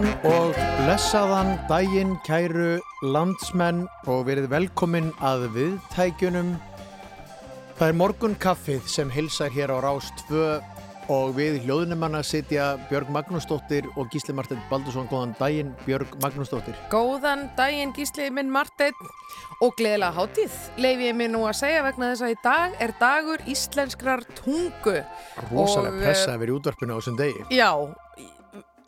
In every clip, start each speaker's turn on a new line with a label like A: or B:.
A: Góðan og blessaðan daginn kæru landsmenn og verið velkomin að viðtækjunum. Það er morgun kaffið sem hilsar hér á Rást 2 og við hljóðnumanna sitja Björg Magnúsdóttir og Gísli Martin Baldursson. Góðan daginn Björg Magnúsdóttir.
B: Góðan daginn Gísli minn Martin og gleðilega hátíð. Leif ég mér nú að segja vegna þess að í dag er dagur íslenskrar tungu.
A: Rosalega
B: Og,
A: pressa yfir í útvarpinu á þessum degi.
B: Já,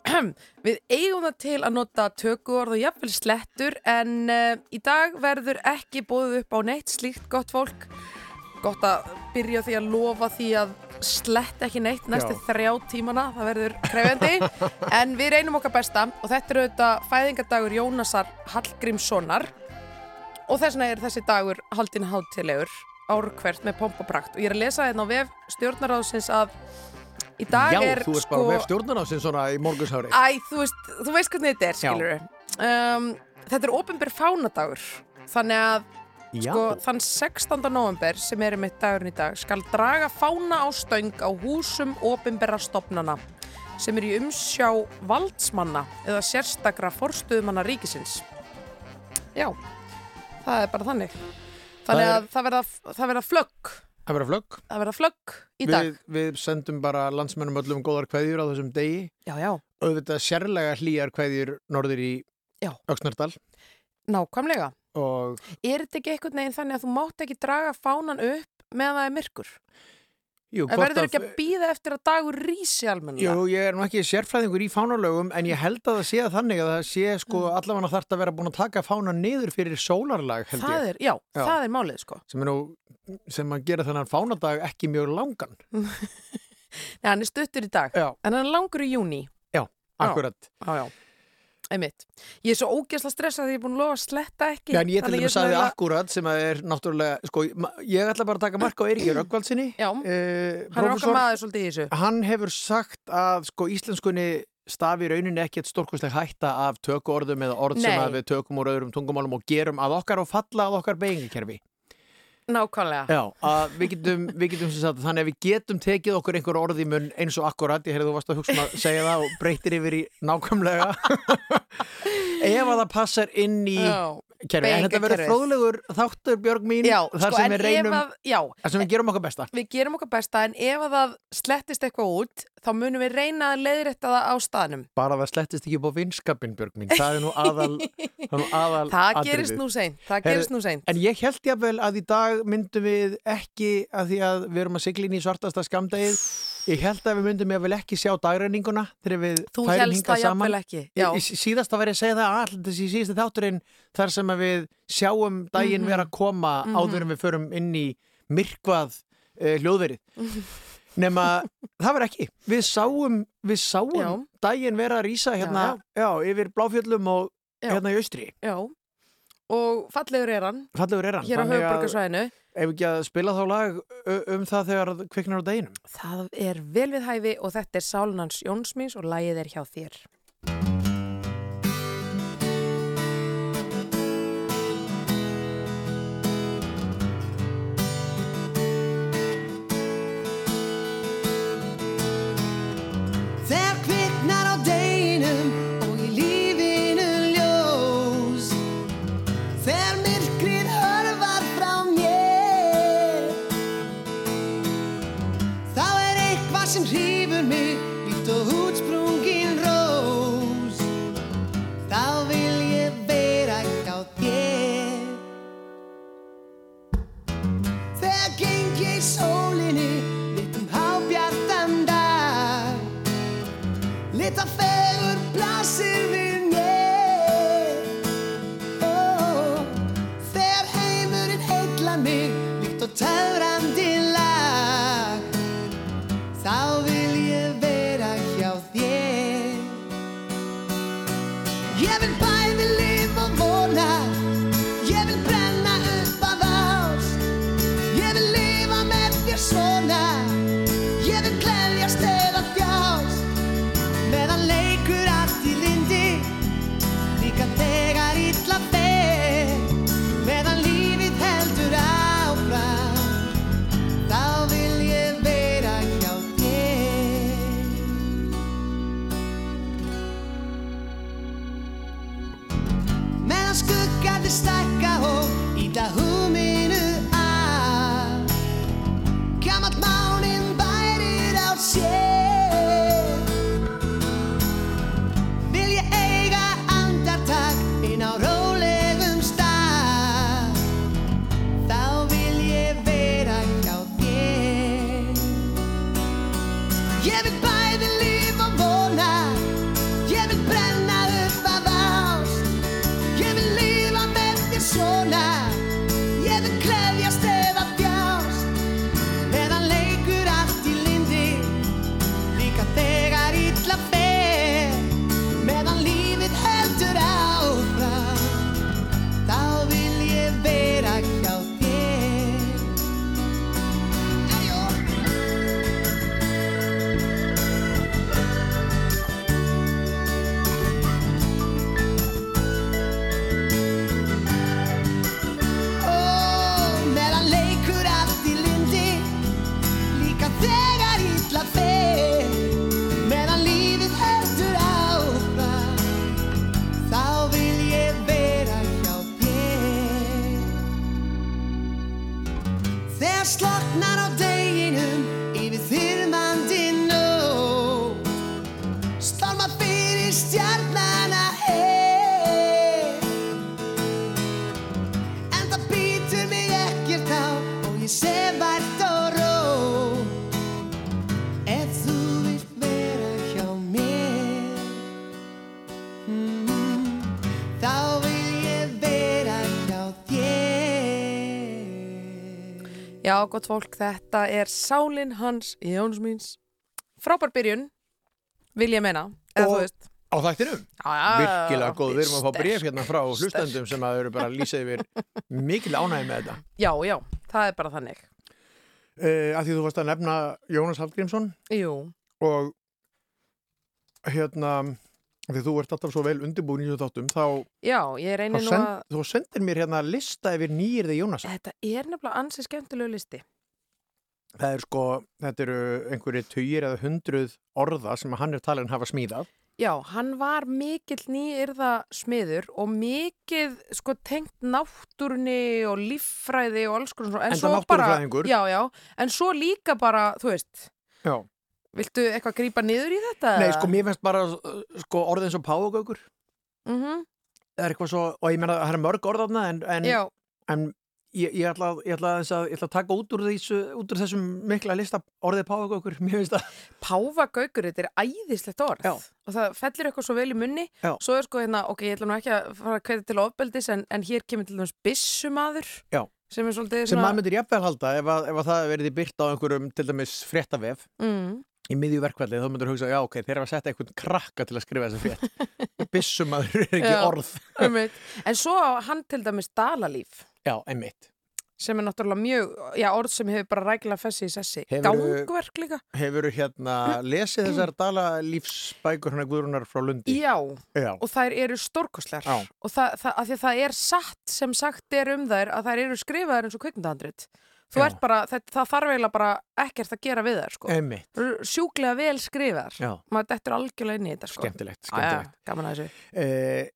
B: við eigum það til að nota tökuorð og jafnvel slettur en uh, í dag verður ekki bóðið upp á neitt slíkt gott fólk. Gott að byrja því að lofa því að slett ekki neitt næstu
A: Já.
B: þrjá tímana, það verður krefjandi en við reynum okkar besta og þetta er auðvitað fæðingadagur Jónasar Hallgrímssonar og þess vegna er þessi dagur haldin hátilegur árkvert með pomp og prakt og ég er að lesa hérna á vef stjórnaráðsins að í dag
A: Já,
B: er
A: þú ert bara með stjórnar á sin svona í morgunsári.
B: Æ, þú veist, þú veist hvernig þetta er,
A: Já.
B: skilur um, Þetta er ofinber fánadagur Þannig að
A: Já,
B: sko, þann 16. november sem er mitt dagurinn í dag skal draga fána á stöng á húsum ofinberra stopnana sem er í umsjá valdsmanna eða sérstakra forstuðumanna ríkisins Já, það er bara þannig Þannig að það verða, það verða flögg
A: það verður flögg.
B: það verða flögg í dag
A: Við, við sendum bara landsmennum öllum góðar kveðjur á þessum degi.
B: Já, já,
A: Auðvitað sérlega hlýjar kveðjur norður í
B: Já.
A: Öxnardal
B: nákvæmlega
A: og
B: Er þetta ekki einhvern veginn þannig að þú mátt ekki draga fánan upp meðan það er myrkur?
A: Jú,
B: En verður ekki að býða eftir að dagur rísi almennilega?
A: Jú, ég er nú ekki sérfræðingur í fánalögum en ég held að það sé að þannig að það sé sko
B: Mm.
A: allavega þarf að vera búin að taka fána niður fyrir sólarlag held
B: það
A: ég
B: er, já,
A: Já.
B: það er málið sko.
A: sem er nú sem að gera þennan fánadag ekki mjög langan
B: Nei, hann er stuttur í dag,
A: Já,
B: en hann er langur í júni.
A: akkurat
B: Já, já. Einmitt. Ég er svo ógeðsla stressað því ég er búin að lofa að sletta ekki.
A: Já, en ég til
B: er svona
A: sagði
B: eiginlega-
A: akkurat sem að er náttúrulega sko, ég ætla bara að taka marka á Eiríkjur Öggvaldsinni
B: Já,
A: eh,
B: hann er okkar maður svolítið í þessu.
A: hann hefur sagt að sko íslenskunni stafi rauninni ekkert stórkustleg hætta af tökuorðum eða orð sem
B: Nei.
A: að við tökum úr öðrum tungumálum og gerum að okkar og falla að okkar beigingakerfi.
B: Nákvæmlega.
A: Já, við getum, við getum sem sagt, þannig að við getum tekið okkur einhver orð í munn eins og akkurat, ég heyrði þú varst að hugsa um að segja það og breytir yfir í nákvæmlega ef að það passar inn í
B: Já,
A: kerfi, en þetta verður fróðlegur þáttur Björg mín,
B: já
A: þar
B: sko,
A: sem við reynum
B: að, já,
A: þar sem við gerum okkar besta.
B: Við gerum okkar besta, en ef að það slettist eitthvað út, þá munum við reyna að leiðrétta það á staðnum.
A: bara það slettist ekki upp á vinskapin Björg mín, það er nú aðal það, nú aðal
B: Það gerist nú seint, það
A: Heyrðu,
B: gerist nú seint.
A: En ég held jáfnvel að í dag myndum við ekki að því að við erum að sigla inn í svartasta skamdegið ég held að við myndum jáfnvel ekki sjá dagræninguna þegar við
B: Þú
A: færum
B: helst
A: hingað
B: það
A: saman
B: jafnvel ekki. Já,
A: Í- í- Síðast að vera að segja það all þessi síðustu þátturinn þar sem að við sjáum daginn
B: Mhm.
A: vera að koma
B: Mhm.
A: áður en við förum inn í myrkvað uh, hljóðverið nema það var ekki við sáum, við sáum
B: Já.
A: daginn vera að rýsa hérna já, yfir bláfjöllum og
B: Já.
A: hérna í austri
B: já. Og fallegur er hann,
A: fallegur er hann
B: hér á höfuborgarsvæðinu.
A: ef ekki að spila þá lag um það þegar kviknar á deginum
B: Það er vel við hæfi og þetta er Sálunans Jónsmís og lagið er hjá þér. Já, gott fólk, þetta er Sálin hans Jóns míns. Frábær byrjun, vil ég meina.
A: Og-. Á þættinum?
B: Já,
A: Virkilega góð, við erum að fá bref hérna frá hlustendum sem að eru bara að lýsa yfir mikil ánægi með þetta.
B: Já, já, það er bara þannig.
A: Uh, því þú varst að nefna Jónas Hallgrímsson
B: Jú,
A: og hérna því þú ert alltaf svo vel undirbúin í þessu þáttum þá,
B: já, ég reynir nú
A: send,
B: að...
A: þú sendir mér hérna lista yfir nýjirði Jónas
B: Þetta er nefnilega ansið skemmtilegu listi.
A: það er sko, þetta eru einhverju tugir eða hundruð orða sem hann er talin hafa smíðað
B: Já, hann var mikill nýyrða smiður og mikill sko tengt náttúrunni og líffræði og alls konar. En svo bara-
A: náttúrufræðingur.
B: Já, já, en svo líka bara, þú veist,
A: Já.
B: Viltu eitthvað grípa niður í þetta?
A: Nei, sko, mér finnst bara uh, sko, orðið eins og páfagaukur.
B: Mm
A: það er eitthvað svo, og ég meina það er mörg orðarna en, en,
B: Já,
A: en ég, ég, ætla, að- ég, ætla að, ég ætla að taka út úr, þessu, út úr þessum mikla lista orðið það.
B: Páfagaukur, þetta er æðislegt orð.
A: Já.
B: og það fellir eitthvað svo vel í munni.
A: Já.
B: svo er sko hérna, ok, ég ætla nú ekki að fara að kveita til ofbeldis en, en hér kemur til dæmis bissumadur
A: Já.
B: sem
A: sem maður myndir jafnvel halda ef, að, ef að það verið byrt á einhverjum til dæmis fréttavef.
B: Mm,
A: í miðju verkvalli þá myndir hugsa, já ok, þeir eru að setja einhvern krakka til að skrifa þessa frétt bissumadur er ekki
B: Já.
A: orð
B: einmitt. en svo hann til dæmis dalalíf
A: já, einmitt
B: sem er náttúrulega mjög, já, orð sem hefur bara rækilega fessi í sessi, gangverk líka
A: hefur hérna lesið þessar dalalífsbækur hann Guðrúnar frá Lundi
B: já,
A: já.
B: og þær eru stórkostlegar
A: Já.
B: og það, það, að að það er satt sem sagt er um þær að þær eru skrifaðar eins og kvikmyndahandrit þú
A: Já.
B: ert bara, það, það þarf eiginlega bara ekkert að gera við þær sko.
A: einmitt,
B: sjúklega vel skrifaðar
A: já,
B: maður dettur algjörlega inn í þetta sko.
A: skemmtilegt, skemmtilegt.
B: gaman að þessu
A: Eh,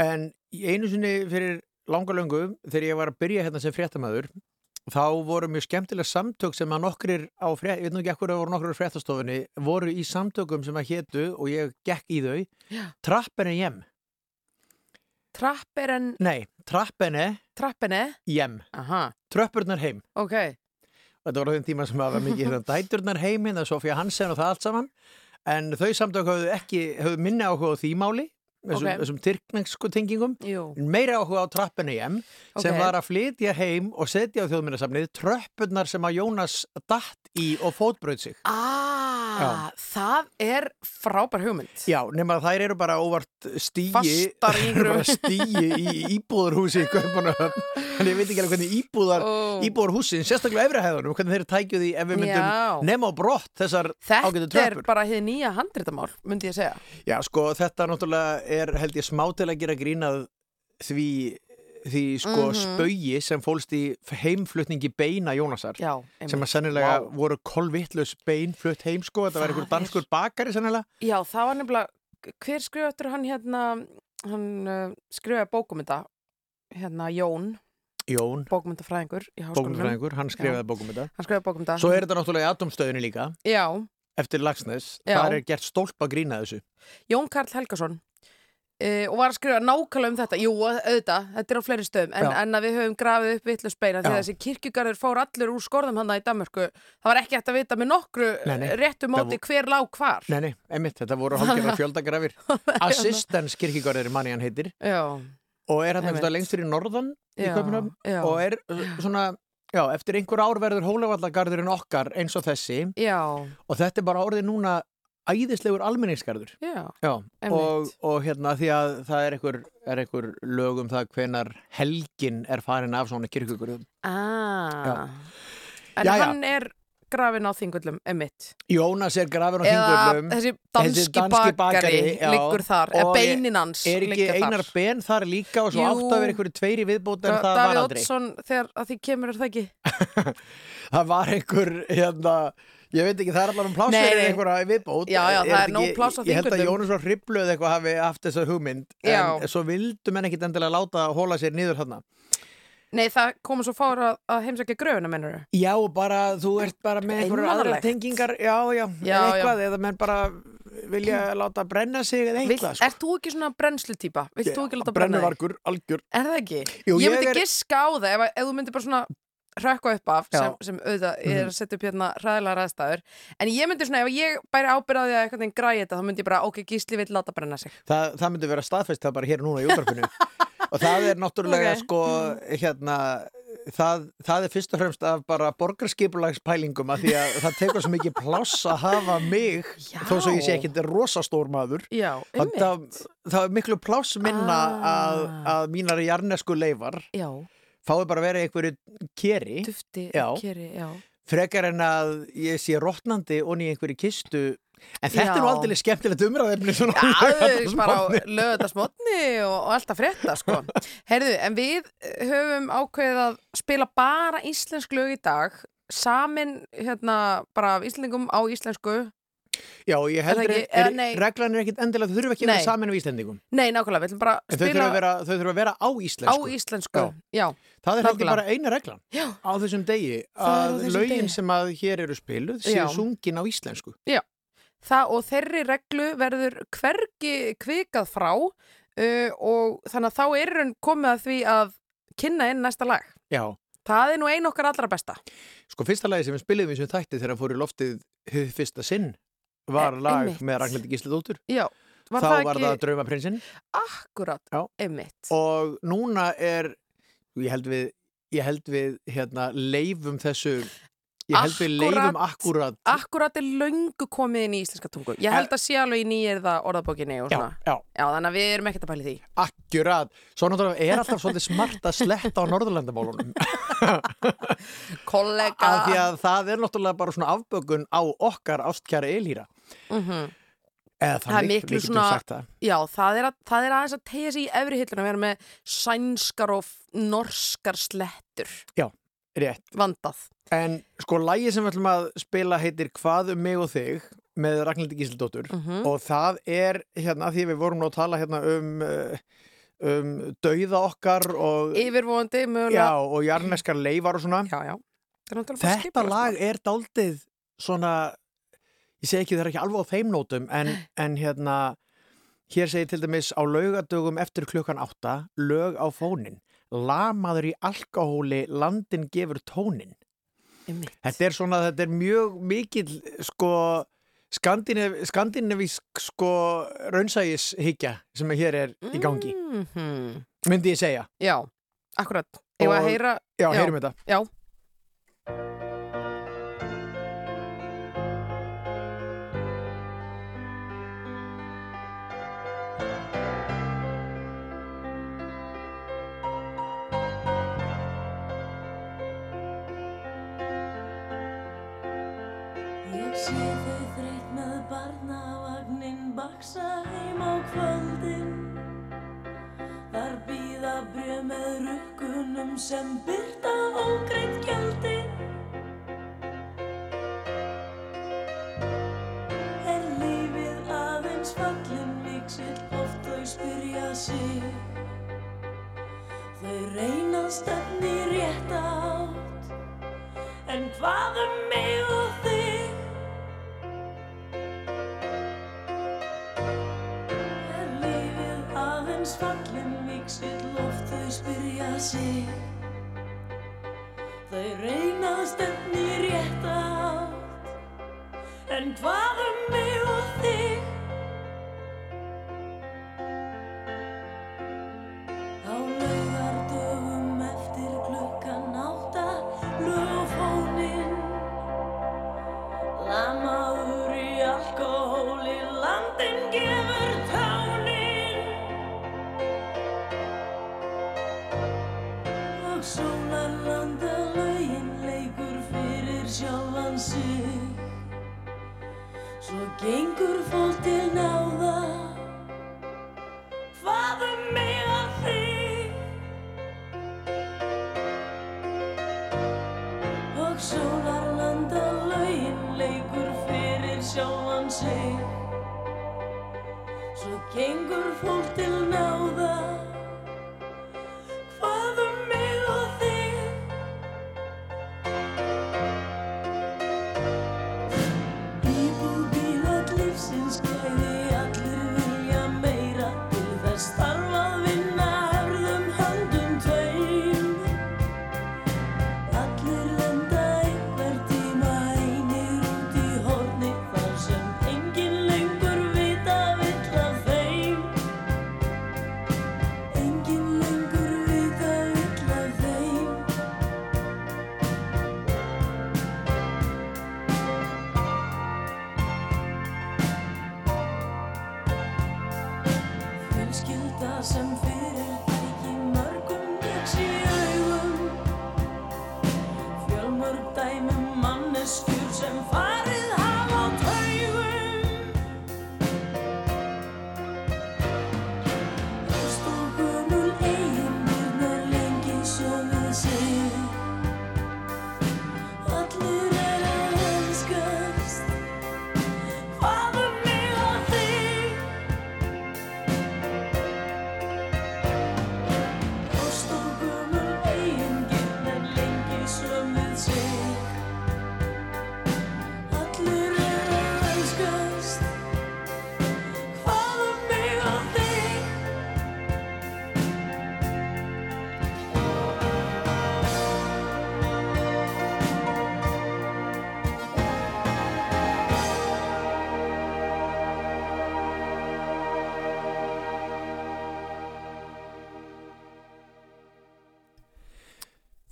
A: en í einu sinni fyrir langa löngu þegar ég var að byrja hérna sem fréttamaður þá voru mjög skemmtilega samtök sem að nokkrir á frétt, ég veit nú ekki ekkur að voru nokkrir á fréttastofunni, voru í samtökum sem að hétu og ég gekk í þau
B: Já.
A: Trappene jem
B: trapp er en
A: nei, Trappene
B: trappinni
A: jem
B: aha,
A: Tröppurnar heim.
B: Ok,
A: þetta var á þeim tíma sem var mikið hérna, dæturnar heim hérna, Sofía Hansen og það allt saman. En þau samtök höfðu ekki höfðu minni áhuga á því máli þessum,
B: Ok.
A: þessum tyrknengsku tengingum meira áhuga á trappinu hjem sem
B: Ok.
A: var að flytja heim og setja á þjóðmyndasafnið tröppurnar sem að Jónas datt í og fótbröð sig.
B: ah, það er frábær hugmynd
A: Já, nema þær eru bara óvart stíi,
B: Fastar í
A: íbúðarhúsi. Þannig ég veit ekki alveg hvernig íbúðar,
B: Ó.
A: íbúðarhúsin, sérstaklega efrihæðunum, hvernig þeir tækju því ef við myndum nema á brott þessar ágætu
B: þetta er
A: tröppur.
B: bara hér nýja handritamál myndi ég segja
A: Já, sko, þetta náttúrulega er held ég smá til að gera grínað því, því sko
B: Mhm.
A: spaugi sem fólst í heimflutningi beina Jónasar
B: já,
A: sem að sennilega voru kolvittlus bein flutt heim sko, þetta var einhver danskur bakari sennilega.
B: Já, það var nefnilega, hver skrifa eftir hann hérna, hann uh, skrifaði bókum þetta, hérna Jón,
A: Jón,
B: bókmyndafræðingur
A: bókumfræðingur, hann skrifaði bókumynda.
B: Hann skrifaði bókmynda.
A: Svo er þetta náttúrulega í atomstöðinu líka,
B: Já,
A: eftir Lagsnes. Það er gert stólpa grína þessu.
B: Jón Karl Helgason uh, og var að skrifa nákvæmlega um þetta. Jú, auðvitað, þetta er á fleiri stöðum, en, en að við höfum grafið upp vitlusbeina því
A: Já.
B: að þessi kirkjugarður fór allur úr skorðum hann í Danmörku. Það var ekki hægt að vita með nokkru
A: Nei, nei.
B: réttu móti hver lág hvar.
A: Nei, nei, einmitt, þetta voru hálfgerðar fjöldagrafir. Assistens kirkigörður manni hann heitir
B: Já,
A: og er hann
B: Einmitt.
A: einhverstað lengst fyrir norðan í
B: já.
A: og er uh, svona, já, eftir einhver ár verður Hólavallagarðurinn okkar eins og þessi
B: Já,
A: og þetta er bara orðið núna æðislegur almenningsgarður.
B: já,
A: Já,
B: Einmitt.
A: og, og hérna því að það er einhver, er einhver lög um það hvenar helgin er farin af svona kirkugörðum.
B: ah. En
A: Jæja.
B: hann er grafin á þingullum, emitt.
A: Jónas er grafin á
B: Eða
A: þingvöldum.
B: þessi
A: Þessi
B: danski
A: danski
B: bakari,
A: bakari, já.
B: liggur þar,
A: Og
B: beinin hans
A: Er ekki einar
B: þar.
A: ben þar líka og svo
B: Jú.
A: átt að vera einhverju tveiri viðbót en það
B: Davíð
A: var aldrei.
B: Oddsson, þegar að því kemur er það ekki
A: Það var einhver, hérna, ég veit ekki, það er allar um pláss
B: Nei,
A: fyrir
B: nei.
A: einhverja viðbót.
B: Já, já, það er nóg pláss á
A: Ég held að. Jónas og Hribluð eitthvað hafi haft þessa hugmynd,
B: Já.
A: en svo vildu menn ekkit endilega láta hóla sér niður þarna.
B: Nei, það komur svo fára að, að heimsækja gröfuna, mennur
A: Já, bara, þú ert bara með einhverjar aðra tengingar, já, já,
B: Já,
A: eða eitthvað, eða menn bara vilja láta brenna sig eða eitthvað, sko.
B: Ert þú ekki svona brennslutýpa? Vilt þú ekki láta brenna þig?
A: Brennuvargur, algjör.
B: Er það ekki?
A: Jú,
B: ég myndi
A: er-
B: giska á það ef, að- ef þú myndi bara svona hrökka upp af sem, sem auðvitað ég
A: Mhm.
B: er að setja upp hérna ræðilega ræðstæður en ég myndi svona, ef ég bæri ábyrðaði að eitthvað græði þetta, þá myndi ég bara, ok, Gísli vill láta brenna sig
A: Það, það myndi vera staðfest það bara hér núna í útvarpinu og það er náttúrulega
B: Ok.
A: sko hérna það, það er fyrst og fremst af bara borgarskipulagspælingum að því að það tekur svo mikið pláss að hafa mig
B: Já.
A: þó svo ég sé ekki rosastór maður
B: Já,
A: það, það, það er miklu pláss minna að,
B: Ah.
A: að mínar jarnesku leifar
B: Já,
A: fái bara að vera einhverju keri
B: dufti,
A: Já.
B: keri, já
A: frekar en að ég sé rótnandi onni í einhverju kistu en þetta er nú
B: Já.
A: aldrei skemmtilegt umræðefni
B: Já,
A: á
B: þau eru bara á lögðarsmotni og, og alltaf frétta, sko. Herðu, en við höfum ákveðið að spila bara íslensk lög í dag, samin, hérna, bara íslendingum á íslensku.
A: Já, ég heldur er,
B: nei.
A: reglan er ekkit endilega, þau þurfum ekki að vera saman af Íslendingum
B: Nei, nákvæmlega, við ætlum bara að
A: þau þurfum
B: spila
A: að þurfum að vera á
B: á
A: íslensku
B: íslensku.
A: Já.
B: Já,
A: Það er heldur bara eina reglan
B: já,
A: á þessum degi að
B: þessum
A: lögin
B: degi.
A: sem að hér eru spiluð séu
B: Já.
A: sungin á íslensku
B: það og þeirri reglu verður hvergi kvikað frá uh, og þannig að þá er hann komið að því að kynna inn næsta lag.
A: Já,
B: Það er nú ein okkar allra besta.
A: sko fyrsta lagi sem við spiliðum í þessum þætti þegar hann fór í loftið fyrsta sinn var
B: E-
A: lag
B: einmitt.
A: með Ragnhildi
B: var
A: þá
B: það
A: var
B: ekki
A: það Draumaprinsinn
B: akkurat,
A: Já.
B: einmitt.
A: og núna er ég held við, ég held við hérna, leifum þessu ég held við
B: Akkúrat.
A: leifum akkurat
B: Akkurat er löngu komið inn í íslenska tungu. Ég held að sé alveg í nýjirða orðabókinni
A: já, já,
B: Já, þannig að við erum ekkert að pæli því.
A: akkurat svo náttúrulega er alltaf svolítið smart að sletta á Norðurlandamálunum
B: Kollega.
A: af því að það er náttúrulega bara svona afbökun á okkar ástkjara Elíra
B: Mhm.
A: eða
B: Það er
A: þannig,
B: miklu
A: getum
B: svona-
A: það
B: Já, það er, að, það er aðeins að tegja sig í efri hilluna að vera með sænskar og norskar slettur.
A: rétt,
B: Vandað.
A: en sko lægi sem við ætlum að spila heitir Hvað um mig og þig með Ragnhildi Gísildóttur
B: Mm
A: og það er hérna því við vorum nú að tala hérna um uh, um dauða okkar og,
B: Yfirvóandi,
A: já,
B: mögulega.
A: og jarneskar leifar og svona
B: Já, já. Það er
A: þetta lag er daldið svona ég segi ekki það er ekki alveg á þeim nótum en, en hérna hér segir til dæmis á laugadögum eftir klukkan átta lög á fónin lamaður í alkohóli landin gefur tónin
B: Einmitt.
A: þetta er svona, þetta er mjög mikill sko Skandinav, skandinavísk sko raunsægishyggja sem hér er í gangi
B: Mhm.
A: myndi ég segja,
B: Já, akkurat. Ég var að heyra,
A: já,
B: Já.
A: heyrum þetta
B: já.
C: Baksa heim á kvöldin. Þar býða brjöð með rukkunum sem byrta ógreitt gjöldin Er lífið aðeins fallin miksill oft þau spyrja sig. Þau reyna stefni rétt átt. En hvað um mig og þig? Fallin Víksill oft þau spyrja sig. Þau reyna stefni rétt átt. En hvað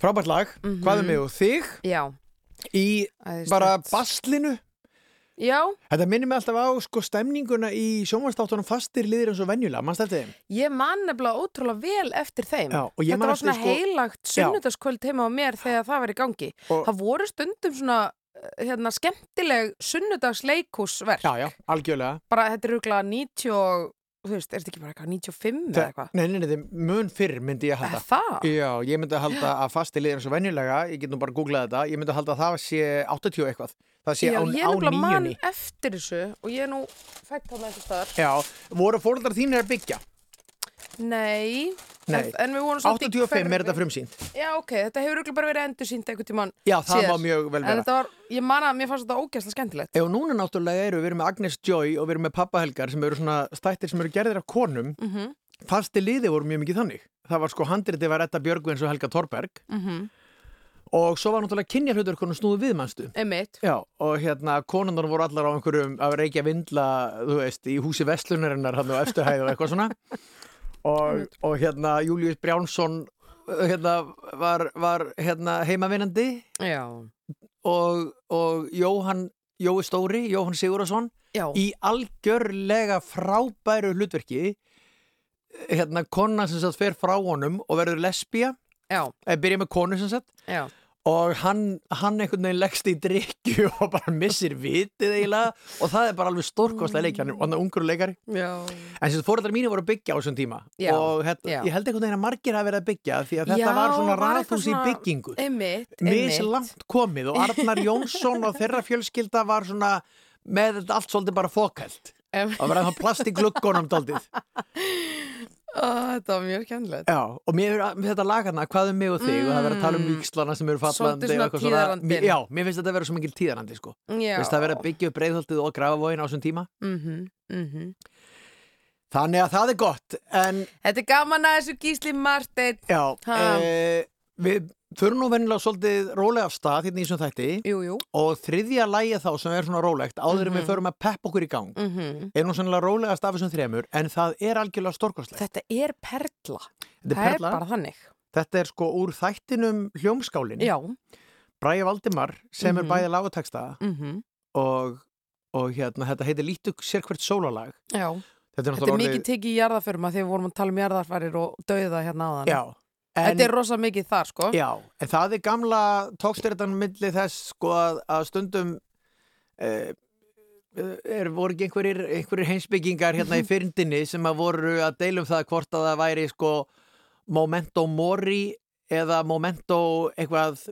A: Frábært lag, hvað er mig og þig?
B: Já,
A: í bara baslinu
B: já,
A: Þetta minnir mig alltaf á sko stemninguna í sjómanstáttunum fastir liðir eins og venjulega, mannst þetta þeim?
B: ég man nefnilega ótrúlega vel eftir þeim. Þetta var svona
A: eftir, sko-
B: heilagt sunnudagskvöld heima á mér þegar það var í gangi.
A: Og-
B: Það voru stundum svona eh, hérna, skemmtileg sunnudagsleikúsverk
A: Já, já, algjörlega.
B: Bara þetta er rúglega 90 og þú veist, er þetta ekki bara eitthvað 95 eða eitthvað?
A: Nei, nei, nei, er mun fyrr myndi ég
B: Er
A: halda
B: það?
A: Já, ég myndi að halda að fastir liðir eins og venjulega ég get nú bara googlað þetta, ég myndi að halda að það sé 80 eitthvað, það sé
B: Já,
A: á,
B: ég
A: á
B: nefnilega man
A: nýjunni
B: eftir þessu og ég er nú fætt á með þessu staðar.
A: Já, voru fóreldrar þínir að byggja?
B: Nei,
A: Nei.
B: En, en við vorum samt í
A: 85 er þetta frumsýnt.
B: Já, ok, þetta hefur örugglega bara verið endur sínt einhvern tímann
A: Já, það
B: síðar.
A: má mjög vel
B: En
A: vera
B: þetta var, ég man að mér fannst þetta ógæslega skemmtilegt.
A: Ef núna náttúrulega eru, við erum með Agnes Joy og við erum með Pappa Helgar sem eru svona stættir sem eru gerðir af konum.
B: Mm
A: Fasti liði voru mjög mikið þannig. Það var sko handriti var Edda Björgvins og Helga Torberg
B: -hmm.
A: og svo var náttúrulega kynjarhautur konum snúðu viðmannstu
B: Einmitt.
A: Já, og hérna konundar voru allar á einhverjum að reykja vindla, þú veist, í húsi Vestlunarinnar hann á eftirhæð og eitthvað svona og, og hérna Július Brjánsson hérna var, var hérna heimavinnandi. Og, og Jóhann Jói Stóri, Jóhann Sigurðarsson í algjörlega frábæru hlutverki. Hérna kona sem sagt fer frá honum og verður lesbía.
B: Já,
A: eða byrja með konu sem sagt.
B: Já
A: og hann, hann einhvern veginn leggst í drikju og bara missir vitið eiginlega. Og það er bara alveg stórkostlega leik hann er hann er ungur leikari.
B: Já,
A: en sem fóreldrar mínu voru að byggja á þessum tíma.
B: Já,
A: og
B: já.
A: ég held einhvern veginn að margir hafa verið að byggja því að þetta
B: Já,
A: var svona
B: var eitthvað
A: rathús í
B: svona-
A: byggingu.
B: einmitt, einmitt.
A: mislangt komið og Arnar Jónsson og þeirra fjölskylda var svona með þetta allt svolítið bara fókælt
B: Em-
A: var það plast í gluggunum daldið
B: Þetta var mjög kennilegt.
A: Já, og mér er þetta lagana, hvað um mig og þig og það verður að tala um
B: Mm.
A: víkslana sem eru fallandi
B: Svolítið svona
A: eitthvað svona. Já, mér finnst þetta að vera svo mikil tíðarandi sko.
B: Já.
A: Veist það verður að byggja upp breiðholtið og grafavóin á þessum tíma
B: Mhm, mhm.
A: Þannig að það er gott En
B: Þetta er gaman að þessu gísli Marteinn.
A: já, e, við förum nú venjulega svolítið rólega af stað hérna í þessum þætti
B: Jú, jú.
A: og þriðja lægið þá sem er svona rólegt áður en við
B: Mhm.
A: förum að peppa okkur í gang
B: Mm
A: er nú sannlega rólegast af þessum þremur en það er algjörlega stórkostlegt
B: Þetta er perla.
A: Þetta er
B: Það er
A: perla,
B: bara þannig.
A: þetta er sko úr þættinum hljómskálin
B: Já.
A: Bræði Valdimar sem er
B: Mhm.
A: bæði lagoteksta
B: Mm
A: og, og hérna, þetta heitir Lítu sérkvært sólalag
B: Já.
A: Þetta er
B: Þetta er mikið tekið í jarðaförma þegar við vorum að tala um jarðarfærir og dauða hérna áðan.
A: Já, en,
B: Þetta er rosa mikið þar, sko.
A: já, en það er gamla tókstyrtan milli þess sko að, að stundum eh, er, voru ekki einhverjir, einhverjir heimsbyggingar hérna í fyrndinni sem að voru að deilum það hvort að það væri sko momento mori eða momento eitthvað,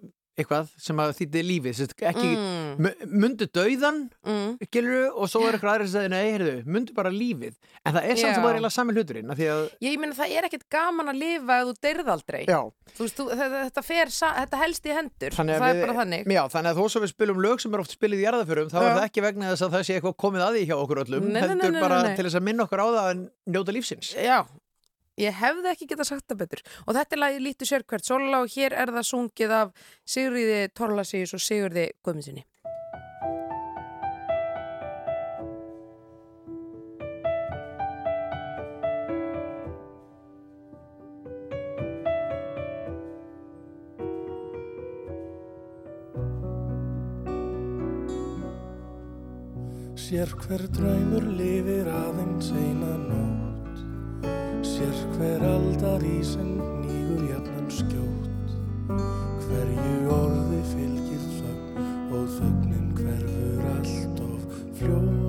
A: eitthvað sem að þýtti lífið, ekki
B: Mm,
A: mundu dauðan
B: mm.
A: skilur, og svo er eitthvað aðri sem segir nei, heyrðu, mundu bara lífið en það er samt sem var eiginlega sami hluturinn af því að,
B: Ég meina það er ekkert gaman að lifa ef þú deyrð aldrei. Þú veist, þú, þetta, fer, þetta helst í hendur.
A: Þannig að
B: það
A: við-
B: er bara þannig.
A: já, þannig að þó sem við spilum lög sem er oft spilið í jarðaförum, þá er það ekki vegna þess að það sé eitthvað komið að því hjá okkur öllum heldur bara til þess að minna okkur á það en njóta lífsins
B: Já, ég hefði ekki getað sagt það betur. Og þetta er lagið Lítu sér hvert sóla og hér er það sungið af Sigriði Torlasíus og Sigurði Guðmundsinni.
D: Sér hver draumur lifir aðeins eina nótt Sér hver aldar í sem nýgur jafnan skjótt. Hverju orði fylgir þögn og þögnin hverfur allt of fljótt.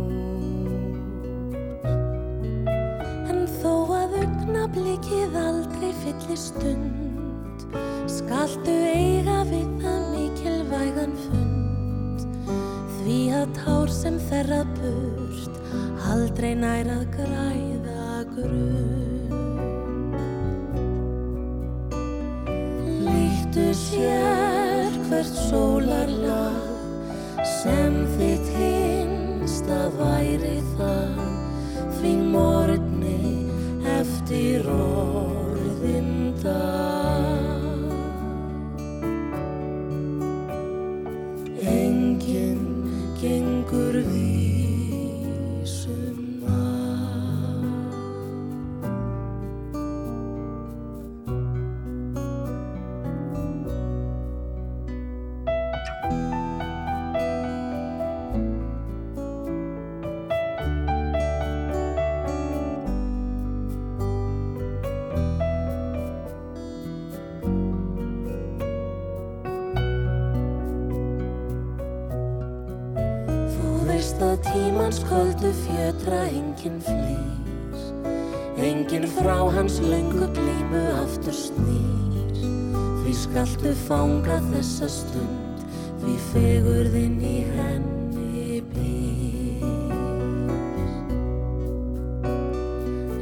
C: En þó að augnablikið aldrei fyllir stund Skaltu eiga við það mikilvægan fund. Því að tár sem þerra burt Aldrei nær að græða grunn Líktu sér hvert sólarlag Sem þitt hinsta væri það því morgni eftir orðin dag. Tímans köldu fjötra enginn flýr. Enginn frá hans löngu glímu aftur snýr. Því skaltu fanga þessa stund Því fegurðin í henni býr.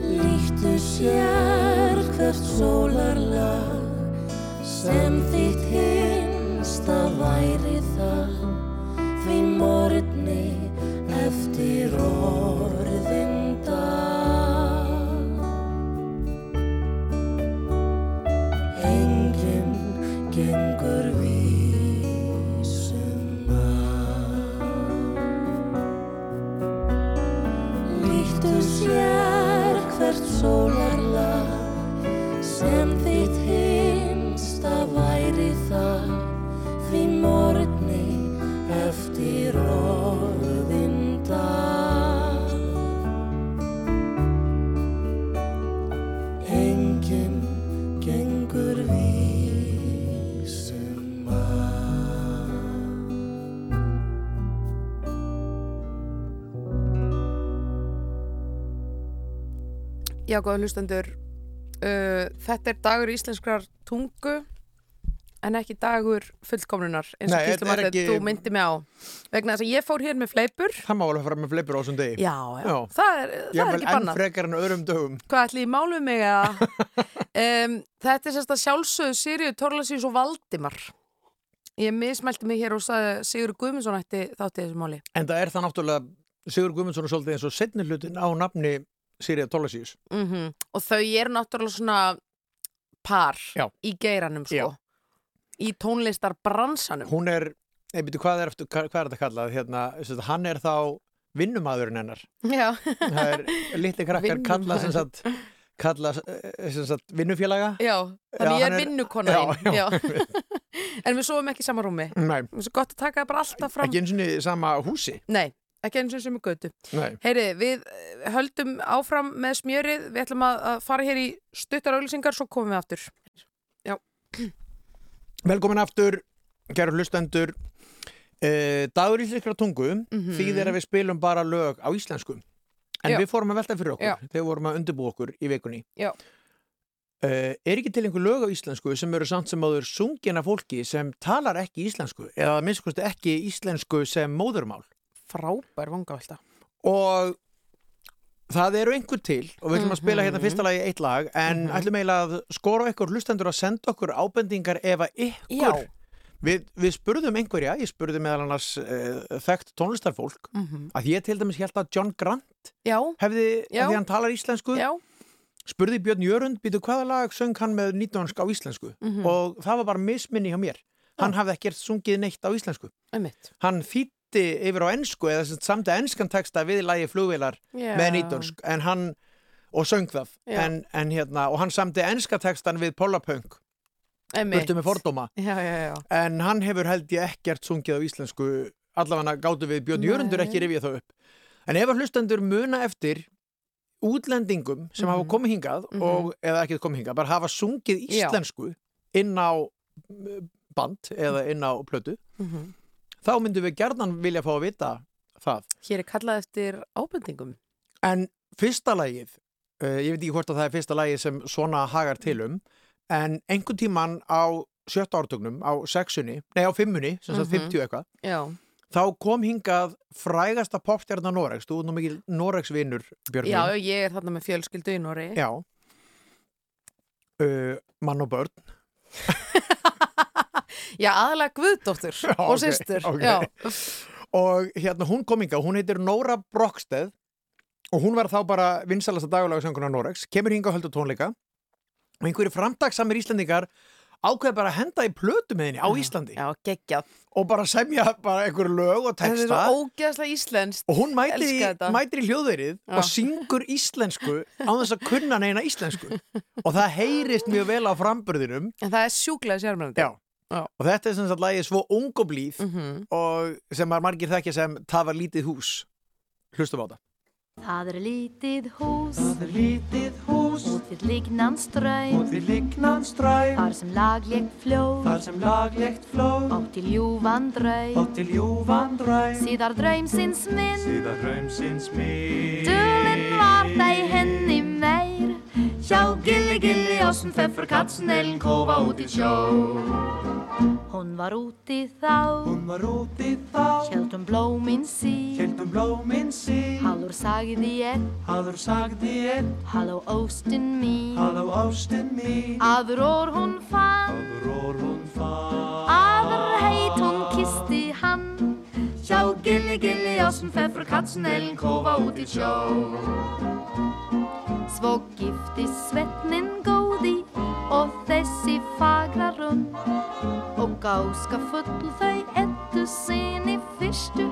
C: Líktu sér
B: Já, góða hlustendur, uh, þetta er dagur íslenskrar tungu en ekki dagur fullkomnunar eins og
A: Nei,
B: Gísli
A: þetta
B: þú myndi mig á. Vegna þess að ég fór hér með fleipur.
A: Það má alveg fara með fleipur á þessum degi.
B: já, já,
A: Já.
B: það er, það er ekki
A: enn
B: bannað.
A: frekar en öðrum dögum.
B: hvað ætli ég málu mig að um, þetta er sérst að sjálfsögðu Siriu Torlasís og Valdimar. Ég mismælti mig hér og sagði Sigur Guðmundsson ætti þátti þessu máli.
A: En það er það náttúrulega Sigur Guðmundsson er svolítið eins og setni hlutin á nafni Sirja Tólasíus.
B: mm og þau eru náttúrulega svona par
A: Já.
B: í geiranum sko
A: Já.
B: í tónlistar bransanum
A: Hún er, nei, byrju, hvað er, hvað, er þetta kallað? Hérna, hann er þá vinnumadurinn hennar.
B: já,
A: Það er litli krakkar kalla sem sagt, kalla eh, sagt, vinnufélaga.
B: já,
A: Já,
B: þannig ég
A: hann
B: er
A: er-
B: vinnukona
A: Já, já.
B: en við sofum ekki í sama rúmi
A: Nei,
B: svo gott að taka bara alltaf fram
A: ekki eins og niður sama húsi.
B: Nei, ekki eins og sem er götu. Heyri, við eh, höldum áfram með smjörið Við ætlum að, fara hér í stuttar auglýsingar Svo komum við aftur
A: Velkomin aftur, kæru hlustendur. Uh, dagur íslenskra tungu
B: Mhm.
A: þýðir að við spilum bara lög á íslensku. En
B: Já.
A: við fórum að velta fyrir okkur
B: Já.
A: þegar við vorum að undirbúa okkur í vikunni.
B: Já.
A: Uh, er ekki til einhver lög á íslensku sem eru samt sem áður sungin af fólki sem talar ekki íslensku eða að minnskosti ekki íslensku sem móðurmál
B: Frábær vangavelta.
A: Og það eru einhver til og við ætlum að spila hérna
B: Mhm.
A: fyrsta lagi eitt lag en
B: Mhm.
A: ætlum eiginlega að skora ykkur hlustendur að senda okkur ábendingar ef að ykkur við, við spurðum einhverja, ég spurði meðal annars uh, þekkt tónlistarfólk
B: mm
A: að ég til dæmis held að John Grant
B: Já,
A: hefði, því hann talar íslensku.
B: Já.
A: Spurði Björn Jörund, býtu hvaða lag söng hann með nýttónsk á íslensku?
B: Mhm.
A: og það var bara misminni hjá mér. Hann hafði ekkert sungið neitt á íslensku.
B: Einmitt.
A: hann þýtti yfir á ensku eða samt að enskan texta við lagi flugvilar
B: Já.
A: með nýttónsk en hann og söng það
B: Já.
A: en, en hérna, og hann samti enska textan við Pollapunk,
B: einmitt.
A: burtu með fordóma
B: Já, já, já
A: en hann hefur held ég ekkert sungið á íslensku allavega gátu við Björn
B: Nei.
A: Jörundur ekki rifja það upp en ef að hlustendur muna eftir útlendingum sem hafa
B: Mhm.
A: komið hingað
B: Mhm.
A: og, eða ekki komið hingað, bara hafa sungið íslensku inn á uh, band eða inn á plötu
B: Mhm.
A: Þá myndum við gerðan vilja fá að vita það.
B: Hér er kallað eftir ábendingum.
A: En fyrsta lagið uh, ég veit ekki hvort að það er fyrsta lagið sem svona hagar til um en einhvern tíman á sjötta ártögnum á sexunni, nei á fimmunni sem sagt
B: Mhm.
A: 50 eitthvað
B: Já,
A: þá kom hingað frægasta popstjarnar Noregs, þú er nú mikil Noregsvinur Björn
B: já, ég er þarna með fjölskyldu í Nóri
A: Já. Uh, mann og börn
B: Já, aðalega Guðdóttur
A: Já,
B: og
A: ok,
B: systur
A: ok.
B: Já,
A: og hérna hún kom hingað, hún heitir Nóra Brocksteð og hún var þá bara vinsalasta dagulega sönguna Noregs, kemur hingað og heldur tónleika. Og einhverju framtaksamir Íslandingar ákveð bara að henda í plötu með henni á Íslandi.
B: já, geggjað.
A: Og bara semja bara einhverju lög og
B: er
A: texta. og hún mætir í, mætir í hljóðverið
B: Já.
A: og syngur íslensku á þess að kunna neina íslensku. Og það heyrist mjög vel á framburðinum.
B: En það er sjúklega sérmennandi
A: Já. og þetta er sem sagt lagið svo ung og blíð
B: Mhm.
A: og sem margir þekkja sem það var lítið hús. Hlustum á það
E: Það er lítið hús.
D: Það er lítið hús.
E: Út við lignan ströym
D: út við lignan stræm
E: þar sem laglegt fljóð.
D: Þar sem laglegt flóð
E: átt til ljúfan draum.
D: Og til ljúfan dræm
E: síðar draumsins minn.
D: Síðan draumsins mér
E: Dulinn var þeir henni. meir hjá gilli gilli ásum feffur kattsnellen kofa út í sjó. Hún var úti þá.
D: Hún var úti þá.
E: Hjeldum blómin sí
D: Heldum blómin sí
E: Hallur sagði ég
D: Haður sagði ég
E: Halló óstinn mín.
D: Halló ástin mín.
E: Aður orð hún fann.
D: Haður orð hún fann.
E: Aður heit Hjá gilli gilli ásum feffur kattsnellen kofa út í sjó. Svo gifti svettnin góði og þessi fagra rund og gáska full þau ettu sinni fyrstu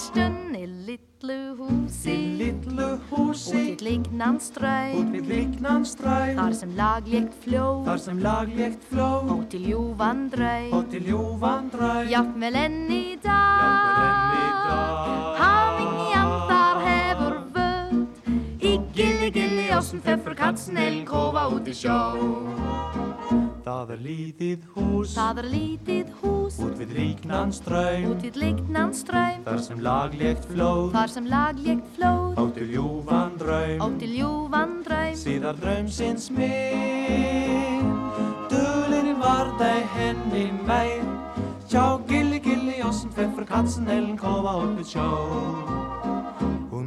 E: unattstund í litlu húsi.
D: Í litlu
E: út
D: húsi
E: í lignan
D: Út
E: ströym
D: við lignan stræm
E: þar sem laglegt fljóð
D: Þar sem laglegt flóð.
E: Og til ljúfan draum
D: og til ljúfan dræm
E: Jafnvel enn í
D: Jafnvel enn í
E: dag.
D: dag.
E: Gilli gilli ásum feffur kattsnellen kofa út í sjó.
D: Það er lítið hús
E: Það er lítið hús
D: Út við lignan stræm
E: út í lignan ströym
D: Þar sem laglegt flóð
E: Þar sem laglegt flóð
D: á til ljúfan draum.
E: og til ljúfan draum.
D: Síðar draumsins minn. Dulinn var dig hen i mig Sjov, gilli, gilli, ossen feffer katzen Ellen kova upp ett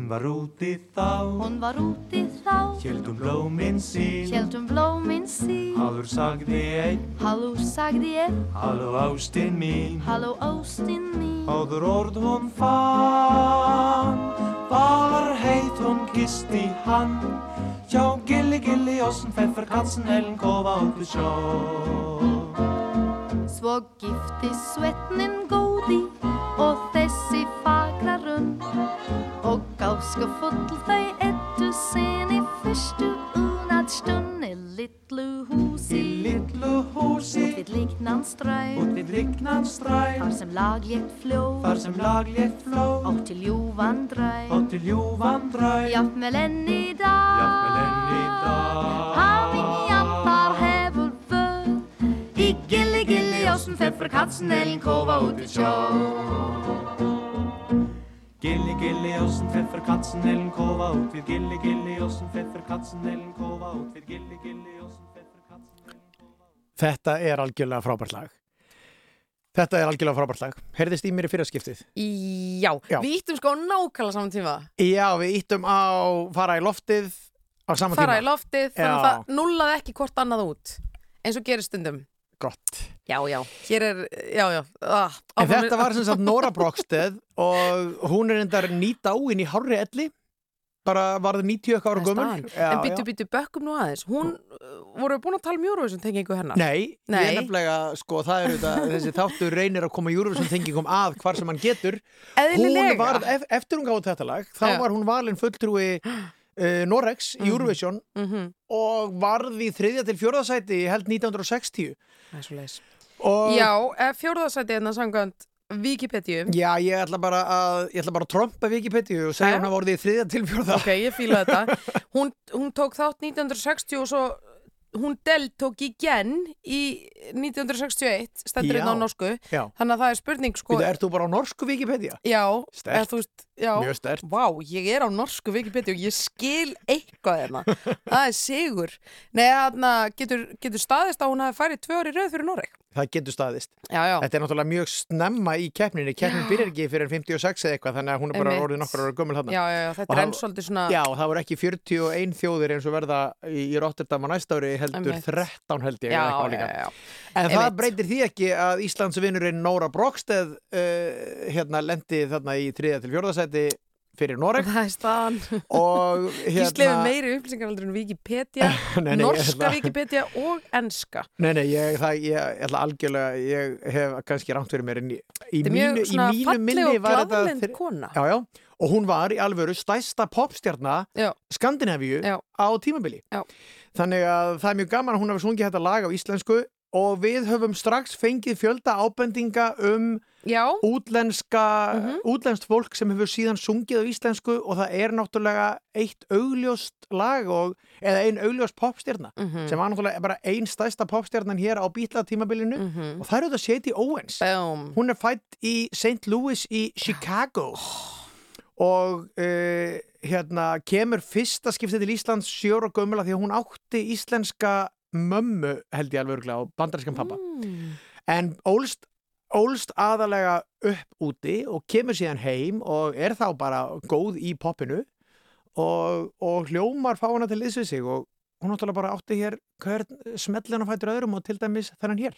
D: Hon var rotig þá.
E: Hon var ute þá.
D: Hélt hún blómin sín.
E: Hélt um blómin sín.
D: Hallur sagði einn.
E: Halló sagði ég
D: Halló ástin mín.
E: Halló ástin mín.
D: Áður orð hún fann Var heit hún gisti hann. Sjá gilli gilli ossen feffer katzen Ellen kova upp ett sjov
E: Svo gifti svettnin góði og þessi fagra rund og gáska full þau ettu sen í fyrstu unaðstund í litlu
D: Í
E: húsi
D: litlu húsi.
E: Út við liknan
D: Út
E: stræð
D: við rignan stræð
E: þar sem laglétt fljóð
D: Þar sem laglétt fló
E: átt til ljúfan dræð
D: Og til ljúfan dræð
E: jafnvel enn í dag.
D: Jafnvel enn í dag.
E: Hamingjan þar hefur vöð. Í gilli gilli ásum feffer katzen Ellen kova út við sjó
D: Gilli gilli ossen feffer katzen Ellen kova út við Gilli gilli ossen feffer katzen Ellen kova út við Gilli gilli ossen feffer katzen Ellen kova
A: Þetta er algjörlega frábært lag. Þetta er algjörlega frábært lag. Heyrðist í mér í fyrraskiptið?
B: Já,
A: Já.
B: við íttum sko á nákvæmlega saman tíma
A: Já, við íttum á fara í loftið á sama
B: fara
A: tíma.
B: í loftið, þannig að það nullaði ekki hvort annað út eins og gerir stundum
A: Gott.
B: Já, já, hér er, já, já ah,
A: En þetta var sem sagt Nora Brogstead og hún er endar nýt áinn í hárri elli. Bara varði 90 eitthvað ára
B: staðan. En byttu, byttu, bökkum nú aðeins Hún, uh, voru búin að tala um Eurovision tengingu hennar
A: Nei,
B: Nei.
A: ég er nefnilega, sko, það er þetta, þessi þáttur reynir að koma Júruvísson tengingum að hvar sem hann getur. Hún
B: Eðlilega
A: var, ef, eftir hún gáði þetta lag, þá
B: Já.
A: var hún valin fulltrúi uh, Norex í Júruvísson
B: Mhm,
A: og varði í þriðja til fjórðasæti, ég held 1960.
B: Það er svo leis
A: Og,
B: Já, fjórðarsæti hérna sangvænt Wikipedia
A: Já, ég ætla bara að, ég ætla bara að trompa Wikipedia og segja hún að vorði í þriðja til fjórða.
B: Ok, ég fíla þetta hún, hún tók þátt 1960 og svo hún deltók í genn í 1961 stendur
A: Já.
B: hérna á norsku
A: Já.
B: þannig að það er spurning sko
A: Býtu, ert þú bara á norsku Wikipedia?
B: Já, eða þú veist já,
A: Mjög stert.
B: Vá, ég er á norsku Wikipedia og ég skil eitthvað hérna Það er sigur Nei, þarna getur, getur staðist að hún hafi farið tvö ári rauð fyrir Noreg
A: Það getur staðist.
B: Já, já,
A: Þetta er náttúrulega mjög snemma í keppninni. Keppnin byrjar ekki fyrir 56 eða eitthvað, þannig að hún er bara
B: Einmitt.
A: orðið nokkur ára gömul þarna.
B: já, já, þetta er enn svolítið svona
A: Já, það voru ekki 41 þjóðir eins og verða í, Rotterdam á næsta ári heldur
B: Einmitt.
A: 13 held ég
B: já.
A: En það breytir því ekki að Íslandsvinnurinn Nóra Brogsteð uh, hérna lendi þarna í 3. til 4. sæti fyrir Noreg
B: Það er staðan
A: og
B: Gísli hefur
A: hérna
B: meiri upplýsingar heldur en Wikipedia
A: Nei, nei, ég
B: Norska
A: ætla-
B: Wikipedia og enska
A: Nei, nei, ég, það, ég, ég ætla algjörlega ég hef kannski rámt fyrir mér í, í, mínu, í mínu minni var þetta þri-
B: kona
A: Já, já, og hún var í alvöru stæsta popstjarna
B: Já.
A: Skandinavíu
B: Já.
A: á tímabili
B: Já.
A: Þannig að það er mjög gaman að hún hafi sungið þetta lag á íslensku og við höfum strax fengið fjölda ábendinga um
B: Já,
A: útlenska,
B: Mhm.
A: útlenskt fólk sem hefur síðan sungið á íslensku og það er náttúrulega eitt augljóst lag og, eða ein augljóst popstjarna
B: Mhm.
A: sem var náttúrulega bara ein stæsta popstjarnan hér á bítla tímabilinu
B: Mhm.
A: og það er auðvitað Shady Owens
B: Boom.
A: hún er fætt í St. Louis í Chicago og uh, hérna kemur fyrsta skiptið til Íslands sjóra gömula því að hún átti íslenska mömmu held ég alveg örgulega á bandarískan pappa
B: Mm.
A: en ólst, ólst aðalega upp úti og kemur síðan heim og er þá bara góð í poppinu og, og hljómar fá hana til liðs við sig og hún náttúrulega bara átti hér smellin að fætur öðrum og til dæmis þennan hér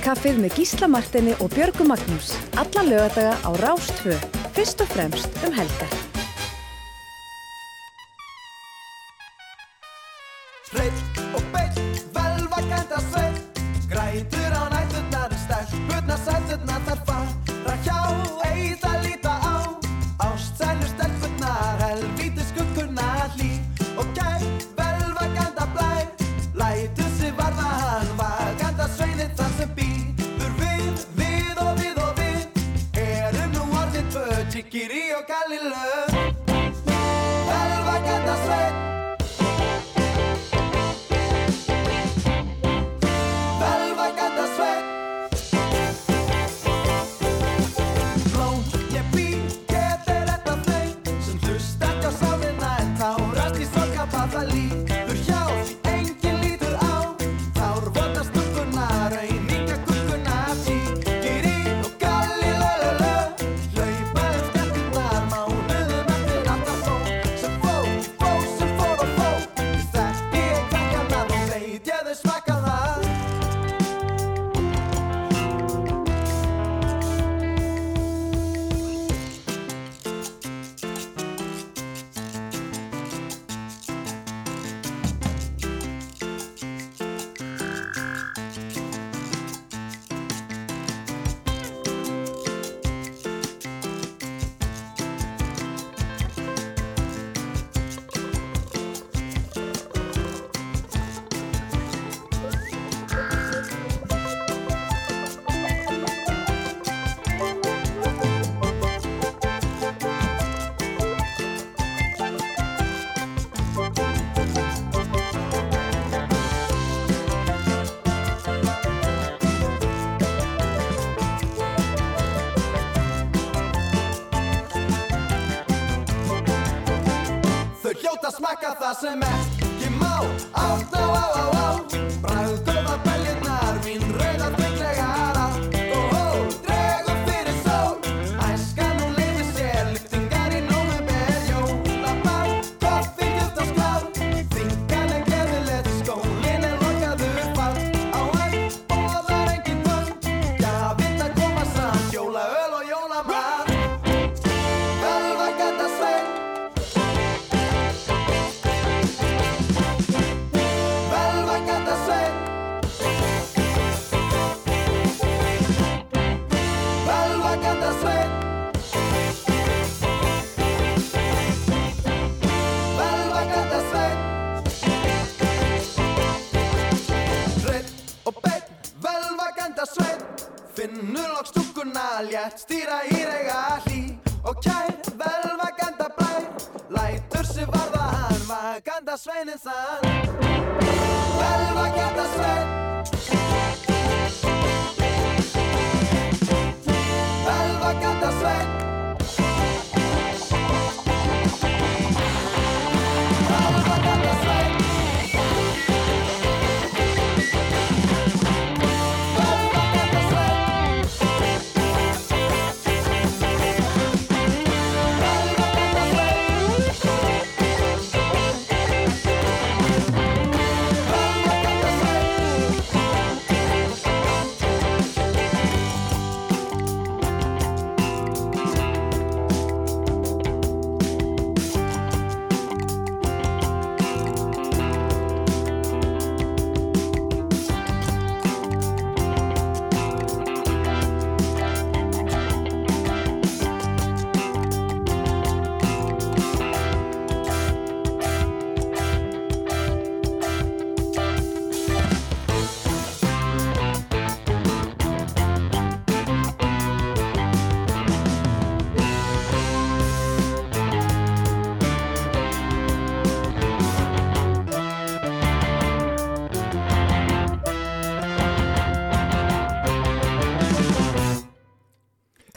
F: Morgun kaffið með Gísla Martini og Björgu Magnús. Alla lögadaga á Rástfö. Fyrst og fremst um helgar.
G: Hreitt og beitt, velvakenda sveitt Grætur á nætturnar, stelpurnar, sæturnar Þar fara hjá, eitt að líta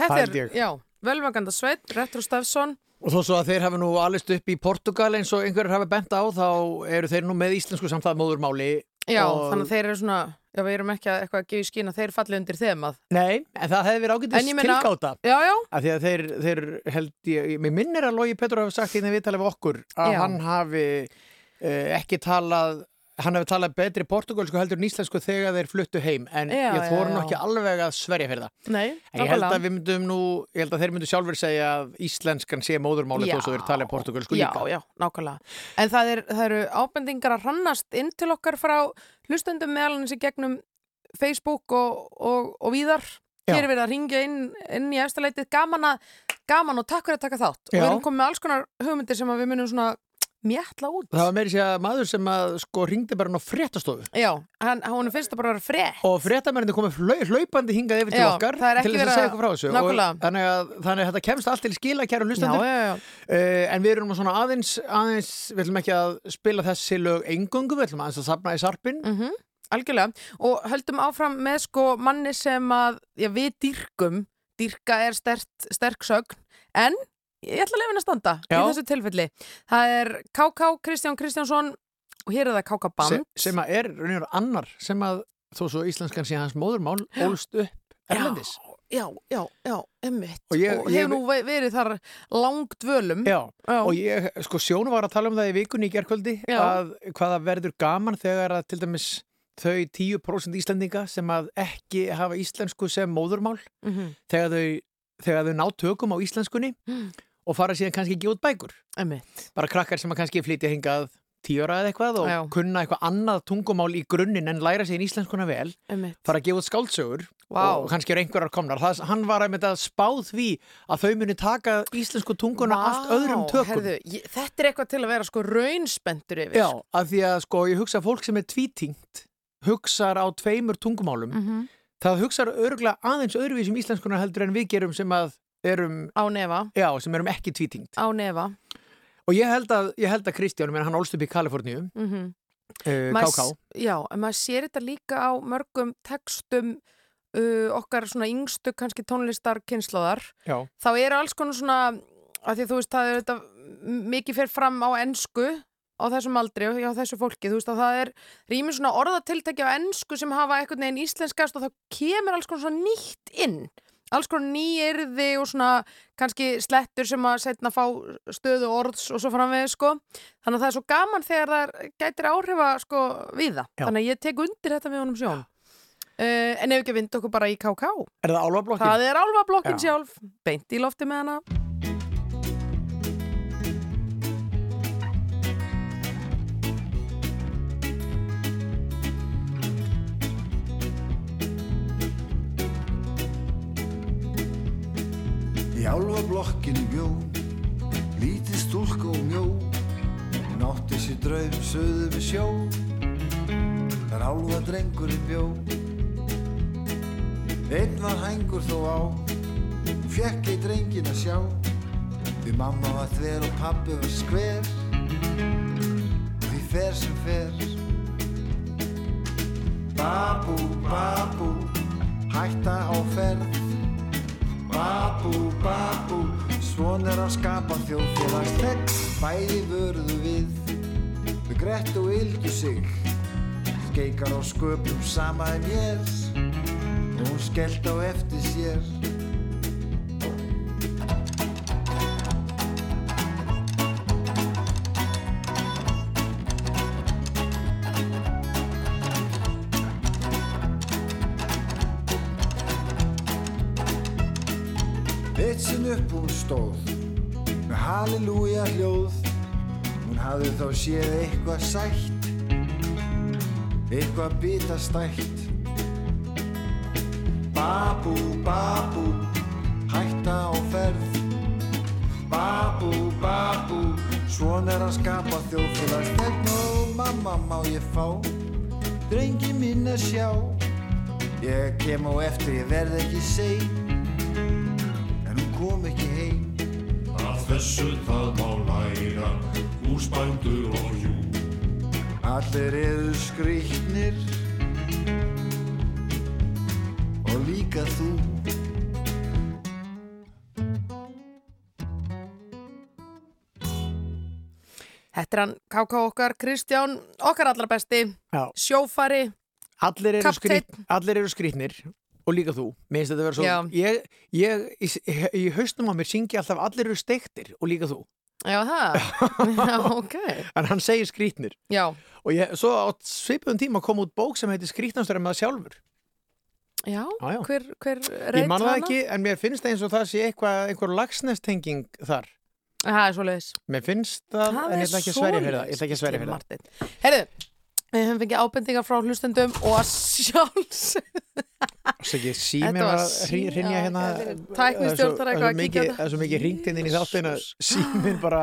G: Þetta er,
A: ég.
B: já, velvakanda sveit, Retro Stafsson
A: Og þó svo að þeir hafi nú alist upp í Portugal eins og einhverjir hafi bent á þá eru þeir nú með íslensku samtlæð móðurmáli
B: Já,
A: og...
B: þannig að þeir eru svona, já, við erum ekki að eitthvað að gefa í skín að þeir falli undir þemað
A: Nei, en það hefði verið
B: ég meina-
A: tilgáta
B: Já, já,
A: af því að þeir, þeir held ég, mér minnir að Lógi Petur hafi sagt í þeim viðtalið við okkur að
B: Já.
A: hann hafi uh, ekki talað hann hefur talað betri portugalsku heldur en íslensku þegar þeir fluttu heim en
B: Já,
A: ég þóru
B: já,
A: nú
B: já.
A: ekki alveg að sverja fyrir það.
B: Nei,
A: En ég held að við myndum nú, ég held að þeir myndu sjálfur segja að íslenskan sé móðurmáli þó svo þeir tala portugalsku
B: já,
A: líka.
B: Já, nákvæmlega. En það, er, það eru ábendingar að rannast inn til okkar frá hlustendum meðalans í gegnum Facebook og, og, og víðar.
A: Já.
B: Hér er verið að ringja inn, inn í eftirleitið. Gaman, gaman og takk fyrir að taka þátt. Og við
A: Já.
B: erum komið með alls konar hugmyndir sem við munum svona mjalla út.
A: Það var meiri sér að maður sem að sko ringdi bara ná fréttastofu
B: Já, hann, hún það bara að vera frétt.
A: og fréttamennir komið hlaupandi hingað yfir til
B: Já,
A: okkar
B: er
A: til þess að segja
B: að-
A: eitthvað frá þessu og þannig að, þannig að þetta kemst allt til skila kæru
B: Já,
A: hlustendur
B: já, já.
A: Uh, en við erum svona aðeins, aðeins við ætlum ekki að spila þessi lög engöngu, við ætlum aðeins að safna í sarpin
B: Mm Algjörlega. Og höldum áfram með sko manni sem að já, við dýrkum. Dýrka er stert, sterk sögn. En ég ætla að henni að standa í
A: Já.
B: þessu tilfelli. Það er KK Kristján Kristjánsson og hér er það KK Band.
A: sem, sem að er raunir annar sem að þó svo íslenskan sé hans móðurmál ólst upp erlendis
B: Já, já, já, emmitt.
A: Og
B: og hefur nú ve- verið þar langt dvölum.
A: Já,
B: Já.
A: og ég, sko Sjónu var að tala um það í vikunni í gerkvöldi
B: Já.
A: að hvaða verður gaman þegar að til dæmis þau 10% Íslendinga sem að ekki hafa íslensku sem móðurmál
B: Mhm.
A: þegar þau, þegar þau ná tökum á íslenskunni og fara síðan kannski ekki út bækur
B: Emmitt.
A: bara krakkar sem að kannski flytja hingað tíu ára eða eitthvað og
B: Já.
A: kunna eitthvað annað tungumál í grunninn en læra sér íslenskuna vel
B: Emmitt.
A: fara að gefa út skáldsögur
B: Vá.
A: og kannski eru einhverjar komnar það, hann var einmitt að spá því að þau muni taka íslensku tunguna allt öðrum tökum
B: Herðu, ég, þetta er eitthvað til að vera sko raunspendur yfir.
A: Já, af því að sko ég hugsa að fólk sem er tvítingt hugsar á tveimur tungumálum
B: Mhm.
A: það hugsar örgulega aðeins öðruvísum íslenskuna heldur en við gerum sem að erum,
B: Á nefa.
A: já, sem erum ekki tvítingt
B: Á nefa.
A: og ég held að, ég held að Kristján, menn hann ólst upp í Kaliforníu
B: Mhm.
A: uh,
B: Maður
A: KK
B: Já, en maður sér þetta líka á mörgum textum uh, okkar svona yngstu kannski tónlistar kynnslóðar.
A: Já,
B: Þá eru alls konar svona, að því þú veist, það er þetta mikið fyrir fram á ensku á þessum aldri og hjá þessu fólki, þú veist að það er rýmur svona orðatiltæki á ensku sem hafa einhvern veginn íslenskast og það kemur alls konar svona nýtt inn alls konar nýyrði og svona kannski slettur sem að setna fá stöðu orðs og svo framvegið sko. Þannig að það er svo gaman þegar það gætir áhrifa sko við það,
A: Já.
B: þannig að ég tek undir þetta með honum sjón. Uh, en ef ekki vind okkur bara í KK
A: er það álfablokkin?
B: það er álfablokkin
A: Já.
B: sjálf. Beint í lofti með hana
H: Í álfa blokkinu bjó, lítið stúlk og mjó, hún átti sér draum söðu við sjó, þar álfa drengurinn bjó. Einn var hængur þó á, hún fekk ei drengin að sjá, því mamma var þver og pabbi var skver, því fer sem fer. Babú, babú, hætta á ferð, Babú, babú, svon er að skapa þjóðfélagstegn Bæði vörðu við, við grett og yldu sig Skeikar á sköpum sama en ég. Hún skellt á eftir sér stóð. Með halleluja hljóð. Hún hafði þá séð eitthvað sætt eitthvað bitastætt. Babú, babú, hætta á ferð. Babú, babú, svona er að skapa þjóðfélagstegn og mamma má ég fá? Drengi minn að sjá. Ég kem á eftir, ég verð ekki sein
I: þessu það má læra, húsbændur og hjú.
H: Allir eru skrýtnir. Og líka þú.
B: Þetta er hann KK okkar, Kristján, okkar allra besti,
A: Já.
B: sjófari,
A: Allir eru, skrýt, allir eru skrýtnir og líka þú, minnst þetta vera svo ég, ég, í, í haustum á mér syngi alltaf allir eru steiktir og líka þú
B: Já, það. Já, ok.
A: en hann segir skrítnir
B: Já,
A: og ég, svo á svipuðum tíma kom út bók sem heitir skrítnastur en maður sjálfur
B: já,
A: Já, já.
B: hver, hver
A: ég
B: reyt
A: man það
B: hana?
A: ekki en mér finnst eins og það sé eitthvað einhver lagsnestenging þar
B: Það er svoleiðis.
A: mér finnst það, en ég ætla ekki að sverja fyrir það ég ætla ekki að sverja fyrir það
B: Martin. Við höfum fengið ábendingar frá hlustendum og sjálfs var
A: var að rinja hérna.
B: þetta tæknistjórn þarf eitthvað að kíkja
A: það er svo mikið ringt inn í þáttin að síminn bara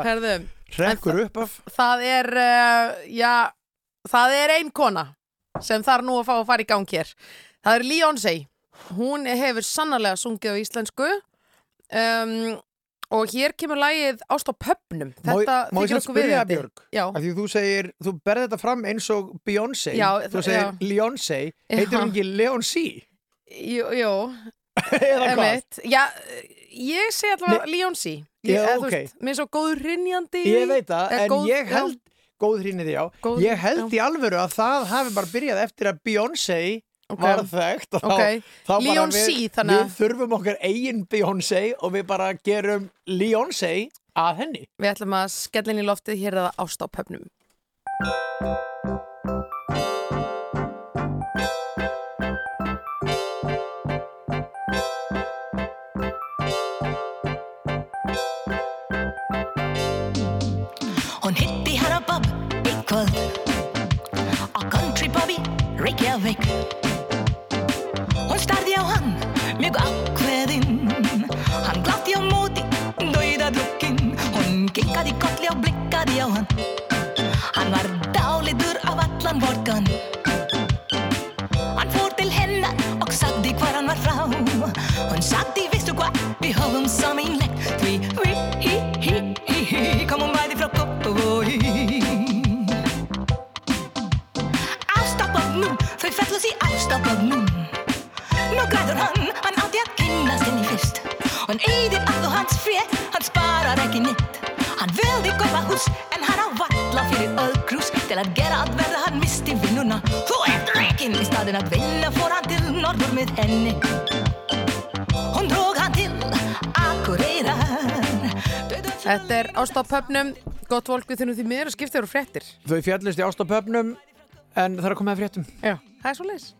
A: hrekkur upp af.
B: það er, uh, já, það er ein kona sem þarf nú að fá að fara í gang hér. Það er Beyoncé. Hún hefur sannarlega sungið á íslensku. Um, og hér kemur lagið Ást á pöpnum.
A: Má ég-
B: Þetta
A: má ég
B: þykir okkur
A: spyrja. Björg?
B: Já.
A: Af því þú segir, þú berði þetta fram eins og Beyoncé
B: Já,
A: þú segir
B: já.
A: Beyoncé, heitir
B: Já.
A: hún ekki Leoncy
B: Jú, jú.
A: eða hvað?
B: Já, ég segi allavega Beyoncé.
A: Já, ok.
B: veist, Mér er svo góður rinjandi.
A: Ég veit það, en
B: góð-
A: ég held góð hrýnið já,
B: Góð-
A: ég held í alvöru að það hafi bara byrjað eftir að Beyoncé
B: Ok.
A: var þekkt og
B: Ok.
A: þá, þá við,
B: þannig að-
A: við þurfum okkar eigin Beyoncé og við bara gerum Beyoncé að henni
B: Við ætlum að skella inn í loftið hér er það ást á pöfnum.
J: Hún hitti herra Bob í kvöld á Country Bobby Reykjavík ástapöfnum Nú græður hann, hann átti að kynnast henni fyrst. Hann eyðir allt og hans frétt, hann sparar ekki nýtt Hann vildi kaupa hús, en hann á valla fyrir öðkrús Til að gera allt verða hann misti vinnuna. Þú ert rekin í staðin að vinna fór hann til norður með henni. Hún dróg hann til Akureyrar.
B: Þetta er ást á pöfnum. Gott við þunum því miður og skiptir og fréttir.
A: Þau fjallist í ástapöfnum en það er að koma að fréttum.
B: Já, það er svo leis.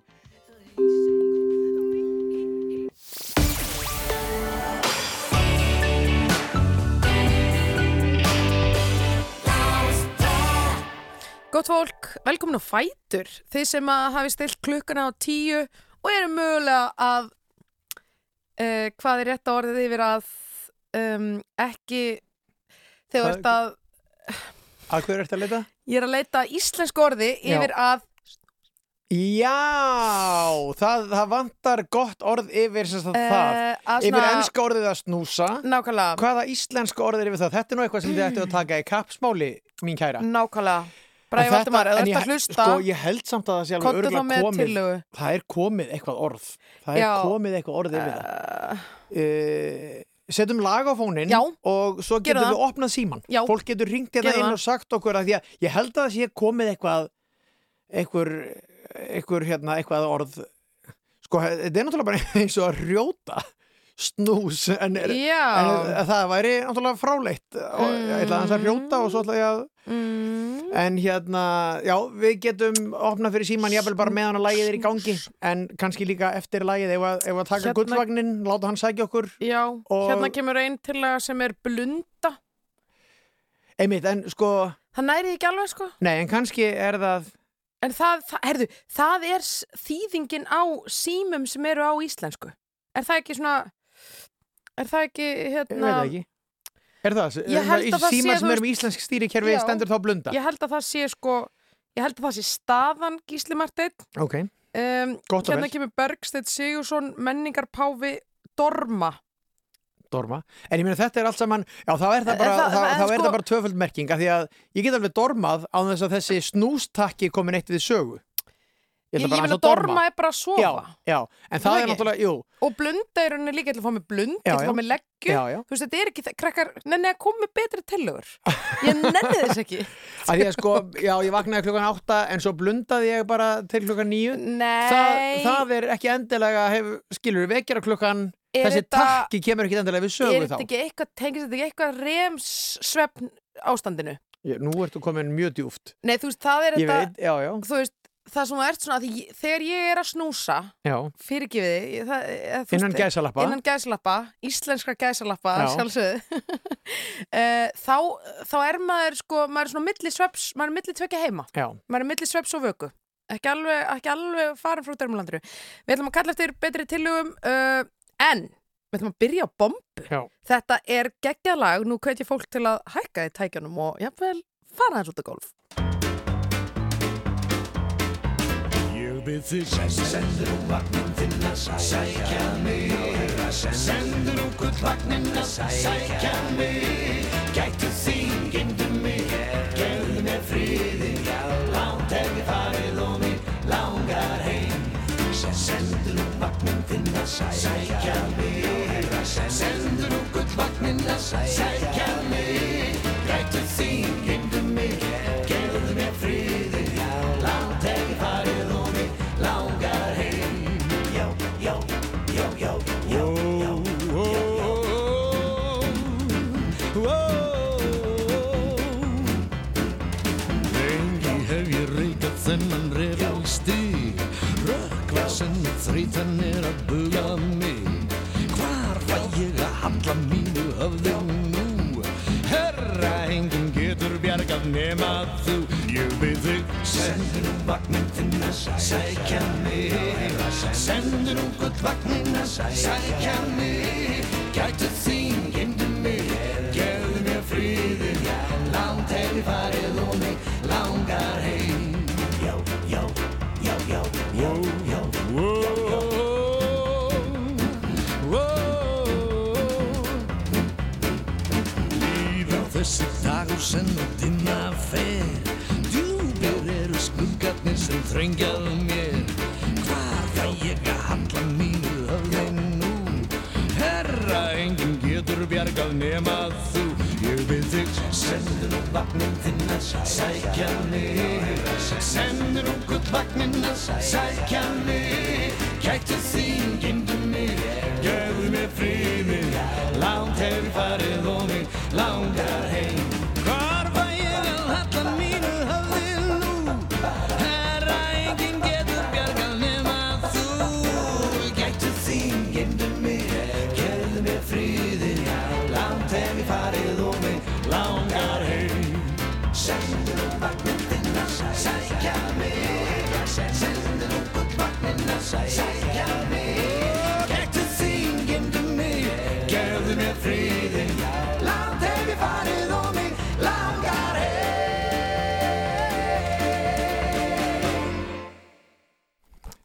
B: Gott fólk, velkomin á Fætur. Þið sem að hafi stilt klukkuna á tíu og eru mögulega að, uh, hvað er rétt orðið yfir að um, ekki, þegar þú ert að,
A: Að hverju ertu að leita?
B: ég er að leita íslensku orði
A: Já.
B: yfir að,
A: Já, það, það vantar gott orð yfir sem sagt,
B: Eh,
A: það
B: að
A: Yfir
B: svona-
A: ennska orðið að snúsa
B: nákvæmlega,
A: Hvaða íslenska orðið er yfir það? Þetta er nú eitthvað sem þið ættu að taka í kappsmáli, mín kæra
B: nákvæmlega. Bræði
A: þetta-
B: Valdimar, ef
A: en
B: þú ert
A: ég-
B: að hlusta,
A: Sko, ég held samt að það sé alveg
B: Komdu þá
A: örgulega
B: með
A: komið
B: tillögu.
A: Það er komið eitthvað orð Það er
B: Já.
A: Komið eitthvað orð yfir það uh, Setjum lag á fónin
B: Já.
A: og svo
B: Gerum
A: getum við opnað síman
B: Já.
A: Fólk getur ringt hérna
B: Gerum
A: inn
B: það.
A: og sagt okkur að því að ég held að það sé komið eitthvað eitthvað, eitthvað, hérna, eitthvað orð Sko, þetta er náttúrulega bara eins og að rjóta snús en, er, en það væri náttúrulega fráleitt og ég ætla aðeins að rjóta og svo ætla ég að
B: mm,
A: En hérna, já, við getum opnað fyrir síman jafnvel bara meðan að lagið er í gangi en kannski líka eftir lagið ef að, ef að taka
B: Hérna-
A: gullvagnin, láta hann sækja okkur
B: já,
A: Og-
B: hérna kemur einn tillaga sem er blunda.
A: einmitt, en sko,
B: Það næri ekki alveg, sko.
A: nei, en kannski er það
B: En það, það, herðu, það er þýðingin á símum sem eru á íslensku. Er það ekki svona, er það ekki,
A: ég
B: hérna...
A: veit það ekki Er það?
B: Ég það
A: Síma sem
B: þú
A: er með íslensk stýrikerfi stendur þá blunda
B: Ég held að það sé, sko, ég held að það sé staðan Gísli Marteinn.
A: Ok,
B: Um,
A: Gott og
B: hérna
A: vel.
B: kemur Bergstedt Sigursson, menningarpáfi Dorma.
A: Dorma En ég meina þetta er allt saman, já þá er það
B: En
A: bara,
B: það-
A: það,
B: en
A: þá er
B: sko-
A: bara tvöföld merking af því að ég get alveg dormað á þess að þessi snústakki komin eitt við sögu
B: Ég, ég vil
A: aðeins
B: að Dorma er bara að sofa.
A: Já, já, en
B: Það
A: það er náttúrulega, jú
B: Og blunda er henni líka, ég ætla að fá mig blund, ég ætla að fá mig leggju. Þú veist, þetta er ekki, krakkar, nenni að með betri tillögur. Ég nenni þess ekki.
A: að því að sko, já, ég vaknaði klukkan átta en svo blundaði ég bara til klukkan níu
B: Nei.
A: það, er ekki endilega hef, skilur, vekjara klukkan Þessi
B: þetta-
A: takki kemur ekki endilega við sögu þá.
B: ekki eitthvað, tengist þetta ekki eitthvað remsvefn ástandinu?
A: Ég, nú ertu komin mjög djúft.
B: Nei, þú veist, það er
A: Ég
B: þetta,
A: veit, já, já,
B: þú veist, það sem þú ert svona, ég- þegar ég er að snúsa, það, eða, þú
A: Innan
B: innan gæsalappa, íslenska gæsalappa, uh, þá, þá er maður, sko, maður er svona milli sveps, maður er milli tvekja heima,
A: Já,
B: maður er milli sveps og vöku, ekki alveg, ekki alveg farin frá dörmulandru. Við ætlum að kalla eftir betri tillögum, uh, en við ætlum að byrja á bombu.
A: já.
B: Þetta er geggjað lag, nú hvet ég fólk til að hækka í tækjanum og jafnvel fara þess út á golf.
I: Ég byrð þig Sendur úr vagnin þinn að sækja mig Sendur úr gullvagnin að sækja mig Gætu þín, að sækja mig. Sendur úr gullvagnin að sækja mig. Gætu þín, þreytan er að buga mig. Hvar fæ ég að halla mínu höfði nú? Herra, enginn getur bjargað nema þú. Ég byrð þig. Sendur um vagnin þinn að sækja mig. Sendur um gullvagnin að sækja mig. Gætu þín, geymdu mig. Gefðu mér friði Langt hef ég farið og mig langar heim þessi dagur sem á dimma fer. Djúpir eru skuggarnir sem þrengjað mér. Hvar fæ ég að handla mínu höfði nú? Herra, enginn getur bjargað nema þú Byrð þig. Sendur úr vagnin þinn að sækja mig. Sendur úr gullvagnin að sækja mig. Gætu þín, geymdu mig. Gefðu mér friði Langt hef ég farið og mig langar heim sækja mig Gætu þín, geymdu mig Gefðu mér friði Langt hef ég farið og mig langar heim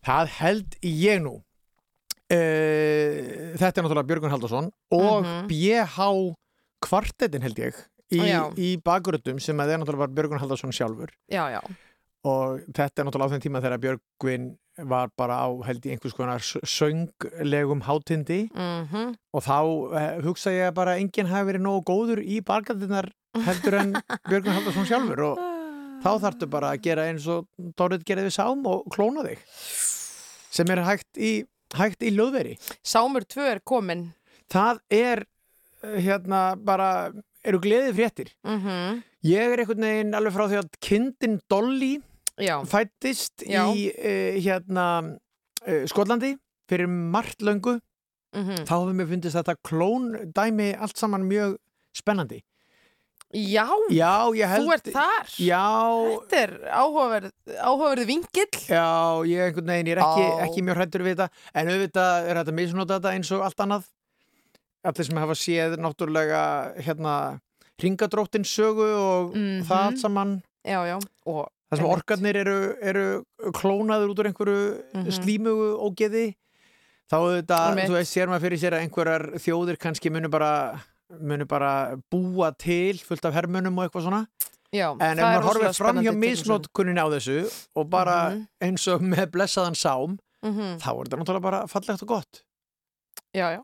A: Það held ég nú. Uh, þetta er náttúrulega Björgun Haldarsson og
B: Mhm.
A: BH kvartetin held ég í, í bakgröndum sem að það er náttúrulega bara Björgun Haldarsson sjálfur
B: Já, já.
A: og þetta er náttúrulega á þeim tíma þegar Björgvin var bara á held í einhvers konar sönglegum hátindi.
B: Mm
A: og þá uh, hugsa ég bara enginn hafi verið nógu góður í bakgröndunar heldur en Björgun Haldarsson sjálfur. Og þá þarftu bara að gera eins og Dorrit gerði við sám og klóna þig sem er hægt í, hægt í löðveri
B: Sámur 2 er komin.
A: það er uh, hérna bara eru gleði fréttir
B: Mm
A: ég er einhvern veginn alveg frá því að kindin Dolly. Fættist í uh, hérna uh, Skotlandi fyrir margt löngu.
B: Mm
A: þá hefur mér fundist þetta klón dæmi allt saman mjög spennandi.
B: Já,
A: já, held
B: þú ert þar.
A: já,
B: Þetta er áhugaverð, áhugaverð vingill.
A: já, ég einhvern veginn ég er ekki, ekki mjög hrættur við þetta. En auðvitað er þetta misnóta þetta eins og allt annað. Allir sem hafa séð náttúrulega hérna ringadróttin sögu og
B: Mhm.
A: það allt saman.
B: Já, já. Og
A: Það sem orkarnir eru, eru klónaður út úr einhverju
B: Mhm.
A: slímugu og geði þá
B: Einmitt.
A: þú veist, sér maður fyrir sér að einhverjar þjóðir kannski munu bara munu bara búa til fullt af hermunum og eitthvað svona
B: já,
A: en ef maður
B: rosalega
A: fram hjá
B: spennandi tilhugsun.
A: misnótkunni á þessu og bara
B: Mhm.
A: eins og með blessaðan sám
B: Mhm.
A: þá er þetta náttúrulega bara fallegt og gott
B: Já, já.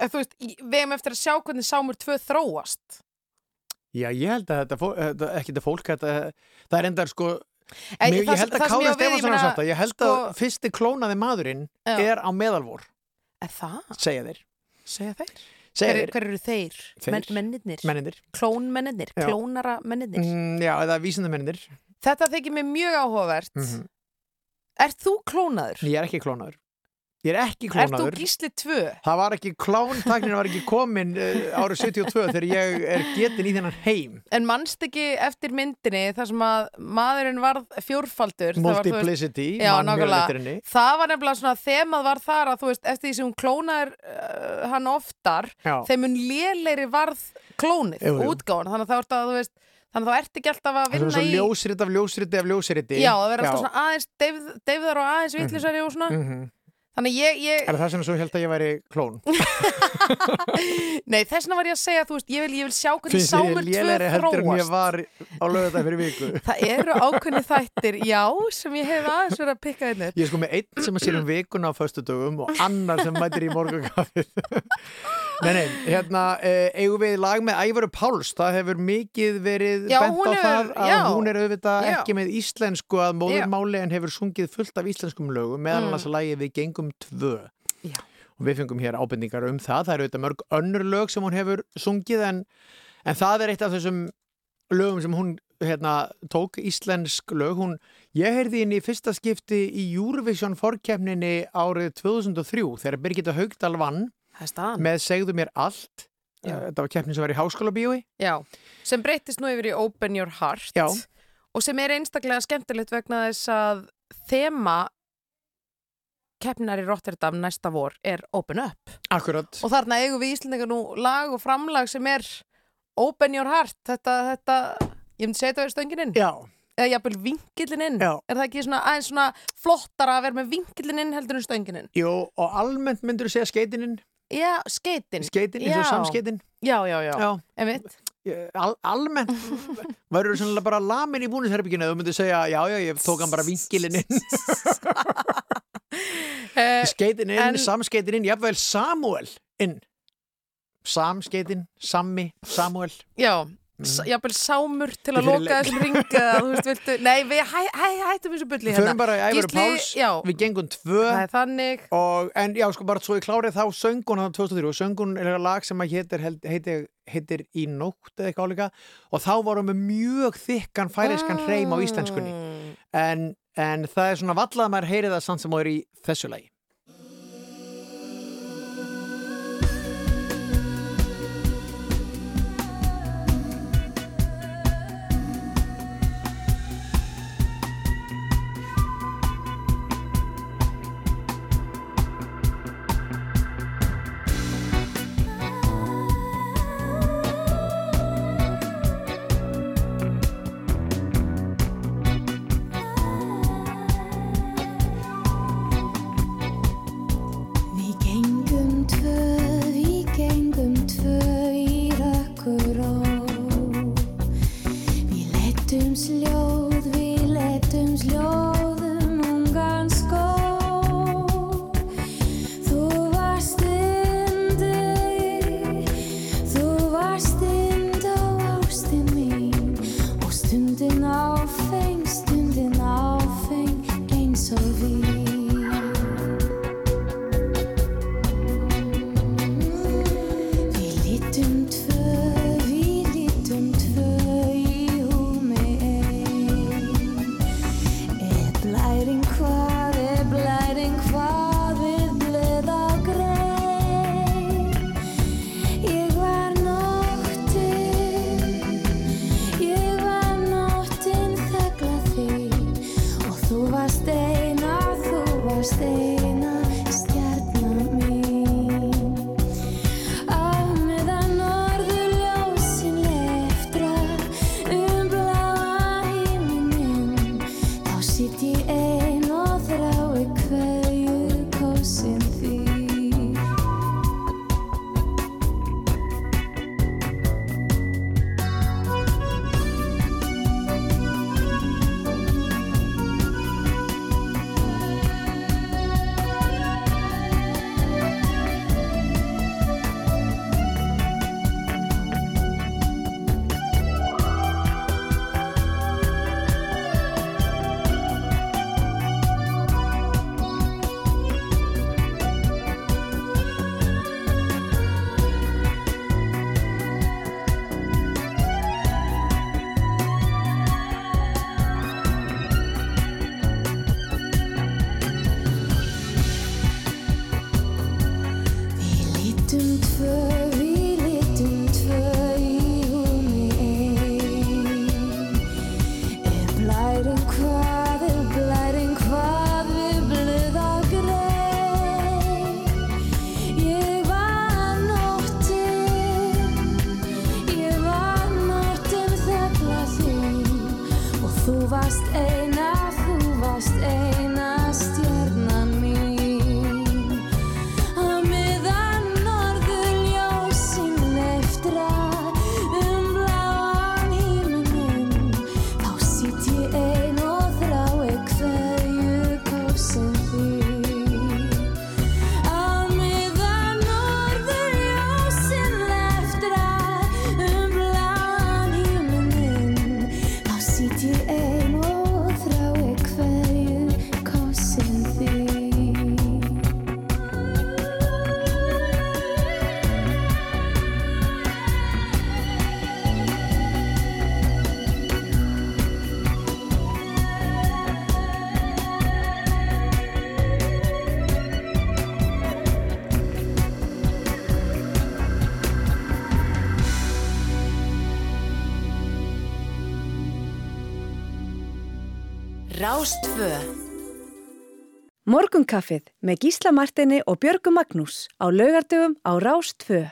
B: En þú veist, við hefum eftir að sjá hvernig Sámur 2 þróast.
A: Já, ég held að þetta, fó- þetta ekki þetta fólk þetta, það er endar sko
B: En
A: Mér,
B: það
A: ég held að
B: á ég
A: Stefansson hafa sagt það, ég held
B: sko-
A: að fyrsti klónaði maðurinn
B: Já.
A: er á meðalvor
B: Er það?
A: segja þeir
B: Segja þeir?
A: segja
B: Hver,
A: þeir,
B: hver eru þeir?
A: Þeir.
B: Men, mennirnir?
A: mennindir
B: Klónmennirnir?
A: Já.
B: Klónara mennirnir?
A: mm, já, eða vísindamennir
B: Þetta þykir mér mjög áhugavert.
A: mm
B: Ert þú klónaður?
A: ég er ekki klónaður ég er ekki
B: Ert þú
A: klónaður.
B: Gísli tvö?
A: það var ekki klóntaknin var ekki komin uh, árið 72 þegar ég er getin í þennan heim.
B: En mannst ekki eftir myndinni þar sem að maðurinn varð fjórfaldur? það var, þú veist-
A: multiplicity,
B: Já,
A: mann mjög henni
B: Það var nefnilega svona þemað var þar að þú veist, eftir því sem hún klónar uh, hann oftar,
A: Já.
B: þeim mun lélegri varð klónið, útgáðan, þannig að það vart að þú veist, þannig að þá ert ekki alltaf að
A: það er
B: vinna
A: svo
B: í...
A: ljósrit af ljósriti af ljósriti.
B: Já, það verður alltaf svona aðeins deyfð, deyfðar og aðeins vittlisari og svona.
A: mm
B: Þannig ég, ég,
A: er það sem svo held að ég væri klón
B: nei þess vegna var ég að segja, þú veist, ég vil, ég vil sjá hvernig sámur tvö
A: lélegri heldur en ég
B: þróast.
A: var á lögða fyrir viku
B: Það eru ákveðni þættir, já, sem ég hef aðeins verið að pikka einnig.
A: Ég er sko með einn sem að sér um vikuna á föstudögum og annar sem mætir í morgunkafið. nei, nei, hérna eh, eigum við lag með Ævaru Páls. Það hefur mikið verið
B: Já,
A: bent á
B: hún
A: það að
B: já.
A: hún er auðvitað
B: Já.
A: ekki með íslensku að móðurmáli en hefur sungið fullt af íslenskum lögum meðal
B: Mm.
A: annars að lagi við gengum tvö.
B: Já.
A: Og við fengum hér ábendingar um það. Það eru auðvitað mörg önnur lög sem hún hefur sungið en, en það er eitt af þessum lögum sem hún hérna, tók íslensk lög. Hún, ég heyrði henni í fyrsta skipti í Eurovision forkeppninni árið 2003 þegar Birgitta Haugdal vann
B: er.
A: Með Segðu mér allt.
B: Já.
A: Þetta var keppnin sem var í háskóla bíói.
B: Já, sem breytist nú yfir í Open Your Heart
A: Já.
B: og sem er einstaklega skemmtilegt vegna þess að þema keppnar í Rotterdam næsta vor er Open Up
A: Akkurat.
B: og þarna eigum við Íslendingar nú lag og framlag sem er Open Your Heart þetta, þetta, ég myndi segja þetta verið stöngin inn
A: Já.
B: eða jafnvel vinkillin inn
A: Já.
B: er það ekki svona aðeins svona flottara að vera með vinkillin inn heldur en stöngin inn
A: Jú, og almennt myndur þú segja skeitininn?
B: Já, skeitin.
A: Skeitin, eins og samskeitin?
B: Já, já, já,
A: Já.
B: Einmitt.
A: Al, almennt. Verður þú sannlega bara lamin í búnisherbygginu þú myndir segja, já, já, ég tók hann bara vinkilinn inn.
B: Eh,
A: skeitin inn,
B: en-
A: samskeitin inn jafnvel Samuel inn. Samskeitin, Sammi, Samuel
B: Já, mm. jafnvel sámur til að loka þessum ringa þú veist, viltu, nei, við hæ, hæ, hættum þessu bulli hérna.
A: förum bara í
B: Gísli,
A: Páls. við gengum tvö.
B: Er þannig.
A: Og, en já, sko bara svo ég klárið þá söngun hann 2003 og söngun er lag sem heitir, heitir, heitir í nótt eða eitthvað álíka. Og þá vorum við mjög þykkan færiskan hreim á íslenskunni.
B: Mm.
A: en, en það er svona vallað að maður heyri það samt sem það er í þessu lagi
F: Rástvö Morgunkaffið með Gísla Martini og Björgu Magnús á laugardöfum á Rástvö.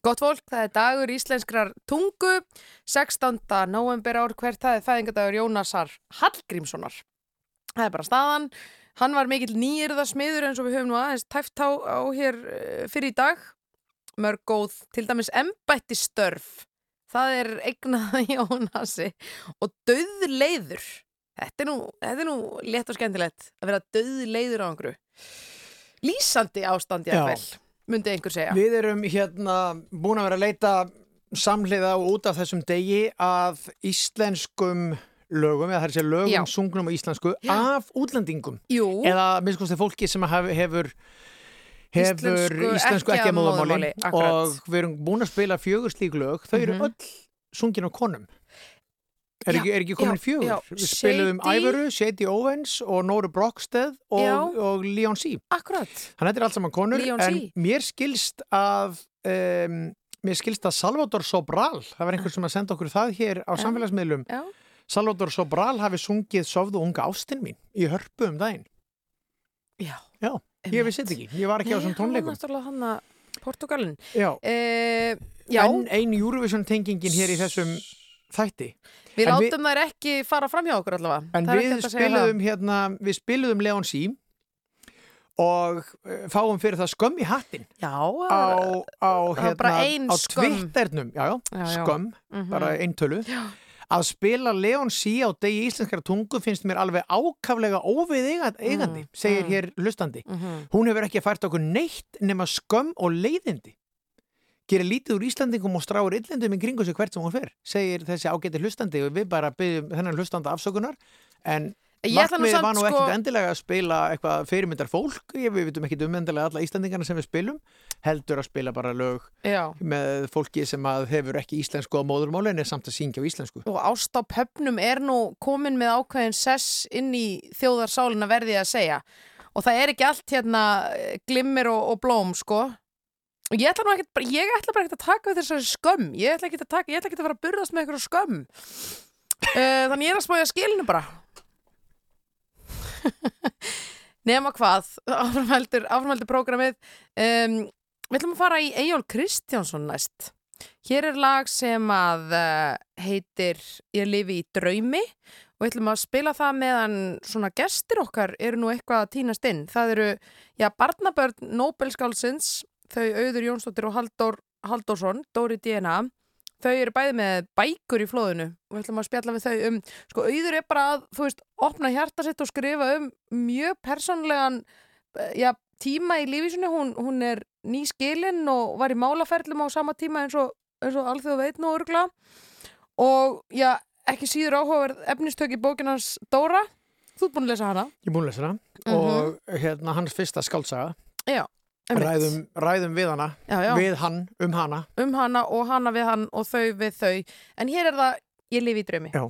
B: Gott fólk, það er dagur íslenskrar tungu, 16. november ár hvert, það er fæðingadagur Jónasar Hallgrímssonar. Það er bara staðan. Hann var mikill nýjirða smiður eins og við höfum nú aðeins tæft á, á hér eh, fyrir í dag. Mörg góð, til dæmis embætti störf. Það er eignað Jónasi og döðleiður. Þetta er nú, þetta er nú létt og skemmtilegt að vera döðleiður á einhverju. Lýsandi ástand ég
A: Já.
B: vel, myndi einhver segja.
A: Við erum hérna búin að vera að leita samhliða og út af þessum degi að íslenskum lögum, eða það er segja lögum
B: Já.
A: sungnum á íslensku, af útlendingum.
B: Jú.
A: Eða minnst kosti fólki sem hef, hefur hefur
B: Íslensku
A: íslensku
B: ekki að akkurat.
A: og við erum búin að spila fjögur slík lög þau eru
B: Mhm.
A: öll sungin á konum er ekki, er ekki komin fjögur
B: já.
A: við spilum
B: Shady-
A: Ævaru, Shady Owens og Nóru Brockstead
B: Já.
A: og, og Leon C
B: Akkurat.
A: Þannig að þetta er allt saman konur
B: Leon
A: en
B: C.
A: mér skilst að um, mér skilst að Salvador Sobral það var einhver sem að senda okkur það hér á samfélagsmiðlum
B: Já.
A: Salvador Sobral hafi sungið Sofðu unga ástin mín í hörpu um daginn
B: Já.
A: Já, ég vissi þetta ekki, ég var ekki á þessum tónleikum
B: Nei, hann var náttúrulega hann að Portugalin.
A: Já,
B: Eh, já,
A: en ein Eurovision tengingin hér í þessum þætti
B: við
A: en
B: látum þær ekki fara fram hjá okkur allavega.
A: En við spiluðum hérna, við spiluðum Leon C og eh, fáum fyrir það skömm í hattin
B: Já,
A: á, á, hérna,
B: bara
A: á
B: skömm.
A: Twitternum, já, já,
B: Já, já.
A: skömm,
B: Mhm.
A: bara eintölu. Að spila Leon C á degi íslenskara tungu finnst mér alveg ákaflega óvið eigandi,
B: Mm,
A: segir
B: mm.
A: hér hlustandi.
B: Mhm.
A: Hún hefur ekki fært okkur neitt nema skömm og leiðindi. Gerir lítið úr Íslandingum og stráur illendum í kringu sig hvert sem hún fer, segir þessi ágæti hlustandi og við bara byggjum þennan hlustanda afsökunar en markmiðið var nú
B: sko-
A: ekkit endilega að spila eitthvað fyrirmyndar fólk, við vitum ekki um endilega alla Íslandingarna sem við spilum, heldur að spila bara lög
B: Já.
A: með fólki sem hefur ekki íslensku á móðurmáli en er samt að syngja á íslensku.
B: Og ást á pöpnum er nú komin með ákveðin sess inn í þjóðarsálina verði ég að segja. Og það er ekki allt hérna eh, glimmir og, og blóm, sko. Ég ætla bara- ég ætla bara ekkert að taka við þessari skömm. Ég ætla ekkert að taka, ætla ekkert að fara að burðast með einhverju skömm. Uh, þannig ég er að spája skilinu bara. Nema hvað, áframheldur, áframheldur prógramið. Um, við ætlum að fara í Eyjól Kristjánsson næst. Hér er lag sem að uh, heitir Ég lifi í draumi og við ætlum að spila það meðan svona gestir okkar eru nú eitthvað að týnast inn. Það eru, já, barnabörn Nobelskálsins, þau Auður Jónsdóttir og Halldór Halldórsson, Dóri DNA. Þau eru bæði með bækur í flóðinu og við ætlum að spjalla við þau um, sko, Auður er bara að, þú veist, opna hjarta sitt og skrifa um mjög persónlegan, eh, já, tíma í lífísinu. Hún, hún er nýskilinn og var í málaferlum á sama tíma eins og, eins og alþjóð veit nú örgla og já, ekki síður áhugaverð efnistök í bókinans Dóra þú ert búin að lesa hana
A: Ég er búin að lesa hana
B: Mhm.
A: og hérna hans fyrsta skálsaga,
B: já.
A: Ræðum, ræðum við hana,
B: já, já.
A: við hann, um hana.
B: um hana og hana við hann og þau við þau en hér er það Ég lifi í draumi
A: Já.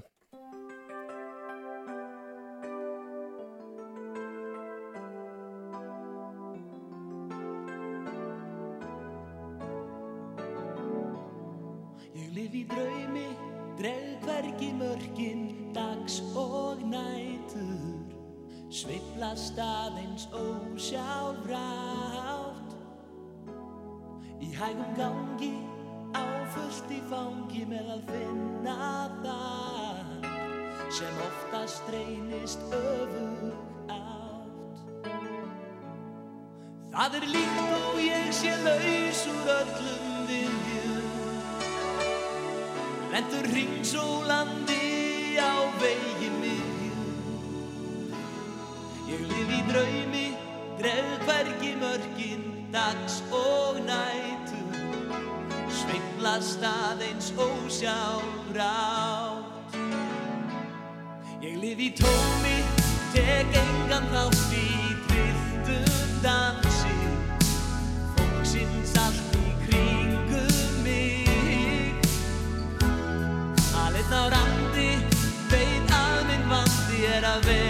G: Hægum gangi, áfullt í fangi með að finna það, sem oftast reynist öfug átt. Það er líkt og ég sé laus úr öllum viðjum. Lendur ringsólandi á vegi miðjum. Ég lif í draumi, dreg hvergi mörkin dags og nætur Sveiflast aðeins ósjálfrátt. Ég lif í tómi, tek engan þátt í trilltum dansi. Fólksins allt í kringum mig. Alinn á randi, veit að minn vandi er að vera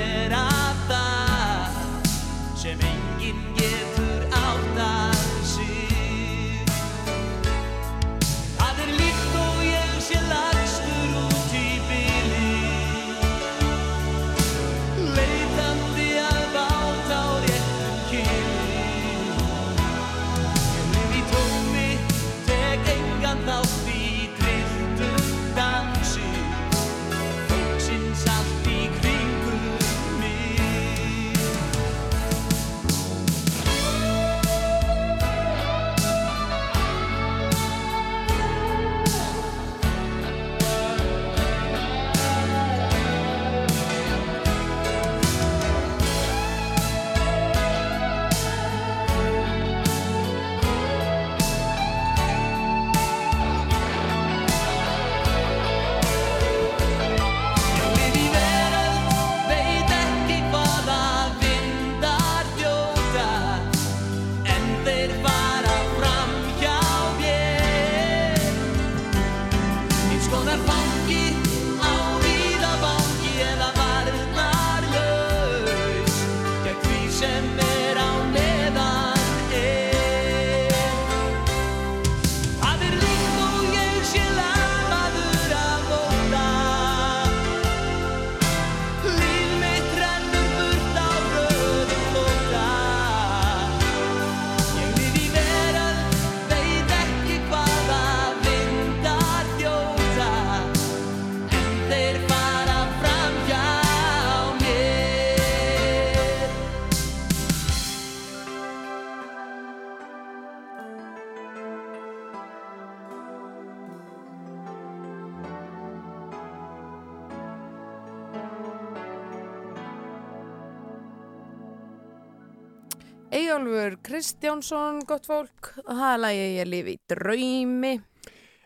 B: Eyjálfur Kristjánsson, gott fólk. Það er lagi ég lifi í draumi.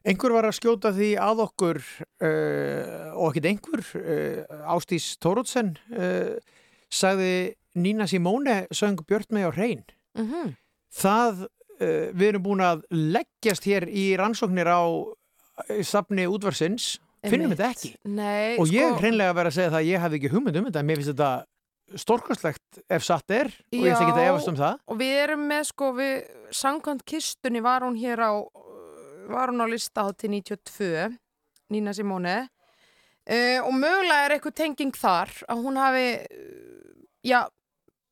G: Einhver var að skjóta því að okkur uh, og ekkert einhver uh, Ástís Tórótsen uh, sagði Nína Simóne söng Björn með á hrein.
B: Mm
G: það, uh, við erum búin að leggjast hér í rannsóknir á safni útvarsins finnum þetta ekki?
B: Nei,
G: og ég
B: sko,
G: hreinlega verið að segja það að ég hafði ekki hugmynd um þetta. Mér finnst þetta stórkastlegt ef satt er og ég ætla ekki að
B: Já.
G: efast um það
B: Og við erum með, sko, við, samkvæmt kistunni var hún hér á, var hún á lista á til 92, Nína Simóne. Uh, og mögulega er eitthvað tenging þar að hún hafi, uh, já,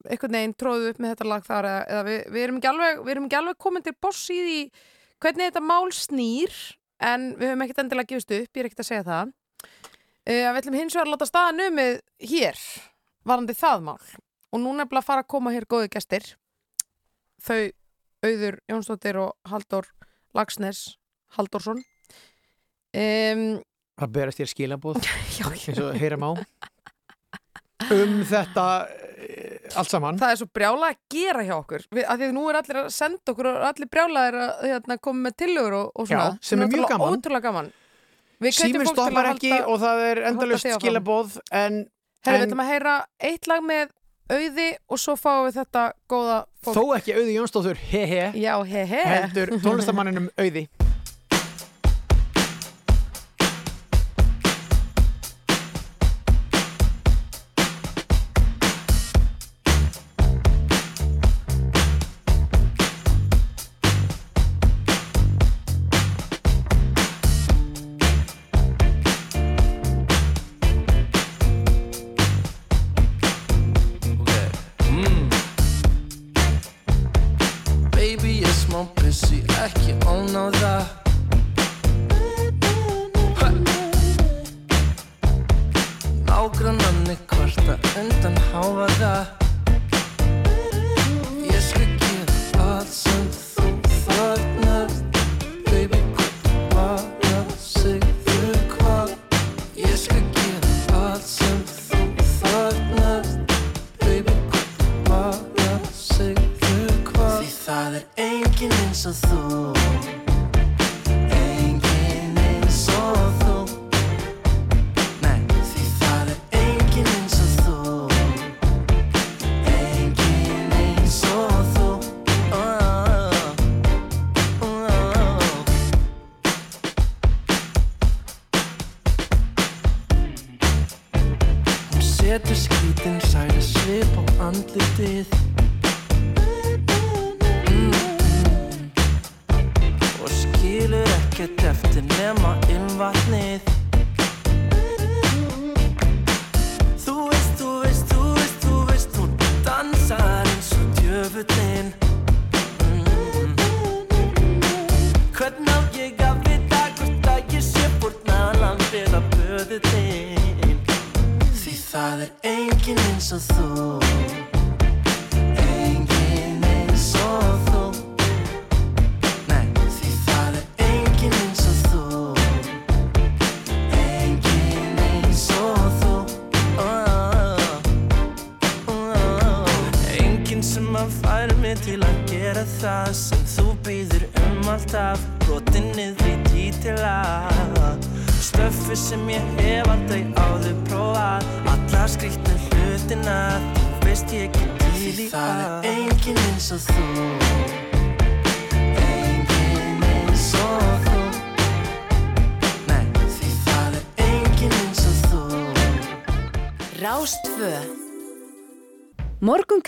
B: einhvern veginn tróðu upp með þetta lag þar eða, eða við, við erum ekki alveg, við erum ekki alveg komin til boss í því hvernig þetta mál snýr en við höfum ekkert endilega gefist upp, ég er ekkert að segja það. Uh, við ætlum hins vegar að láta staða numið hér, varandi það mál. Og nú nefnilega fara að koma hér góði gestir. Þau Auður Jónsdóttir og Halldór Lagsnes Halldórsson. Um,
G: það berast þér skilabóð eins og heyra má um þetta uh, allt saman
B: það er svo brjála að gera hjá okkur. Við, að því að nú er allir að senda okkur og allir brjálaðir að hérna, koma með tillögur og, og svona.
G: Já, sem er mjög gaman.
B: Ótrúlega gaman. Að
G: stoppar ekki
B: halda-
G: og það er endalust skilabóð en,
B: Herri, við
G: en
B: ætlum að heyra eitt lag með auði og svo fáum við þetta góða fólk.
G: þó ekki auði Jónsdóttur he he
B: Já, he he.
G: heldur tónlistamanninum auði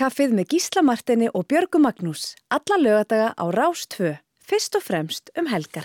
F: Morgunkaffið með Gísla Martini og Björgu Magnús. Alla lögadaga á Rástfö. Fyrst og fremst um helgar.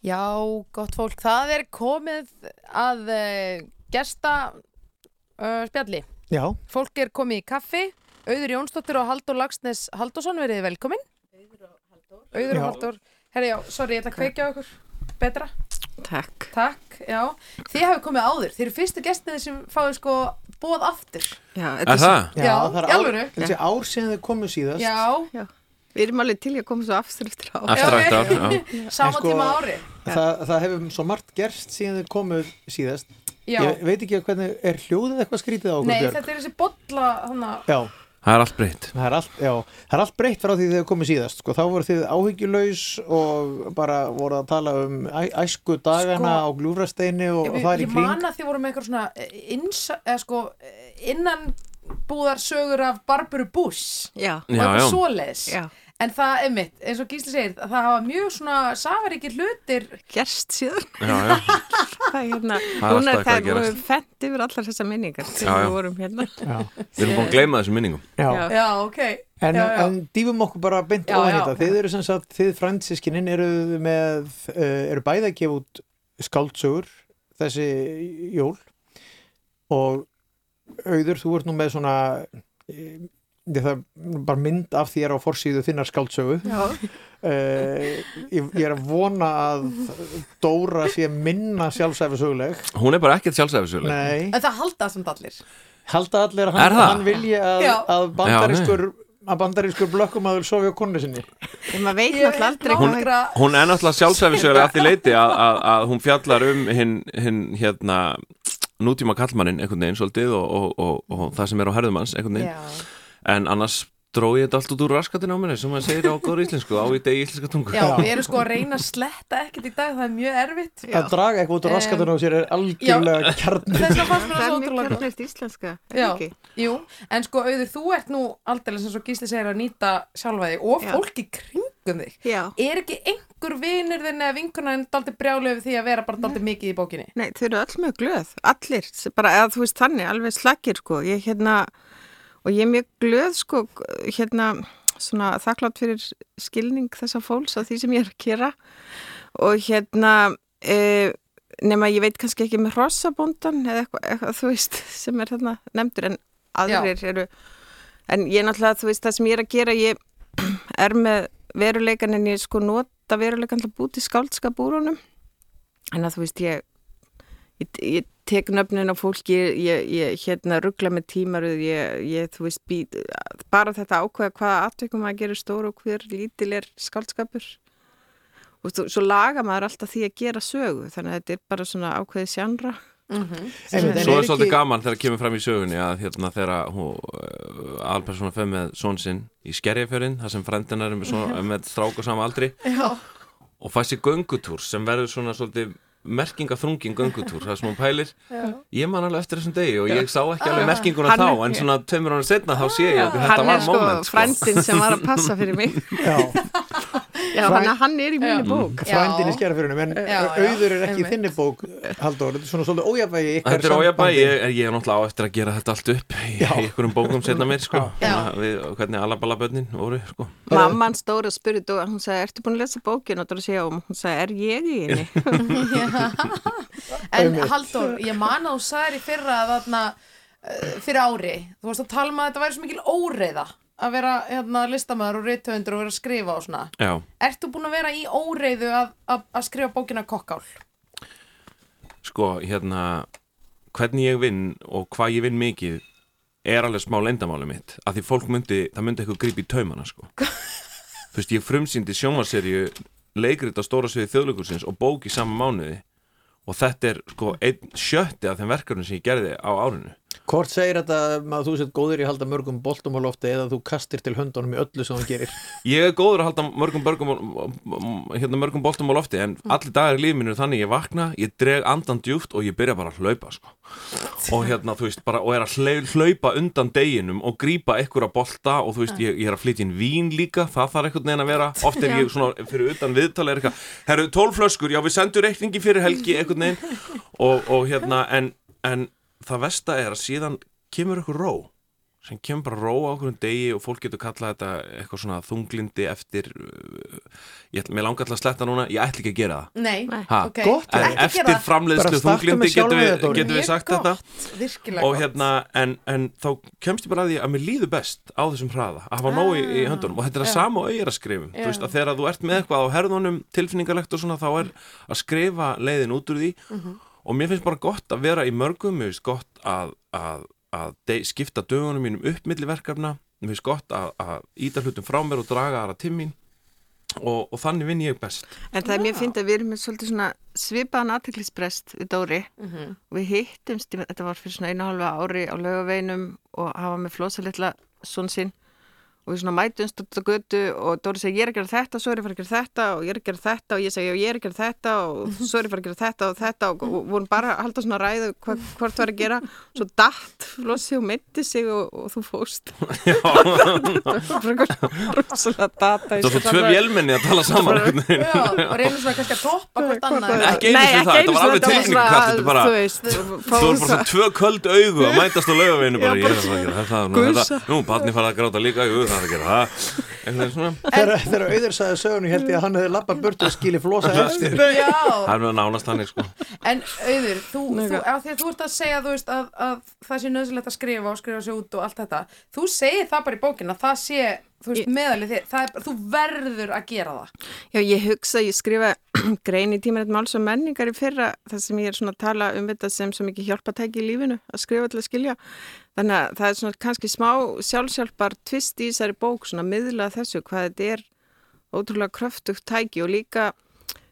B: Já, gott fólk, það er komið að uh, gesta uh, spjalli.
G: Já,
B: Fólk er komið í kaffi, Auður Jónsdóttir og Halldór Lagsnes Halldórsson, verið velkomin. Auður
G: Já.
B: og Halldór. Herri, já, sorry, ég ætla að kveikja á ykkur. Betra.
K: Takk.
B: Takk, já. Þið hafið komið áður. Þið eru fyrstu gestinni sem fáið sko bóð aftur.
K: Já,
L: Er það?
B: Já,
G: það er
B: í alvöru.
G: ár, þessi ár síðan þið komu síðast
B: Já,
K: Já. Við erum alveg til í að koma svo aftur eftir á.
L: Aftur eftir ár, já.
B: sama
G: En sko-
B: tíma ári.
G: það, það hefur svo margt gerst síðan þið komuð síðast
B: Já.
G: ég veit ekki hvernig er hljóðið eitthvað skrítið á okkur
B: Nei,
G: Björg
B: þetta er þessi bolla, hana,
G: Já,
L: Það er allt breytt
A: Það er allt, já, það er allt breytt frá því þið komið síðast sko. þá voru þið áhyggjulaus og bara voru að tala um æ, æsku dagana
B: Sko,
A: á glúfrasteini og, og
B: Ég,
A: það er í
B: ég
A: kring
B: man að þið voru með eitthvað svona eh, insa, eða sko, eh, innan búðar sögur af Barburu Bush
K: Já.
B: og
L: Já,
B: eitthvað
L: já.
B: svoleiðis
K: Já.
B: En það er mitt, eins og Gísli segir það hafa mjög svona safaríkir hlutir
K: gerst síðan
L: Já, já,
K: það er hérna, hún er
L: að gerast.
K: voru fendt yfir allar þessar minningar sem
L: Já, já.
K: við vorum hérna
A: já.
L: við erum búin að gleyma þessum minningum
A: Já.
B: Já, ok
A: En,
B: já, já.
A: en dýfum okkur bara beint
B: já.
A: þetta þið eru sem sagt, þið fransískinin eru með, uh, eru bæði að gefa út skáldsögur þessi jól og auður, þú ert nú með svona uh, það er bara mynd af þér á forsíðu þinnar skáldsögu.
K: Já.
A: Uh, ég, ég er að vona að Dóra sé minna sjálfsæfisöguleg
L: Hún er bara ekkert sjálfsæfisuleg
A: Nei,
B: en það halda það samt allir.
A: Halda allir að
L: Er
A: hann, hann vilji að,
B: Já.
A: að bandarískur að bandarískur blökkumaður sofi á konu sinni?
K: En maður veit
B: Ég
K: náttúrulega aldrei
L: Hún, hún er náttúrulega sjálfsæfisuleg að því leiti að, að, að hún fjallar um hinn hin, hérna nútíma kallmannin einhvern veginn svolítið og, og, og, og það sem er á herðumanns einhvern veginn.
B: Já.
L: En annars drói ég þetta allt út úr raskatinn á minni sem maður segir á góður íslensku á í degi íslenska tungu
B: Já, við erum sko að reyna að sletta ekkert í dag, það er mjög erfitt.
A: að draga eitthvað út á raskatunum á sér er algjörlega kjarnir
B: Þess vegna fannst mér
K: það
B: það
K: er
B: svo
K: mjög
B: ótrúlega gott.
K: kjarnist íslenska er
B: Já,
K: ekki?
B: jú, en sko auður, þú ert nú aldrei sem svo Gísli segir að nýta sjálfa þig og
K: Já.
B: fólk í kringum þig.
K: Já.
B: Er ekki einhver vinur þinn eða vinkuna en daldi brjálu yfir því að vera bara daldi mikið í bókinni?
K: Nei, og ég er mjög glöð sko, hérna, svona þakklátt fyrir skilning þessa fólks á því sem ég er að gera. Og hérna, e, nema ég veit kannski ekki með hrossabóndan eða eitthvað, eitthvað, þú veist, sem er þarna nefndur en aðrir eru, en ég náttúrulega, þú veist, það sem ég er að gera, ég er með veruleikan en ég sko nota veruleikan til að búti skáldskapúrunum en að þú veist ég ég, ég tek nöfnin á fólki ég, ég hérna ruggla með tímaruð ég, ég þú veist bý, bara þetta ákveða hvaða atvikum maður gerir stór og hver lítil er skáldskapur. Og þú, svo laga maður alltaf því að gera sögu þannig að þetta er bara svona ákveði sjandra
A: Einmitt, en
L: Svo er svolítið
A: ekki-
L: gaman þegar kemur fram í sögunni að hérna þegar hún alpersona fer með són sinn í skerjafjörinn þar sem frendina er með, með strák og sama aldri.
B: Já.
L: og fæst sér göngutúr sem verður svona svolítið merkingaþrungin göngutúr það sem hún pælir.
B: Já.
L: ég man alveg eftir þessum degi og ég sá ekki alveg merkinguna
K: Hann
L: þá
K: er-
L: en svona tveimur ára setna þá sé ég að þetta
K: hann
L: var
K: er sko
L: moment sko.
K: frændin sem var að passa fyrir mig.
A: Já,
K: já,
A: Frænd-
K: hann, er- hann er í minni bók.
A: Frændin í skerafyrunum en
B: Já, já,
A: auður er ekki í þinni bók Halldór, þetta er svona svolítið ójafvægi ykkar
L: Þetta er ójabæ,
A: sambandi.
L: ég, ég er náttúrulega á eftir að gera þetta allt upp í einhverjum bókum setna mér sko, við, hvernig alabalabönnin voru sko.
K: mamman stóra spurði og hún sagði, ertu búin að lesa bókin og þú segja, og hún sagði, er ég í henni?
B: En. Halldór, ég man að þú sagðir í fyrra að þarna uh, fyrir ári, þú varst að tala um að þetta væri svo mikil óreiða að vera hérna, listamæður og rithöfundur og vera að skrifa og svona.
L: Já,
B: Ertu búin að vera í óreiðu að, að, að skrifa bókina kokkál?
L: sko, hérna hvernig ég vinn og hvað ég vinn mikið er alveg smá leyndamáli mitt að því fólk myndi, það myndi eitthvað grípa í taumana sko. Þú veist, ég frumsýndi sjónvarserju leikrit á stóra sviði þjóðleikursins og bók í sama mánuði og þetta er sko einn sjötti af þeim verkefnum sem ég gerði á árinu
A: Hvort segir þetta að þú sett góður í að halda mörgum boltum á lofti eða þú kastir til höndunum í öllu sem þú gerir?
L: Ég er góður að halda mörgum, börgum, hérna, mörgum boltum á lofti en allir dagar í lífinu er þannig ég vakna, ég dreg andan djúft og ég byrja bara að hlaupa sko. og hérna, þú veist, bara og er að hlau- hlaupa undan deginum og grípa einhverja bolta og þú veist, ég, ég er að flytja inn vín líka, það þarf einhvern veginn að vera. Oft er ég svona fyrir utan viðtala er eitthvað, herru, tólflöskur, já við sendum reikningi fyrir helgi og, og hérna, en, en það versta er að síðan kemur ykkur ró sem kemur bara ró á okkur degi og fólk getur kallað þetta eitthvað svona þunglindi eftir uh, ég, ætla- mér langar alltaf að sletta núna, ég ætla ekki að gera það.
B: Nei,
L: Ha,
B: ok.
A: gott,
L: en
B: Ekki gera
L: eftir framleiðslu þunglindi
A: sjálfum
L: við, getum við sagt
B: gott,
L: þetta.
B: Virkilega
L: og
B: gott.
L: hérna, en, en þá kemst ég bara að því að mér líður best á þessum hraða að hafa nóg í, í höndunum. Og þetta er að sama og auðvitað skrifum
B: Já.
L: þú veist að þegar þú ert með eitthvað á herðunum tilfinningalegt og svona þá er að skrifa leiðin út úr því.
B: Mhm.
L: Og mér finnst bara gott að vera í mörgum mér finnst gott að, að, að skipta dögunum mínum upp milli verkefna. Mér finnst gott að, að íta hlutum frá mér og draga aðra til mín. Og, og þannig vinn ég best.
K: En það er mér fyndið að við erum með svolítið svona svipaðan aðteklisbrest við Dóri.
B: Mhm.
K: og við hittumst, þetta var fyrir svona einu halva ári á laugaveinum og hafa með flosa litla svon sinn og við svona mætumst út á götu og Dóri segi ég er að gera þetta, svo er ég að fara að gera þetta og ég er að gera þetta og ég segi já, ég er að gera þetta og svo er ég að fara að gera þetta og þetta. Og, og vorum bara að halda svona ræðu hva, hvort var að gera. Svo datt Flossi og myndi sig og, og þú fóst rosalega data
L: Það var tvö vélmenni að tala saman.
B: Já, og reynir svona kannski að toppa hvort annað.
L: Ekki einu sinni það, þetta var alveg tilfinning hvað þetta er bara
K: þú
L: voru bara svona tvö augu að er að að gera þetta, þetta, að það er að
A: Þegar auður sagði sögunu held ég að hann hefði lappað burt og skilið flosa eftir.
B: Já,
L: Það er nú nánast þannig, sko.
B: En auður, þú, þú, því að þú ert að segja þú veist, að, að það sé nöðsilegt að skrifa og skrifa sér út og allt þetta þú segir það bara í bókina, það sé veist, meðalið þér, það er, þú verður að gera það.
K: Já, ég hugsa, ég skrifa grein í tímanett máls og menningar í fyrra þar sem ég er svona að tala um þetta sem svo mikið hjálpatæki í lífinu að skrifa til að skilja. Þannig að það er svona kannski smá sjálfsjálfbar tvist í þessari bók, svona miðla þessu hvað þetta er ótrúlega kröftugt tæki og líka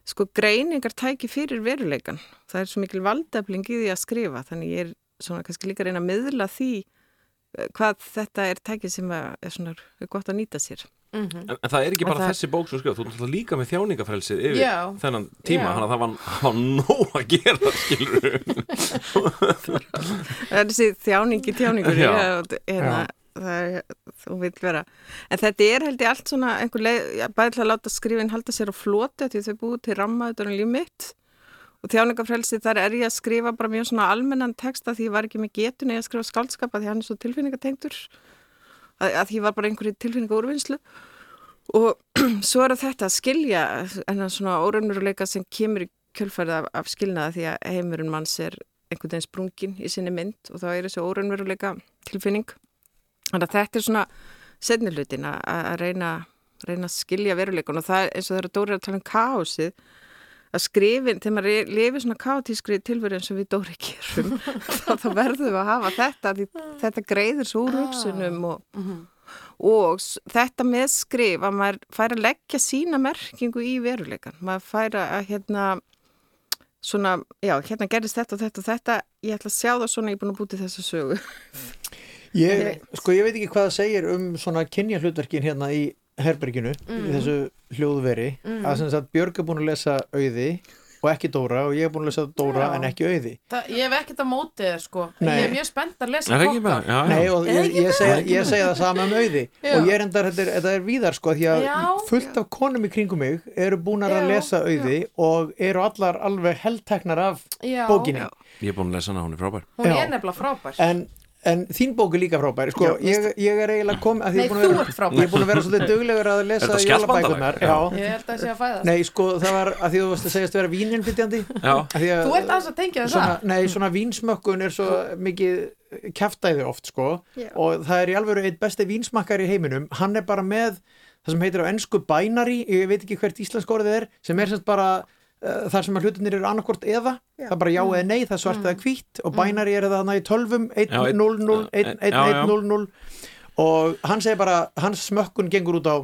K: sko greiningar tæki fyrir veruleikan. Það er svo mikil valdefling í því að skrifa, þannig ég er svona kannski líka reyna að miðla því eh, hvað þetta er tæki sem er svona gott að nýta sér.
L: En, en það er ekki
K: En
L: bara
K: það-
L: þessi bók sem skrifa, þú alltaf líka með þjáningafrelsið yfir
K: Já.
L: þennan tíma, þannig að það var, var nóg að gera, skilur
K: Það er þessi þjáningi hérna, er, þú vil vera. En þetta er held ég allt svona einhver leið, já, bæði til að láta skrifin halda sér á floti því þau búið til ramma þetta er líf mitt. Og þjáningafrelsi þar er ég að skrifa bara mjög svona almennan texta því ég var ekki með getun eða að skrifa skáldskapa því hann er svo tilfinningatengtur að, að því var bara einhverju tilfinningaúrvinnslu og svo er þetta að skilja en svona óraunuruleika sem kemur í kjölfærið af, af skilnaða því að heimurinn manns er einhvern veginn sprungin í sinni mynd og þá er þessi óraunuruleika tilfinning. Þannig að þetta er svona setni hlutin að, að reyna, reyna að skilja veruleikun og það er eins og Dóri er að tala um kaosið að skrifin, þegar maður lifir svona kaotískri tilveru eins og við Dóri gerum þá, þá verðum við að hafa þetta því þetta greiður svo úr hugsunum og, og s- þetta með skrif að maður fær að leggja sína merkingu í veruleikan maður fær að hérna svona, já, hérna gerist þetta og þetta og þetta, ég ætla að sjá það svona ég er búin að búti þessa sögu.
A: Ég, sko, ég veit ekki hvað það segir um svona kynja hlutverkin hérna í herberginu, í
B: Mm.
A: þessu hljóðveri
B: Mm.
A: að sem sagt Björg er búin að lesa auði og ekki Dóra og ég er búin að lesa Dóra
B: Já.
A: en ekki auði
B: Það, ég hef ekkert að móti þér sko
A: Nei.
B: Ég er mjög spennt að lesa kokkar.
A: Nei, og
B: Er
A: ég, ég, segi, ég segi það sama um auði
B: Já.
A: og ég er endar, þetta er, þetta er víðar sko því að
B: Já.
A: fullt af konum í kringum mig eru búnar að lesa auði og eru allar alveg heldteknar af
B: Já.
A: bókinni
L: Ég er búin að lesa hana, hún er frábær
B: Hún er nefnilega frábær
A: en, en þín bók er líka frábæri sko,
B: Já,
A: ég, ég er eiginlega kom að því
B: Nei,
A: ég er búin að vera, er að vera svolítið duglegur að lesa.
L: Já.
B: Ég held að það sé að fæðast.
A: Nei, sko, það var að því þú varst að segjast vera víninflytjandi
L: Já.
B: Þú ert aðeins að tengja við
A: svona,
B: það.
A: Nei, svona vínsmökkun er svo mikið kjaftaði oft, sko.
B: Já.
A: og það er í alveg eitt besti vínsmakkar í heiminum. Hann er bara með það sem heitir á ennsku binary, ég veit ekki hvert íslensk orðið er, sem er semst bara þar sem að hlutinir eru annarkort eða það er bara já eða nei, það er svart eða hvítt og binary er það í tölvum 1,
L: Já, einn-
A: 0, 0, 1,
L: já,
A: 1,
L: já.
A: 1, 0, 0 og hann segir bara, hans smökkun gengur út á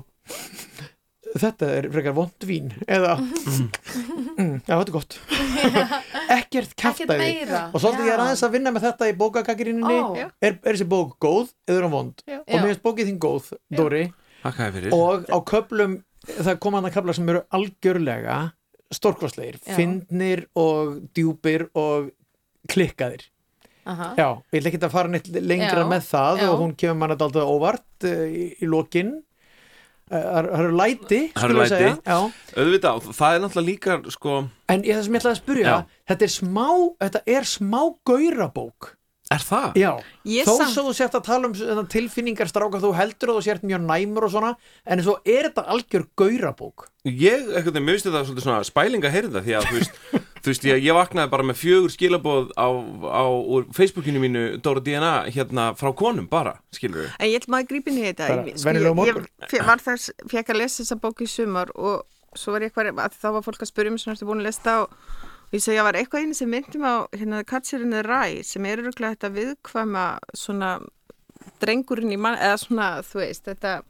A: þetta er frekar vond vín eða mm, já, þetta er gott. Ekkert kæftæði og svolítið ég er
B: Já.
A: aðeins að vinna með þetta í bókakakirininni
B: Ó.
A: er, er þessi bók góð eða er hún vond?
B: Já.
A: og mér finnst bókið þín góð, Dóri. Og á köplum það koma hann að kapla sem eru algjörlega stórkostlegir,
B: Já.
A: fyndnir og djúpir og klikkaðir
B: Aha.
A: Já, ég ætla ekki að fara neitt lengra
B: Já,
A: með það
B: já.
A: og hún kemur manna alltaf óvart uh, í, í lokin uh, það eru læti
L: læti, auðvitað, það er náttúrulega líka sko,
A: En ég það sem ég ætlaði að spyrja
L: Já.
A: þetta er smá, þetta er smá gaurabók
L: Er það?
A: Já,
K: Ég
A: þó svo þú sért að tala um tilfinningar stráka þú heldur að þú sért mjög næmur og svona en svo er þetta algjör gaurabók
L: Ég, eitthvað, mér finnst þetta svona spæling að heyrða því að þú veist, þú veist ég, ég vaknaði bara með fjögur skilaboð á, á úr Facebookinu mínu Dóra DNA hérna frá konum bara, skilur við
K: En ég ætla maður grípin í þetta. Ég- ég, var þess, fekk að lesa þessa bók í sumar og svo var ég eitthvað, að þá var fólk að spyrja mig svona ertu búin að lesa það og, og ég segi að var eitthvað einu sem myndi mig á hérna Katsirinu Ræ sem er öruglega þetta viðkvæma svona drengurinn í mann, eða svona þú veist, þetta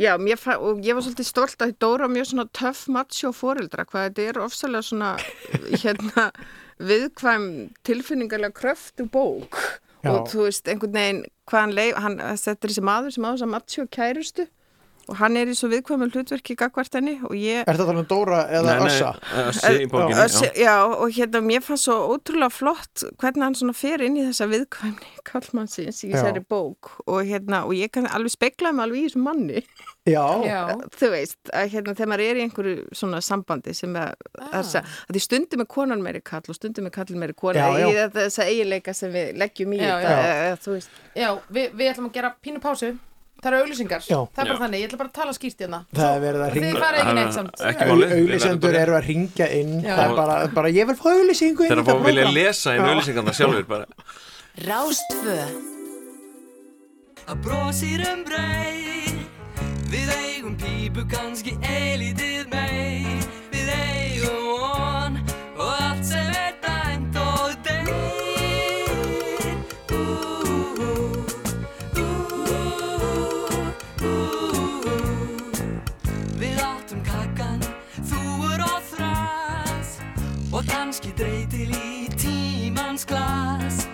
K: Já, mér, og ég var svolítið stolt að Dóra mjög svona töff macho fóreldra, hvað þetta er ofsalega svona hérna viðkvæm tilfinningarlega kröftu bók
A: Já.
K: og þú veist, einhvern veginn hvað hann leif, hann, þetta er þessi maður sem á þess að mattsjó kærustu og hann er í svo viðkvæmum hlutverki gagvart henni og ég
A: Er þetta alveg Dóra eða
L: Nei, nei,
A: Össa?
L: Össi í bókinni,
K: Össi,
L: já.
K: já, og hérna mér fannst svo ótrúlega flott hvernig hann svona fer inn í þessa viðkvæmni kallmannsins í þessari bók og hérna, og ég kann alveg speklaði mig alveg í þessum manni
A: Já.
B: Já.
K: þú veist, að hérna þegar maður er í einhverju svona sambandi sem er
B: Ah.
K: að, að því stundum er konan meiri kall og stundum er kallin meiri kona
B: Já, já.
K: í þessa eiginleika sem við leggjum í
B: Já,
K: þetta, þú veist
B: Já, við, við ætlum að gera pínu pásu Það eru auglýsingar,
A: Já.
B: það er bara
A: Já.
B: þannig, ég ætla bara að tala skýrt hérna.
A: Það er verið að
B: Þið
A: ringa
B: farið ekki neitt samt.
A: Auðlýsendur eru að ringja inn.
B: Já.
A: Það er bara, bara ég vil fá auðlýsingu inn
L: Þeir
A: í
L: að vilja lesa inn auðlýsingarna sjálfur bara.
G: Rástfö Að brósir um brei Við eigum pípu kannski eilítið mei tímans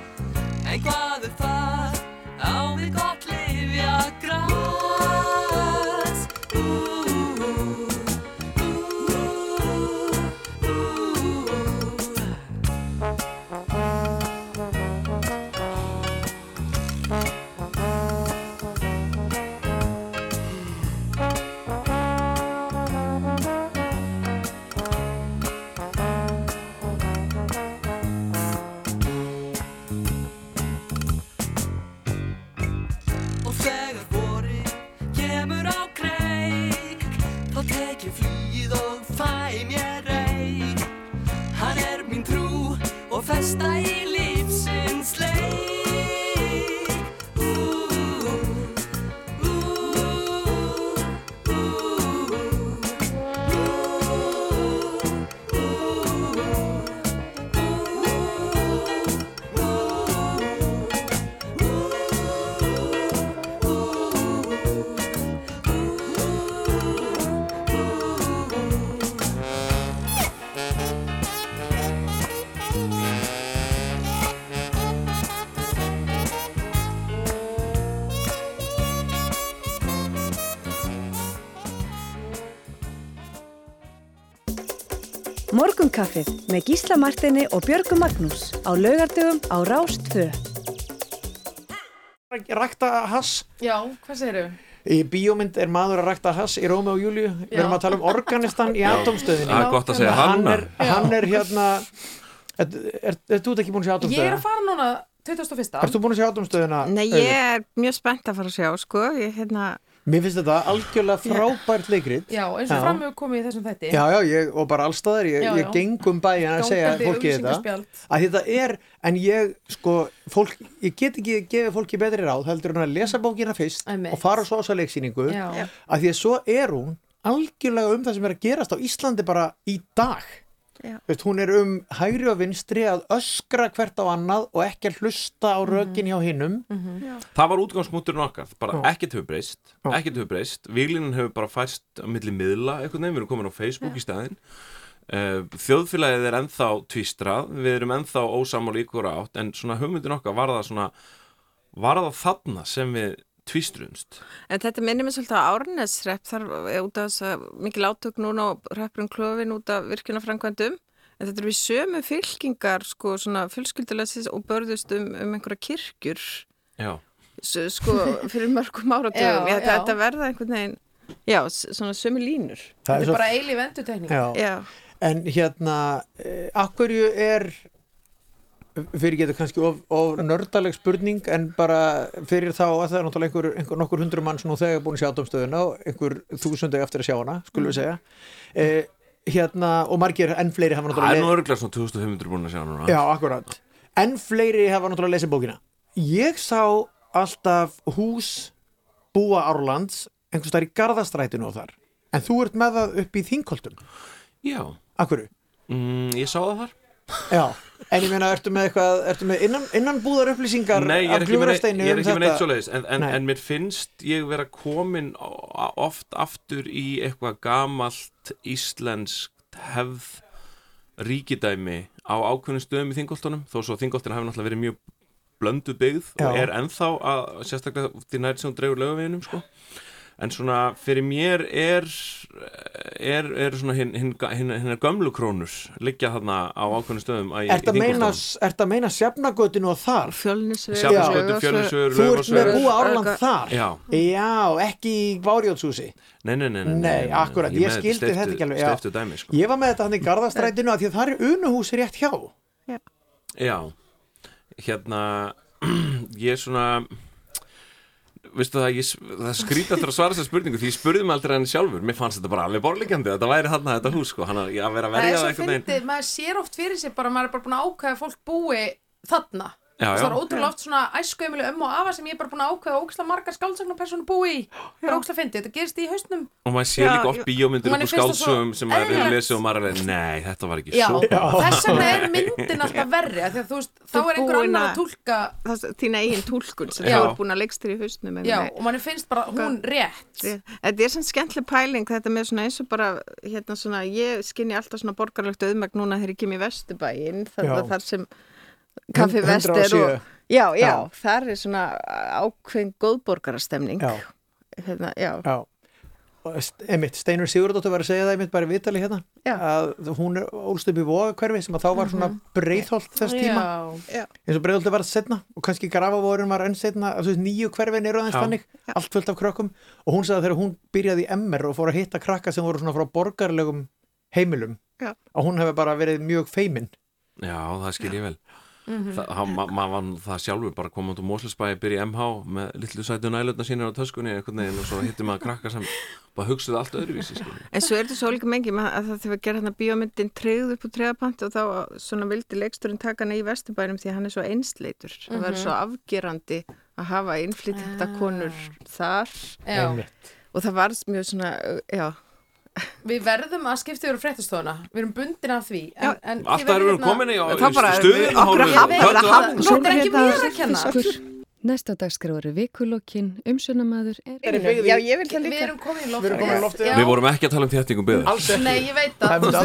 F: Morgunkaffið með Gísla Martini og Björgu Magnús á laugardögum á Rástfö.
A: Rækta hass
B: Já, hvað segirðu?
A: Í bíómynd er maður að rækta hass í Rómi og Júliu Við erum að tala um organistan í
L: Já.
A: atomstöðinni
L: Það er gott að segja
A: hann
L: Hanna.
A: er, hann er hérna Er, er, er þú ekki búin að sjá
B: Ég er
A: atomstöðina?
B: að fara núna 21.
A: Ert þú búin að sjá atomstöðina?
K: Nei, ég er mjög spennt að fara að sjá, sko, ég, hérna,
A: Mér finnst þetta algjörlega frábært leikrit.
B: Já, eins og fram hefur komið í þessum þætti.
A: Já, já, ég, og bara allstaðar, ég,
B: Já,
A: ég
B: já.
A: geng um bæinn að segja fólki þetta. að þetta er, en ég sko, fólk, ég get ekki gefið fólki betri ráð heldur en að lesa bókina fyrst
B: Einmitt.
A: og fara svo á þessa leiksýningu. Að því að svo er hún algjörlega um það sem er að gerast á Íslandi bara í dag. Veist, hún er um hægri og vinstri að öskra hvert á annað og ekki að hlusta á rökin hjá hinnum
L: Það var útgangspunkturinn okkar, bara
A: Já.
L: ekkert hefur breyst ekkert hefur breyst, výlinin hefur bara fæst á milli miðla, einhvern veginn, við erum komin á Facebook í staðinn. Uh, þjóðfélagið er ennþá tvístrað, við erum ennþá ósamála ykkur átt, en svona hugmyndin okkar var það svona, var það þarna sem við tvístruðumst
K: En þetta minnir mér svolítið að árnesrepp þar er út af þess að mikil átök núna og reppurinn klófin út af virkjunafrænkvændum en þetta er við sömu fylkingar sko svona fjölskyldulesis og börðust um, um einhverja kirkjur.
L: Já,
K: sko fyrir mörgum ætla
B: já.
K: þetta verða einhvern veginn já, svona sömu línur.
A: Það
B: Þetta
A: svo-
B: er bara eilíf endutekning
A: Já.
K: Já.
A: En hérna, eh, akkurju er, fyrir getur kannski of, of nördaleg spurning en bara fyrir þá að það er náttúrulega einhver, einhver nokkur hundru mann sem nú þegar búin að sjá átomstöðuna og einhver þúsundu eftir að sjá hana, skulum við segja. Eh, hérna, og margir enn fleiri hafa
L: það er
A: náttúrulega...
L: nú örgulega svona 2500 búin að sjá núna
A: Já, akkurat. Enn fleiri hafa náttúrulega lesið bókina. Ég sá alltaf hús búa Árlands einhvers þar í Garðastrætinu og þar. En þú ert með það upp í Þingholtum.
L: Já.
A: Akkurju?
L: Mm,
A: Já, en ég meina, ertu með eitthvað, ertu með innan, innan búðar upplýsingar
L: Nei, ég er
A: af
L: ekki með neitt,
A: gljúfrasteini
L: ég er
A: um
L: ekki með neitt
A: þetta?
L: svoleiðis en, en,
A: Nei.
L: en mér finnst ég vera komin á- oft aftur í eitthvað gamalt íslenskt hefð ríkidæmi á ákveðnum stöðum í Þingoltunum þó svo að Þingoltuna hefur náttúrulega verið mjög blöndu byggð og
A: Já.
L: er ennþá að, sérstaklega því nær sem hún dregur lögaveginum sko en svona fyrir mér er er, er svona hinn hin, hin, hin gömlu krónur liggja þarna á ákveðnum stöðum í,
A: Ert að
L: í
A: meina, sjafnagötinu og þar?
K: Fjölnisveg
L: Sjafnarsgötu, Fjölnisvegur,
A: Þú ert með búa Árland þar?
L: Já.
A: Já, ekki í Várjótshúsi
L: Nei, nei, nei, nei,
A: Nei, akkurat, ég,
L: með
A: skildi
L: steyptu-
A: þetta ekki alveg já.
L: steyptu dæmi, sko.
A: Ég var með þetta hann í Garðastrætinu að því að það er unuhúsi rétt hjá
L: Já, hérna ég er svona veistu það, ég, það skrýta eftir að svara þessar spurningu því ég spurði mig aldrei hann sjálfur. Mér fannst þetta bara alveg borlíkjandi þetta væri þarna þetta hús sko, hann að vera að
B: Það
L: verja
B: er
L: það
B: svo
L: einhvern veginn.
B: fyndið, maður sér oft fyrir sig bara, maður er bara búin að ákveða að fólk búi þarna.
L: Já,
B: Það er ótrúlega oft svona æskuðumili ömmu og afa sem ég er bara búin að ákveða ógæslega margar skáldsagnapersonu búi í. Það er ógæslega fyndið, þetta gerist í hausnum.
L: og maður
B: Já,
L: líka oft bíómyndir upp úr skáldsögum sem maður hefur lesið og maður er alveg, nei, þetta var ekki
B: Já,
L: svo
B: þess vegna er myndin alltaf verri, af því að þú veist, þá er einhver annar að túlka.
K: Þín eigin túlkun sem þú er búin að leggst þér í hausnum
B: Já, og manni finnst bara hún rétt.
K: Þetta er svona skemmtileg pæling þetta með svona eins og bara hérna svona, ég skinni alltaf svona borgarlegt auðmæk núna þegar ég kem í Vesturbæin þar sem kaffi
A: Hund-
K: vest
A: 107.
K: og já, já,
A: Já.
K: þar er svona ákveðin góðborgarastemning
A: Já.
K: hérna, já.
A: Já einmitt, Steinur Sigurdóttir var að segja það einmitt bara í viðtali hérna
K: Já.
A: að hún er ólst upp í vogakverfi sem að þá var svona breiðholt þess tíma
K: Já.
A: eins og breiðholti var setna og kannski grafavorin var enn setna nýju hverfin eru aðeins
L: Já.
A: þannig allt fullt af krökkum og hún sagði að þegar hún byrjaði í MR og fór að hitta krakka sem voru svona frá borgarlegum heimilum
K: Já.
A: að hún hefði bara verið mjög feimin
L: Já, það skil ég vel
A: Mhm.
L: það, hann- ma var það sjálfur bara komað út úr Móslisbæi, byrja í MH með litlu sætu nælutna sínir á töskunni veginn og svo hittir maður krakka sem bara hugsaði allt öðruvísi skilur.
K: En svo er þetta svo líka mengi að það þegar við gerum hérna bíómyndin treyð upp úr treyðapanti og þá svona vildi leiksturinn taka hana í Vesturbænum því að hann er svo einsleitur. Það
B: Mhm.
K: verður svo afgerandi að hafa innflytjenda konur þar
B: Já.
K: Og það var mjög svona, já,
B: Við verðum að skipta yfir fréttastofuna, við erum bundin af því. En, en þið
L: Alltaf erum við
B: verðið
L: komin í
K: hafna.
B: Þetta er ekki mér að kenna.
F: Næsta dagskráður vikulokkin, umsönamaður er...
K: Já, ég vil það líka.
B: Við erum komin í loftið.
A: Við erum komin í loftið.
B: Já.
L: Við vorum ekki að tala um þéttingum byggðar
A: Alls ekki.
B: Nei, ég veit
A: það
B: það.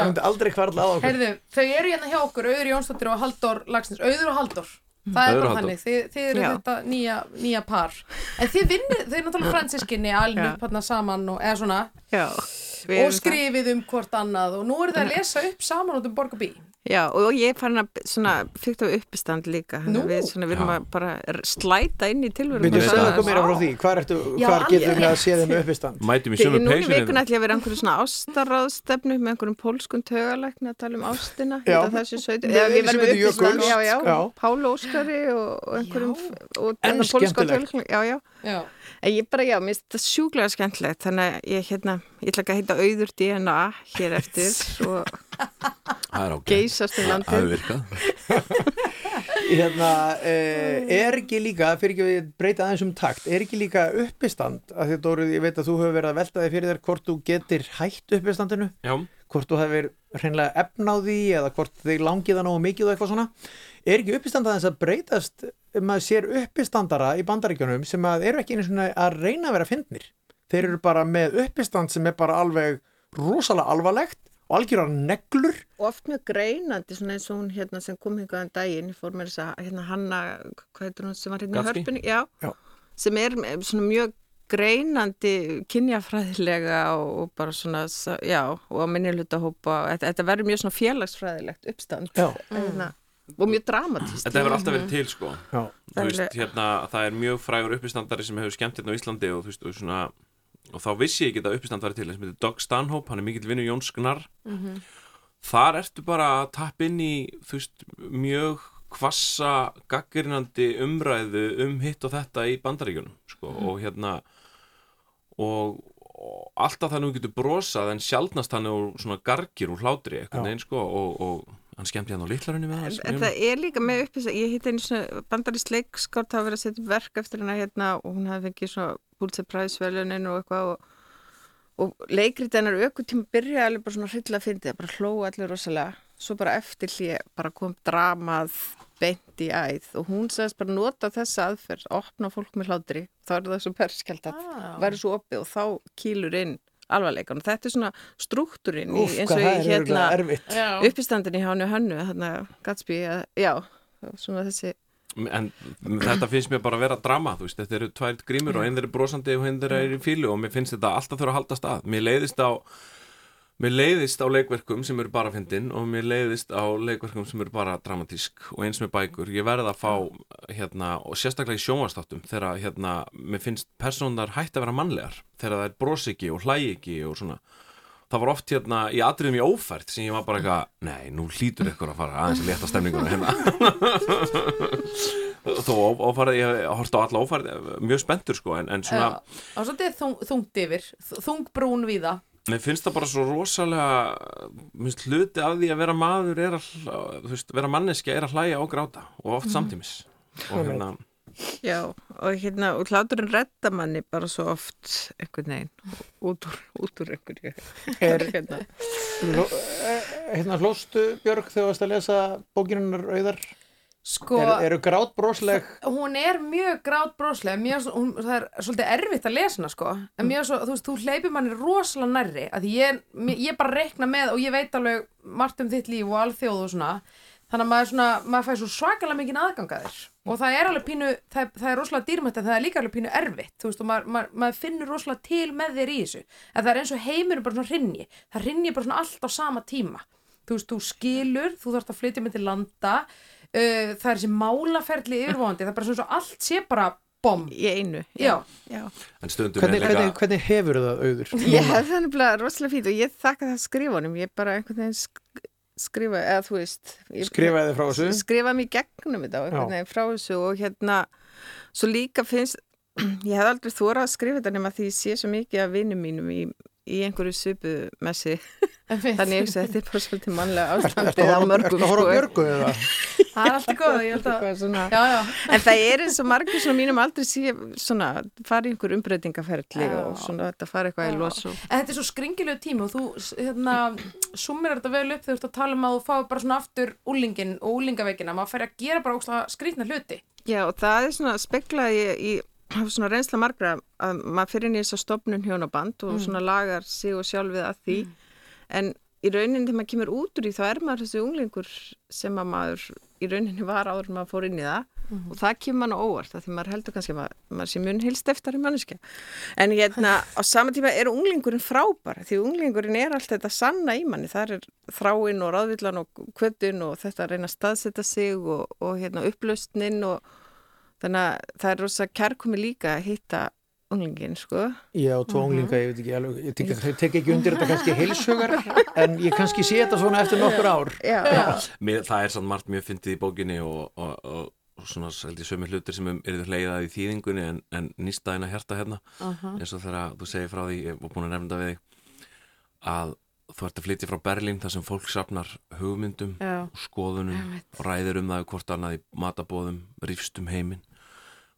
A: myndi aldrei, kvarla á okkur
B: þau eru hérna hjá okkur, Auður Jónsdóttir og Halldór Lagsnes, Auður og Halldór. Það er bara þannig, þið, þið eru
K: Já.
B: þetta nýja, nýja par. En þið vinnið, þau eru náttúrulega fransiskinni, alveg upp hérna saman og eða svona,
K: já. við
B: og
K: erum það.
B: skrifið um hvort annað og nú eru það að lesa upp saman út um Borg og Bí.
K: Já, og ég er farin að svona, fikk það uppistand líka.
B: Nú?
K: Við, svona, við
L: Já.
K: að bara slæta inn í tilverum.
A: Byrju,
L: veit
A: segðu
L: það.
A: okkur meira frá því, hvar, ertu,
B: Já,
A: hvar getum við að sé þeim uppistand?
L: Mætum í
K: Þegar
L: sömu
K: nú í vikuna ætla ég að vera einhverju svona ástaráðstefnu með einhverjum pólskun tögalækni að tala um ástina
A: Já.
K: Sveit
A: Með
K: Já, við verðum
A: Jökuls.
K: Já, já. Pálu Óskari og, einhverjum
A: skemmtilegt.
K: tögalækni Já, já ég bara, já, mér finnst þetta sjúklega skemmtilegt þannig að ég, hérna, ég ætla ekki að heita auður DNA hér eftir og
L: Það er ágætt
K: geysast um
L: Það hefur
K: landið
L: virkað.
A: Hérna, uh, er ekki líka, fyrir ekki að breyta aðeins um takt, er ekki líka uppistand, að því Dóruð, ég veit að þú hefur verið að velta þig fyrir þér hvort þú getur hætt uppistandinu,
L: Já,
A: hvort þú hefur hreinlega efna á því eða hvort þig langið það nógu mikið og eitthvað svona, er ekki uppistand aðeins að breytast um að sér uppistandara í bandaríkjunum sem að eru ekki einu svona að reyna að vera fyndnir. Þeir eru bara með uppistand sem er bara alveg rosalega alvarlegt og algjörar neglur.
K: Og oft mjög greinandi svona eins og hún hérna sem kom hingað en daginn fór með þess að hérna Hanna hvað heitir hún sem var hérna í hörpunni? Já,
A: Já.
K: sem er svona mjög greinandi kynjafræðilega og, og bara svona já, og að minni hluta hópa. Þetta, þetta verður mjög svona félagsfræðilegt uppstand.
A: Já.
K: hérna, og mjög dramatist
L: Þetta hefur alltaf verið til sko. Veist, hérna, það er mjög frægur uppistandari sem hefur skemmt hérna á Íslandi og veist, og svona og þá vissi ég ekki að uppistand var til sem heitir Doug Stanhope, hann er mikill vinnu Jóns Gnar þar ertu bara að tappa inn í veist, mjög kvassa gaggrinandi umræðu um hitt og þetta í bandaríkjunum sko, og hérna og, og alltaf þannig að þú getur brosað en sjaldnast hann er svona gargir úr hlátri eitthvað
A: Já.
L: neginn sko og, og hann skemmti hann á litlarunni með hans
K: En það er líka með uppis ég hitt einu svona bandarist leikskárt það var verið að setja verk eftir hana hérna og hún hafði fengið svona Pulitzer Prize velunin og eitthvað og, og leikrið hennar aukutíma byrjaði alveg bara svona hryllilega að fyndi bara hlóa allir rosalega. Svo bara eftir hlýja bara kom dramað beint í æð og hún sagðist bara nota þessa aðferð opna fólk með hlátri þá er það svo perskjald að
B: Ah.
K: verður svo opið og þá kýlur inn alvarleikan og þetta er svona struktúrin
A: Úff,
K: í, eins og
A: er
K: hérna uppistandin í hánu hönnu hérna Gatsby, að- já svona þessi
L: en þetta finnst mér bara að vera drama þú veist, þetta eru tvær grímur og einn þeir eru brosandi og þeir eru í fílu og mér finnst þetta alltaf þurfa að halda stað mér leiðist á mér leiðist á leikverkum sem eru bara fyndin og mér leiðist á leikverkum sem eru bara dramatísk og eins með bækur. Ég verði að fá hérna og sérstaklega í sjónvastáttum þegar hérna mér finnst persónar hætti að vera mannlegar þegar það er brosi ekki og hlægi ekki og svona. Það var oft hérna í atriðum í ófært sem ég var bara eitthvað, nei, nú hlýtur ykkur að fara aðeins að leta stemninguna hérna. Þó ófærið, ég horfst á alla ófærið mjög spenntur sko, en, en svona
B: Já, og svolítið þung, þungt yfir þung brún víða
L: mér finnst það bara svo rosalega minnst hluti af því að vera maður er að, veist, vera manneskja er að hlæja og gráta og oft
K: Mhm.
L: samtímis og hérna,
K: Já, og hérna, og hláturinn redda manni bara svo oft einhvern veginn út úr, út úr einhverju
A: Er-
K: hérna.
A: Ló- eh, Hérna hlóstu Björg þegar þú varst að lesa bókinunar auðar
B: Sko-
A: er, Eru grát brosleg
B: hún er mjög grát broslega mjög, svo- hún, það er svolítið erfitt að lesa hana sko. En mjög svo, þú veist, þú hleypir manni rosalega nærri að því ég, ég bara reikna með og ég veit alveg margt um þitt líf og alþjóð og svona. Þannig að maður, svona, maður fær svo svakalega mikið aðgangaðir og það er alveg pínu það, það er rosalega dýrmætt en það er líka alveg pínu erfitt þú veist og maður, maður, maður finnur rosalega til með þér í þessu. En það er eins og heimur bara svona hrinni það hrinni bara svona allt á sama tíma. Þú veist, þú skilur, þú þarfst að flytja með til landa uh, það er þessi málaferli yfirvóðandi, það er bara svona svo allt sé bara bom
K: í einu
B: já,
K: já.
L: en stundum
A: hvernig,
L: er líka
A: hvernig, hvernig hefur það auður?
K: Ég hef það nefnilega rosalega fínt og ég þakka það skrifunum, ég bara einhvern veginn sk skrifa, eða þú veist ég,
A: Skrifaði þið frá þessu?
K: Skrifa mér gegnum þetta og einhvern
A: Já.
K: veginn frá þessu og hérna svo líka finnst ég hef aldrei þórað að skrifa þetta nema því ég sé svo mikið af vinnum mínum í, í einhverju svipu messi. Þannig að þetta er bara svolítið mannlega ástandið
A: að
K: á mörgum
A: ertu að horfa á
K: sko.
A: Björgu eða?
B: það er allt í góð ég held að,
K: Eitthvað svona.
B: já, já.
K: En það er eins og margir svona mínum aldrei sé svona fara í einhver umbreytingaferðli og svona þetta fara eitthvað í los og
B: en þetta er svo skringilegu tími og þú hérna, sumir þetta vel upp þegar þú ert að tala um að þú fáið bara svona aftur úlingin og úlingaveikina, maður fær að gera bara óslega skrýtna hluti.
K: Já, og það er svona speklaði í, í svona reynsla margra að maður fyrir þess að stopnun hjónaband og
B: Mm.
K: svona lagar sig og sjálfið að því. En í rauninni þegar maður kemur út úr því þá er maður þessi unglingur sem að maður í rauninni var áður en maður fór inn í það.
B: Mhm.
K: og það kemur mann á óvart því maður heldur kannski að maður, sé mun hilst eftir í manneskja. En hérna á sama tíma er unglingurinn frábær því unglingurinn er allt þetta sanna í manni. Það er þráin og ráðvillan og kvötun og þetta að reyna að staðsetja sig og, og hérna upplaustnin og þannig að það er rosa kærkomi líka að hitta unglingin sko
A: Ég á tvo
K: Mhm.
A: unglinga, ég veit ekki alveg, ég tek, ég tek ekki undir þetta kannski heilsugar, en ég kannski sé þetta svona eftir nokkur ár.
K: Já,
L: Mér, það er samt margt mjög fyndið í bókinni og, og, og, og svona held ég sömu hlutir sem um, eru leiðað í þýðingunni en, en nýstaðina hjarta hérna
B: Aha.
L: eins og þegar þú segir frá því ég var búin að nefnda við þig að þú ert að flytja frá Berlín þar sem fólk safnar hugmyndum
B: Já.
L: og skoðunum og ræðir um það hvort annað í matabóðum rífst um heiminn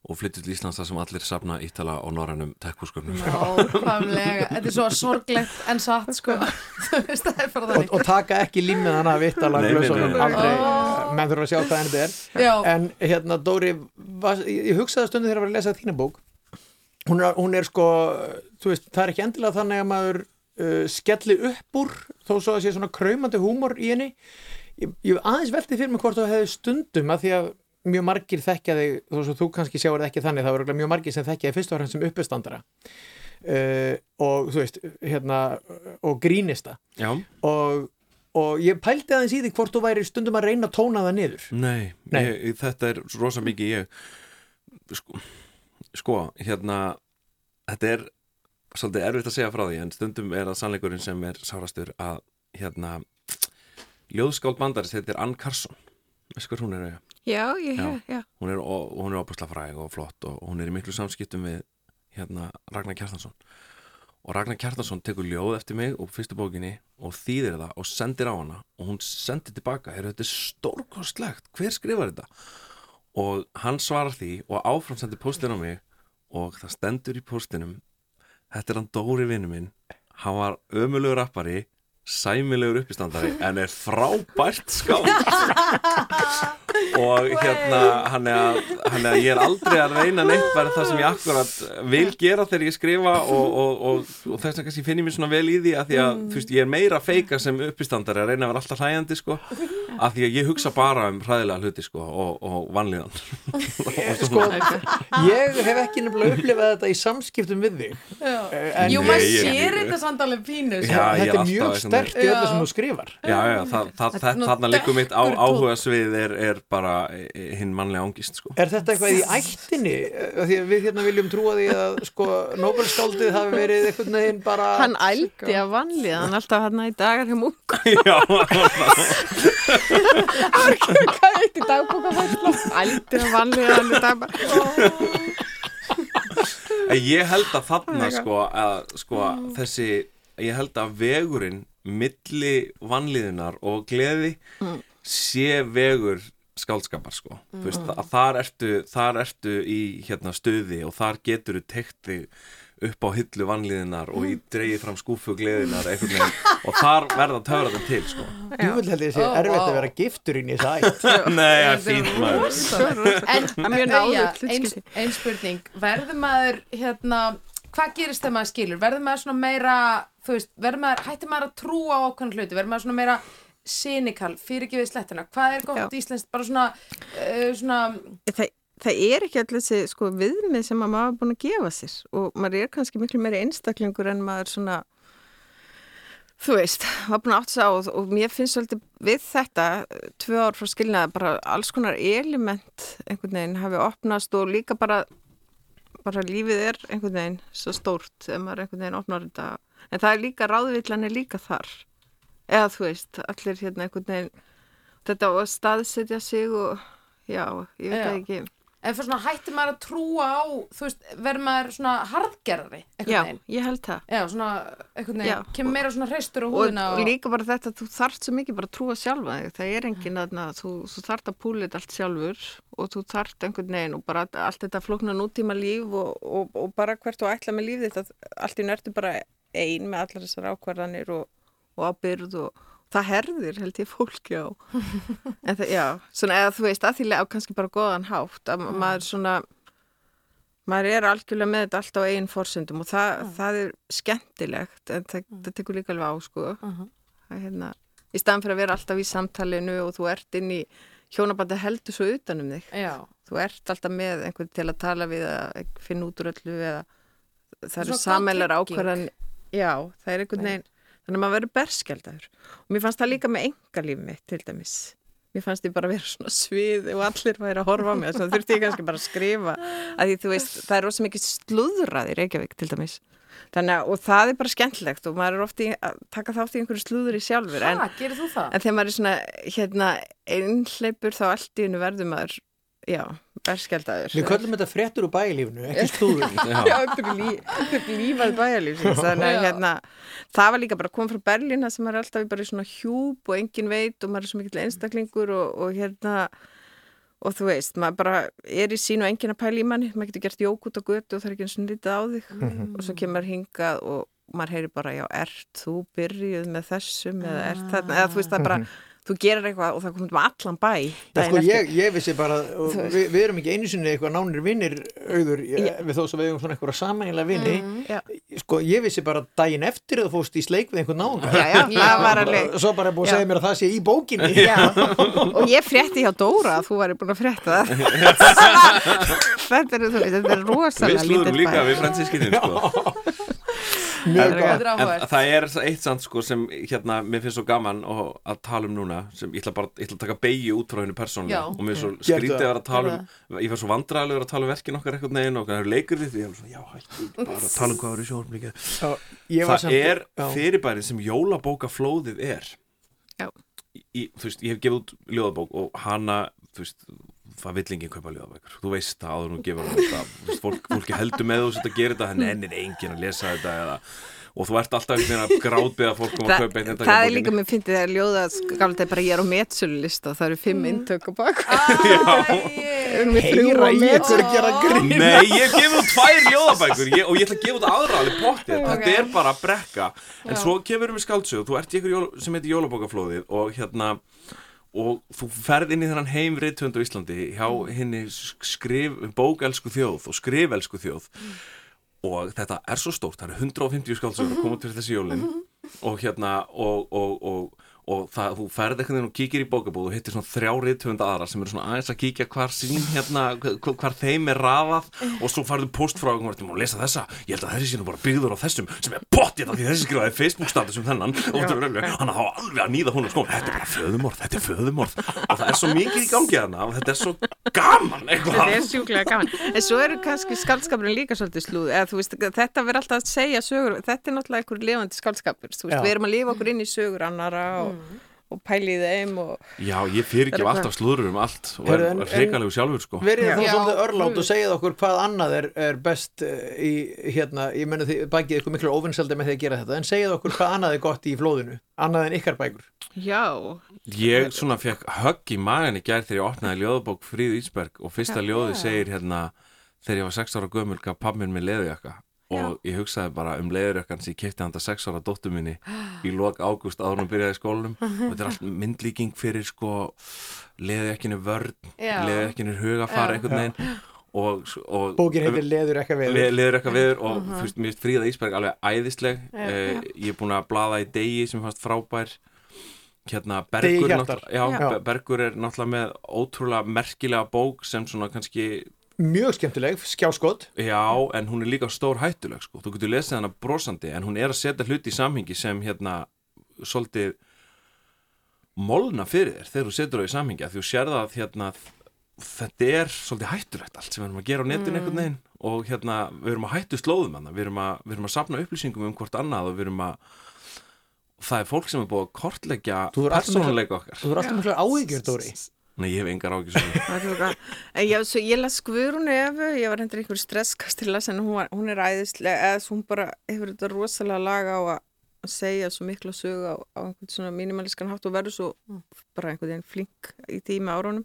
L: og flyttir til Íslands þar sem allir safna ítala á norrænum tekkúsköpnum
B: Nákvæmlega, þetta er svo sorglegt en satt sko. Þú veist, það er bara
A: Og,
B: þannig.
A: og taka ekki límið hana að vittala
L: Nei, nei, nei,
A: glösunum,
L: nei.
A: aldrei, menn þurfa að sjá hvað en þetta er.
B: Já.
A: En hérna, Dóri, var, ég ég hugsaði stundu þegar ég var að lesa þína bók, hún er, hún er sko, þú veist, það er ekki endilega þannig að maður uh, skelli upp úr, þó svo að sé svona kraumandi húmor í henni. Ég, ég aðeins veltið fyrir mig hvort þú hefði stundum að því að mjög margir þekkja þig, þó svo þú kannski sjáur það ekki þannig, það voru mjög margir sem þekkja þig fyrst og fremst sem uppistandara. Uh, og þú veist, hérna, og grínista
L: Já,
A: og, og ég pældi aðeins í því hvort þú væri stundum að reyna að tóna það niður
L: Nei,
A: Nei.
L: Ég, þetta er rosa mikið ég sko, sko, hérna þetta er svolítið erfitt að segja frá því en stundum er það sannleikurinn sem er sárastur að hérna ljóðskáld bandarist heitir Ann Carson veist hver hún er?
K: Já, ég
L: Já.
K: já.
L: hún er, og, og hún er opasla fræg og flott og hún er í miklu samskiptum við hérna Ragnar Kjartansson og Ragnar Kjartansson tekur ljóð eftir mig og fyrstu bókinni og þýðir það og sendir á hana og hún sendir tilbaka er þetta stórkostlegt, hver skrifar þetta og hann svarar því og áfram sendir postin á mig og það stendur í postinum þetta er hann Dóri vinnu minn. Hann var ömulugur rappari sæmilegur uppistandari en er frábært skáld og hérna hann er, að, hann er að ég er aldrei að reyna neitt bara það sem ég akkurat vil gera þegar ég skrifa og, og, og, og þess vegna kannski finn ég mér svona vel í því að því að þú veist, ég er meira að feika sem uppistandari að reyna að vera alltaf hlæjandi sko að því að ég hugsa bara um hræðilega hluti sko og, og vanlíðan.
A: Sko, ég hef ekki nefnilega upplifað þetta í samskiptum við þig. En-
B: Jú, maður sér þetta samt alveg pínu sko.
L: Já,
A: þetta er mjög sterkt í öllu sem þú skrifar.
L: Já, já,
B: er
L: þarna liggur mitt áhuga svið er, er bara eh, hinn mannlega ángist sko.
A: Er þetta eitthvað í ættinni? Af Því að við hérna viljum trúa því að sko Nobelskáldið hafi verið einhvern veginn bara
K: Hann ældi af vanlið, hann alltaf hann í dagar hjá múk.
L: Já,
K: Hvað eitt í dagbókafæsla? Ældi af vanlið, hann í dagar.
L: En ég held að þarna sko, að, sko þessi, ég held að vegurinn milli vanlíðunar og gleði
K: Mm.
L: sé vegur skáldskapar sko. Mm. veist, að þar ertu, þar ertu í hérna stuði og þar getur þú tekt þig upp á hillu vanlíðunar og í dreigið fram skúfu gleðinar og þar verða töfraðan til sko.
A: Jú vil held ég sé
B: Ó,
A: erfitt
B: vá.
A: að vera giftur inn í þess ætt.
L: Nei, það er fínt maður.
B: En
K: Það er mjög náðugt
B: Freyja, ein,
K: hlutskipti.
B: ein spurning. Verður maður, hérna Hvað gerist þegar maður skilur? Verður maður svona meira Þú veist, verður maður, hættir maður að trúa á ákveðan hluti? Verður maður svona meira cynical Fyrirgefið slettuna Hvað er gott íslenskt? Bara svona, uh, svona
K: Það, það er ekki allir þessi sko, viðmið sem að maður er búin að gefa sér. Og maður er kannski miklu meiri einstaklingur en maður svona þú veist, var búin að átt sig á og, og mér finnst svolítið við þetta tvö ár frá skilnaði bara alls konar element einhvern veginn hafi opnast og líka bara bara lífið er einhvern veginn svo stórt ef maður einhvern veginn opnar þetta. En það er líka ráðvillan er líka þar eða þú veist, allir hérna einhvern veginn þetta og að staðsetja sig og já, ég veit
B: Já.
K: ekki.
B: En fyrir svona hættir maður að trúa á Þú veist, verður maður svona harðgerðari
K: Já,
B: veginn?
K: ég held það.
B: Já, svona, einhvern veginn Kemur meira svona hreistur á
K: og,
B: húðina
K: og líka bara þetta, þú þarft svo mikið bara að trúa sjálfa þig, það er engin aðna, þú, þú þarft að púla þetta allt sjálfur og þú þarft einhvern veginn og bara allt þetta flókna nútíma líf og, og, og bara hvert þú ætla með líf þetta, allt í nördu bara ein með allar þessar ákvarðanir og, og ábyrð og það herðir held ég fólki á. En það, já, svona eða þú veist aðþýrlega á kannski bara góðan hátt að maður svona maður er algjörlega með þetta allt á eigin forsendum og það, það er skemmtilegt en það, það tekur líka alveg á sko. Það er hérna í staðan fyrir að vera alltaf í samtalinu og þú ert inn í hjónabandi heldur svo utanum þig.
B: Já,
K: þú ert alltaf með einhvern til að tala við að finna út úr öllu eða það eru
B: trygging.
K: ákvarðan já, það er einhvern veginn þannig að maður verður berskjaldaður. Og mér fannst það líka með engalíf mitt til dæmis. Mér fannst ég bara vera svona svið og allir væri að horfa á mig þess að þurfti ég kannski bara að skrifa. Að því þú veist, það er rosa mikið slúðrað í Reykjavík til dæmis. Þannig að, og það er bara skemmtilegt og maður er ofti að taka þátt í einhverju slúður í sjálfur en,
B: þú það?
K: en þegar maður er svona hérna einhleipur þá allt í hennu verður maður já, berskjaldaður.
A: Við köllum þetta fréttur úr bæilífinu, ekki slúður
K: Já, þetta er lífað bæjarlífsins. Þannig að hérna, það var líka bara koma frá Berlín þar sem er alltaf í bara í svona hjúp og engin veit og maður er svo mikill einstaklingur og, og hérna og þú veist, maður bara er í sín og engin að pæla í manni, maður getur gert jók út á götu og það er ekki eins og lítið á þig. Og svo kemur hingað og maður heyri bara, já, ert þú byrjuð með þessum eða ert þarna, eða þú veist, það bara þú gerir eitthvað og það komið um allan bæ
A: Já, sko, ég, ég vissi bara, við, við erum ekki einu sinni eitthvað nánir vinnir auður yeah. við þó sem við eigum svona eitthvað samægilega vinni
K: Já.
A: sko, ég vissi bara daginn eftir að þú fóst í sleik við einhvern náunga.
K: Já, já, það var alveg-
A: Svo bara búið að segja mér að það sé í bókinni.
K: Já, og ég frétti hjá Dóra að þú væri búin að frétta það. Þetta er, þú veist, þetta er
L: Við
K: rosalega
L: slúðum
K: lítill
L: líka við fransískinni sko.
A: Mjög
B: er
L: en það er eitt samt sko sem hérna, mér finnst svo gaman að tala um núna sem ég ætla bara ég ætla að taka beigju út frá hennu persónlega og mér er svo skrítið að tala um ég var svo vandræðilegur að tala um verkin okkar eitthvað neginn og er leikur því því. Ég er svo, já bara að tala um hvað er
A: ég var
L: það
A: samt-
L: er fyrirbærið sem jólabókaflóðið er.
K: Já.
L: í, þú veist, ég hef gefið út ljóðabók og hana, þú veist það vill enginn kaupa ljóðabækur, þú veist það áður nú gefur hann þetta, fólk, fólki heldur með þú að gera þetta, en ennir enginn að lesa þetta eða, og þú ert alltaf einhvern veginn að grátbeða fólk um að kaupa einn
K: það er líka, mér fyndi það að ljóða þetta bara ég er á metsölulista það eru fimm intök og bak.
A: Heyra
K: á
A: í ykkur gera grín.
L: Nei, ég hef gefið út tvær ljóðabækur. Ég, og ég ætla að gefa út aðra alveg pottið. Þetta er bara brekka. En svo kemur við með skáldsög þú ert í ykkur jól, sem heitir jólabókaflóðið og hérna og þú ferð inn í þennan heim rithönd á Íslandi hjá henni skrif, bókelsku þjóð og skrifelsku þjóð. Og þetta er svo stórt, það eru 150 skáldsögur að koma til þessi jólin. Og hérna og, og, og, og það, þú ferð eitthvað og kíkir í bókabúð og hittir svona þrjá rithöfunda aðra sem eru svona aðeins að kíkja hvar sín hérna, hv- hvar þeim er rafað og svo farðu post frá og þú má lesa þessa, ég held að þessi sé nú bara byggður á þessum sem er bótt því þessi skrifaði Facebook status um þennan og hann þá alveg að nýða hún sko, þetta er bara föðumorð, þetta er föðumorð og það er svo mikið í gangi þarna og þetta er svo gaman
K: Þetta
L: eitthvað
K: er sjúklega gaman. En svo eru kannski skaldskapurinn líka svolítið slúð. Eða, þú veist, þetta verður alltaf að segja sögur. Þetta er náttúrulega einhver lifandi skaldskapur. Þú veist, við erum að lifa okkur inn í sögur annara og, og pæli í þeim. Og...
L: Já, ég fyrir ekki alltaf slúður um allt og er, er hrikalegu sjálfur sko
A: þá
K: Já.
A: svolítið örlátt og segið okkur hvað annað er, er best eh, í, hérna, ég menna því bakið ykkur miklu óvinnseldi með því að gera þetta, en segið okkur hvað annað er gott í flóðinu, annað en ykkar bækur.
K: Já.
L: Ég svona fekk högg í magan í gær þegar ég opnaði ljóðabók Fríðu Ísberg og fyrsta ljóði segir hérna þegar ég var 6 ára gömul gaf pappminn með leðujakka og ég hugsaði bara um leðurjakkan sem ég kefti handa 6 ára dóttur minni í lok ágúst áður en hún byrjaði í skólanum og þetta er allt myndlíking fyrir sko leðujakkinu vörn
B: Já.
L: leðujakkinu hugafar einhvern veginn og, og
A: Bókin heitir Leður ekka veður.
L: Leður eitthvað veður og
B: Mhm.
L: þú veist, mér finnst Fríða Ísberg alveg æðisleg
B: Já.
L: eh, ég er búin að blaða í degi sem fannst frábær hérna Bergur, já,
A: Já.
L: Be- Bergur er náttúrulega með ótrúlega merkilega bók sem svona kannski
A: Mjög skemmtileg, skjáskot.
L: já, en hún er líka stór hættuleg sko. þú getur lesið hana brosandi en hún er að setja hluti í samhengi sem hérna svolítið molna fyrir þér þegar þú setur það í samhengi af því þú sér það að hérna þetta er svolítið hættulegt allt sem við erum að gera á netinu
B: Mm.
L: einhvern veginn og hérna við erum að hættu slóðum hana við erum að, við erum að sapna upplýsingum um hvort annað og við erum að það er fólk sem er búið að kortleggja
A: er
L: persónuleika okkar
A: Þú er alltaf miklu áhyggjur, Dóri.
L: Nei, ég hef engar
K: er svona- En já, svo ég las Guðrúnu Efu, ég var hendur einhver stresskast til að en hún, var, hún er æðislega, eða svo hún bara hefur þetta rosalega laga á að segja svo mikla sögu á, á einhvern svona mínimalískan hátt og verður svo bara einhvern veginn flink í tíma árunum.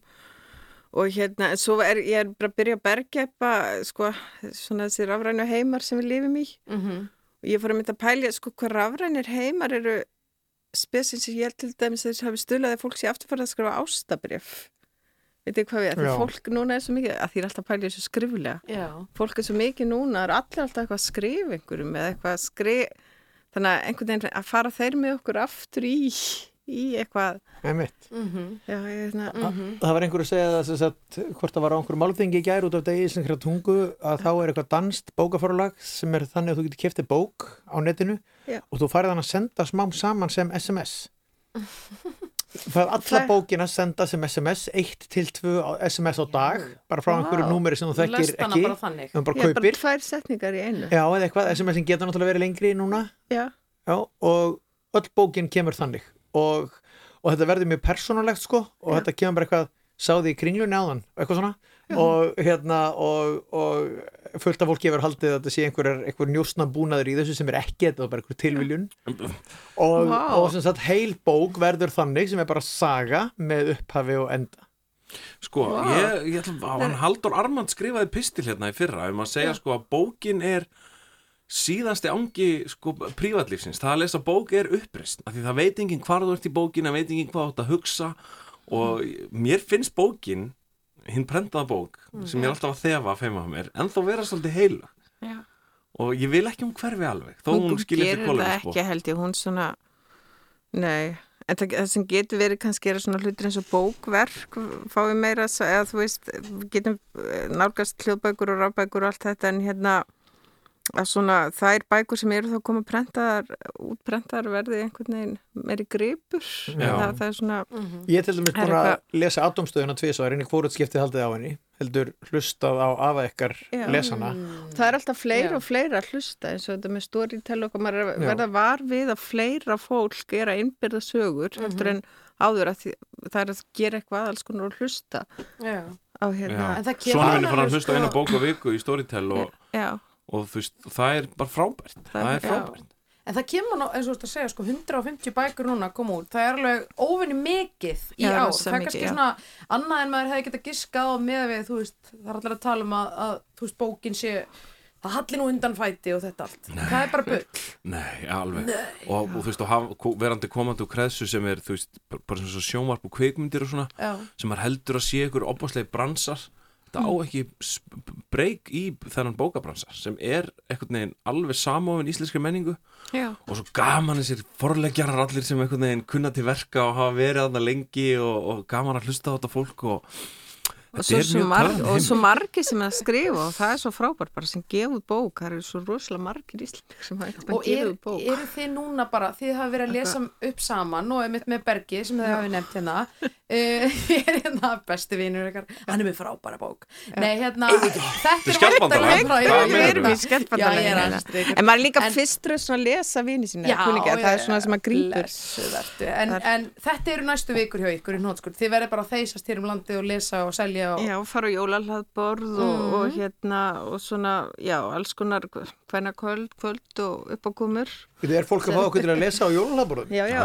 K: Og hérna, en svo er ég er bara að byrja að bergjepa sko, svona þessi rafrænu heimar sem við lifum í.
B: Mhm.
K: og ég fór að mynda að pælja sko hvað rafrænir heimar eru spesin sem ég held til dæmis að þess hafi stuðlaði að fólk sé afturfærið að skrifa ástabrif veit þið hvað við, því fólk núna er svo mikið að því er alltaf að í þessu skriflega
B: Já.
K: fólk er svo mikið núna, er allir alltaf eitthvað að skrifa einhverjum eða eitthvað að skrifa þannig að einhvern veginn að fara þeir með okkur aftur í, í eitthvað
A: Einmitt.
B: Mhm.
K: já, ég veitna
A: Það var einhver að segja það sem sagt, hvort það var á einhverju málþingi í gær út af degi sem hverja tungu að þá er eitthvað danst bókaforlag sem er þannig að þú getur keftið bók á netinu
K: Já.
A: og þú farið hann að senda smám saman sem SMS. Það er alla
K: Það-
A: bókina að senda sem SMS 1 til 2 SMS á dag bara frá einhverju
K: Vá.
A: númeri sem þú þekkir ekki
B: bara þannig.
A: þú bara
K: er bara
A: kaupir
K: tvær setningar í einu
A: Já, eða eitthvað, SMS-in getur náttúrulega verið lengri núna
K: Já.
A: Já, og öll bókin kemur þannig og, og þetta verður mjög persónulegt sko og þetta kemur bara eitthvað sáði í kringlunni áðan, eitthvað svona og hérna og, og fullt af fólki hefur haldið að þetta sé einhver, einhver njósna búnaður í þessu sem er ekki þetta er bara einhver tilviljun. Og,
L: Vá.
A: og sem sagt heil bók verður þannig sem er bara saga með upphafi og enda.
L: Sko,
A: Vá.
L: ég, ég ætla að hann Haldur Armand skrifaði pistil hérna í fyrra. Um að segja sko að bókin er síðasti ángi sko prívatlífsins, það að lesa bók er uppreist, af því það veit enginn hvar þú ert í bókin, það veit enginn hvað þú ert að hugsa. Og mér finnst bókin hinn prentaða bók
K: Mm.
L: sem ég er alltaf að þefa að feima á mér, en þá vera svolítið heila
K: Já.
L: og ég vil ekki um hverfi alveg þó hún,
K: hún
L: skilja
K: gerir
L: eftir
K: það
L: kolum
K: ekki held ég, hún svona nei, en það, það sem getur verið kannski er svona hlutir eins og bókverk fáið meira, eða þú veist getum eh, nálgast hljóðbækur og rafbækur og allt þetta en hérna að svona þær bækur sem eru þá koma prentaðar, útprentaðar verði einhvern veginn meiri gripur? Það, það er svona
A: Ég er til dæmis
K: Er
A: búin að lesa atomstöðuna tvisvar inn í hvort skiptið haldið á henni? Heldur hlustað á afa ykkar
K: Já.
A: lesana?
K: Það er alltaf fleira
B: Já.
K: og fleira að hlusta eins og þetta með storytell og maður er verða var við að fleira fólk er að innbyrða sögur heldur en áður að því, það er að gera eitthvað alls konar og hlusta
B: Já.
K: á hérna.
B: En það kemur
L: Svona er
B: alveg,
L: fann að hlusta
B: sko-
L: eina bók á viku í Storytel og,
K: Já.
L: Og þú veist, það er bara frábært það er
B: Já.
L: frábært
B: En það kemur nú, eins og þú ert að segja, sko, 150 bækur núna að koma út. Það er alveg óvinni mikið í
K: Já,
B: ár. Það er kannski
K: já.
B: svona annað en maður hefði getað giskað á með við, þú veist, það er allir að tala um að, að þú veist, bókin sé, það halli nú undan fæti og þetta allt það er bara bull
L: Nei, alveg
B: Nei.
L: og, og þú veist, og haf, verandi komandi úr kreðsu sem er, þú veist, bara- svona svo sjónvarp og kvikmyndir og svona
B: Já.
L: sem maður heldur að sé ykkur opáslegi bransar þetta á ekki breyk í þennan bókabransar sem er einhvern veginn alveg samofin íslenskri menningu
K: Já.
L: og svo gaman þessir forleggjarar allir sem einhvern veginn kunna til verka og hafa verið þarna lengi og, og gaman að hlusta á þetta fólk og
K: Og svo,
L: er
K: svo, marg, og svo margir sem að skrifa og það er svo frábært bara sem gefur bók, það eru svo rosalega margir íslendingar sem hafa
B: og
K: gefið bók.
B: eru þið núna bara þið hafa verið að lesa upp saman og einmitt með Bergi sem þið hafi nefnt hérna. Uh, ég er hérna besti ykkar. Hann er með frábæra bók. Nei hérna, þetta er er
K: hérna.
B: dreykur.
K: En maður er líka fyrstur að lesa vini sína, það er svona sem að
B: vertu. En, en þetta eru næstu vikur hjá ykkur þið verður bara að þeysast hér um landið og lesa og selja og...
K: Já, fara á jólahlaðborð og,
B: Mhm.
K: og hérna, og svona, já, alls konar hvenna kvöld, kvöld og uppákomur.
A: Þetta er fólk að fá okkur til að lesa á jólunarborðum?
K: Já, já,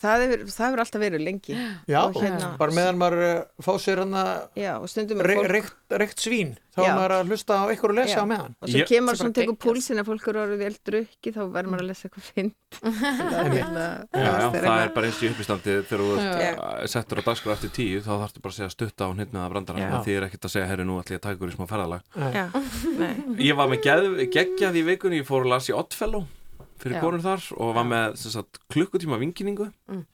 K: Það hefur, það hefur alltaf verið lengi.
A: Já,
K: Og hérna-
A: bara meðan maður uh, fá sér hann að
K: Já, og stundum er fólk-
A: reykt, svín, þá er maður að hlusta á ykkur og lesa
K: Já.
A: á meðan.
K: Og svo kemur svona tegur púlsin að fólk eru orðið vel drukki, þá verður maður að lesa eitthvað fint.
L: Það er bara eins í uppistandi þegar þú ert settur á dagskrá eftir tíu þá þarftu bara að segja stutta á hnitna að brandara það þýðir ekkert að segja, herru, nú ætlum ég að taka ykkur í smá ferðalag
K: Já, nei.
L: Ég var með geggjað í vikunni, ég fór að lasa í Oddfellow fyrir
B: Já.
L: konur þar og var með sem sagt, klukkutíma vinkiningu
B: Mm.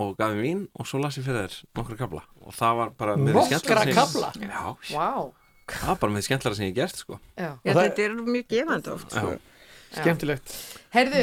L: og gaf mér vín og svo las ég fyrir þér nokkra kabla og það var bara með skemmtilega sem ég-
A: kafla?
L: Já,
B: Vá
L: það var bara með því skemmtilega sem ég gert sko.
B: Já,
K: Já, þetta er mjög gefandi oft.
L: Já.
A: Skemmtilegt.
B: Heyrðu,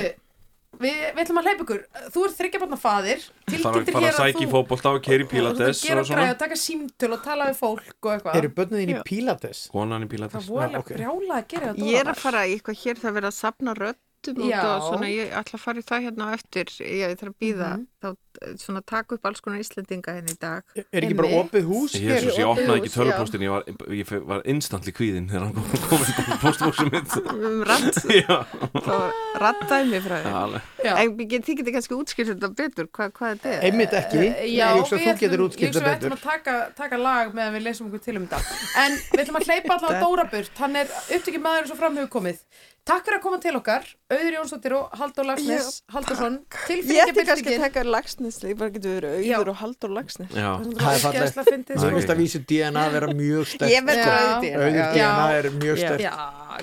B: við, við ætlum að hleypa ykkur þú ert þryggjabarna faðir
L: Ég þarf að fara að sækja í fótbolta og keiri
B: Þú
L: pílates
B: gera
L: og
B: græði
L: svona
B: og taka símtöl og tala við fólk og eitthvað
A: Eru börnin þín í pílates?
L: Konan í pílates
B: Það voru alveg brjála að gera þetta
K: Ég er að fara í eitthvað hér, það er verið að sapna röddum
B: Já.
K: og svona, ég ætla að fara í það hérna á eftir, ég þarf að býða,
B: Mhm.
K: Þá eh, svona taka upp alls konar Íslendinga henni í dag.
A: Er ekki bara opið hús hér?
L: Jésus, ég
K: Opið
L: opnaði ekki tölvupóstin ég var, ég var instantly kvíðin þegar hann kom på postbóksum mitt
K: Um ratt, þá rattaði mig frá
L: Já,
K: þér. En þið getur kannski útskýrt þetta betur, hvað, hvað þetta er?
A: Einmitt ekki.
B: Eh, Já,
A: Ég hugsa að þú getur
B: ætlum-
A: útskýrt
B: Ég hugsa
A: það
B: við ætlum
A: betur.
B: að taka, taka lag meðan við lesum okkur til um þetta En við ætlum að hleypa allavega Dóra burt Hann er upptökið maður eins og fram hefur komið Takk fyrir að koma til okkar Auður Jónsdóttir og Halldór Lagsnes Halldórsson
K: Ég ætti kannski að taka lagsnes, ég bara getur verið auður og haldur lagsnes.
L: Já.
A: Það er fallegt. Þú
B: sko.
A: veist að vísi DNA vera mjög sterkt.
K: Ég verð
A: sko.
K: auður DNA,
A: Auður
K: já.
A: DNA er mjög sterkt.
B: Já,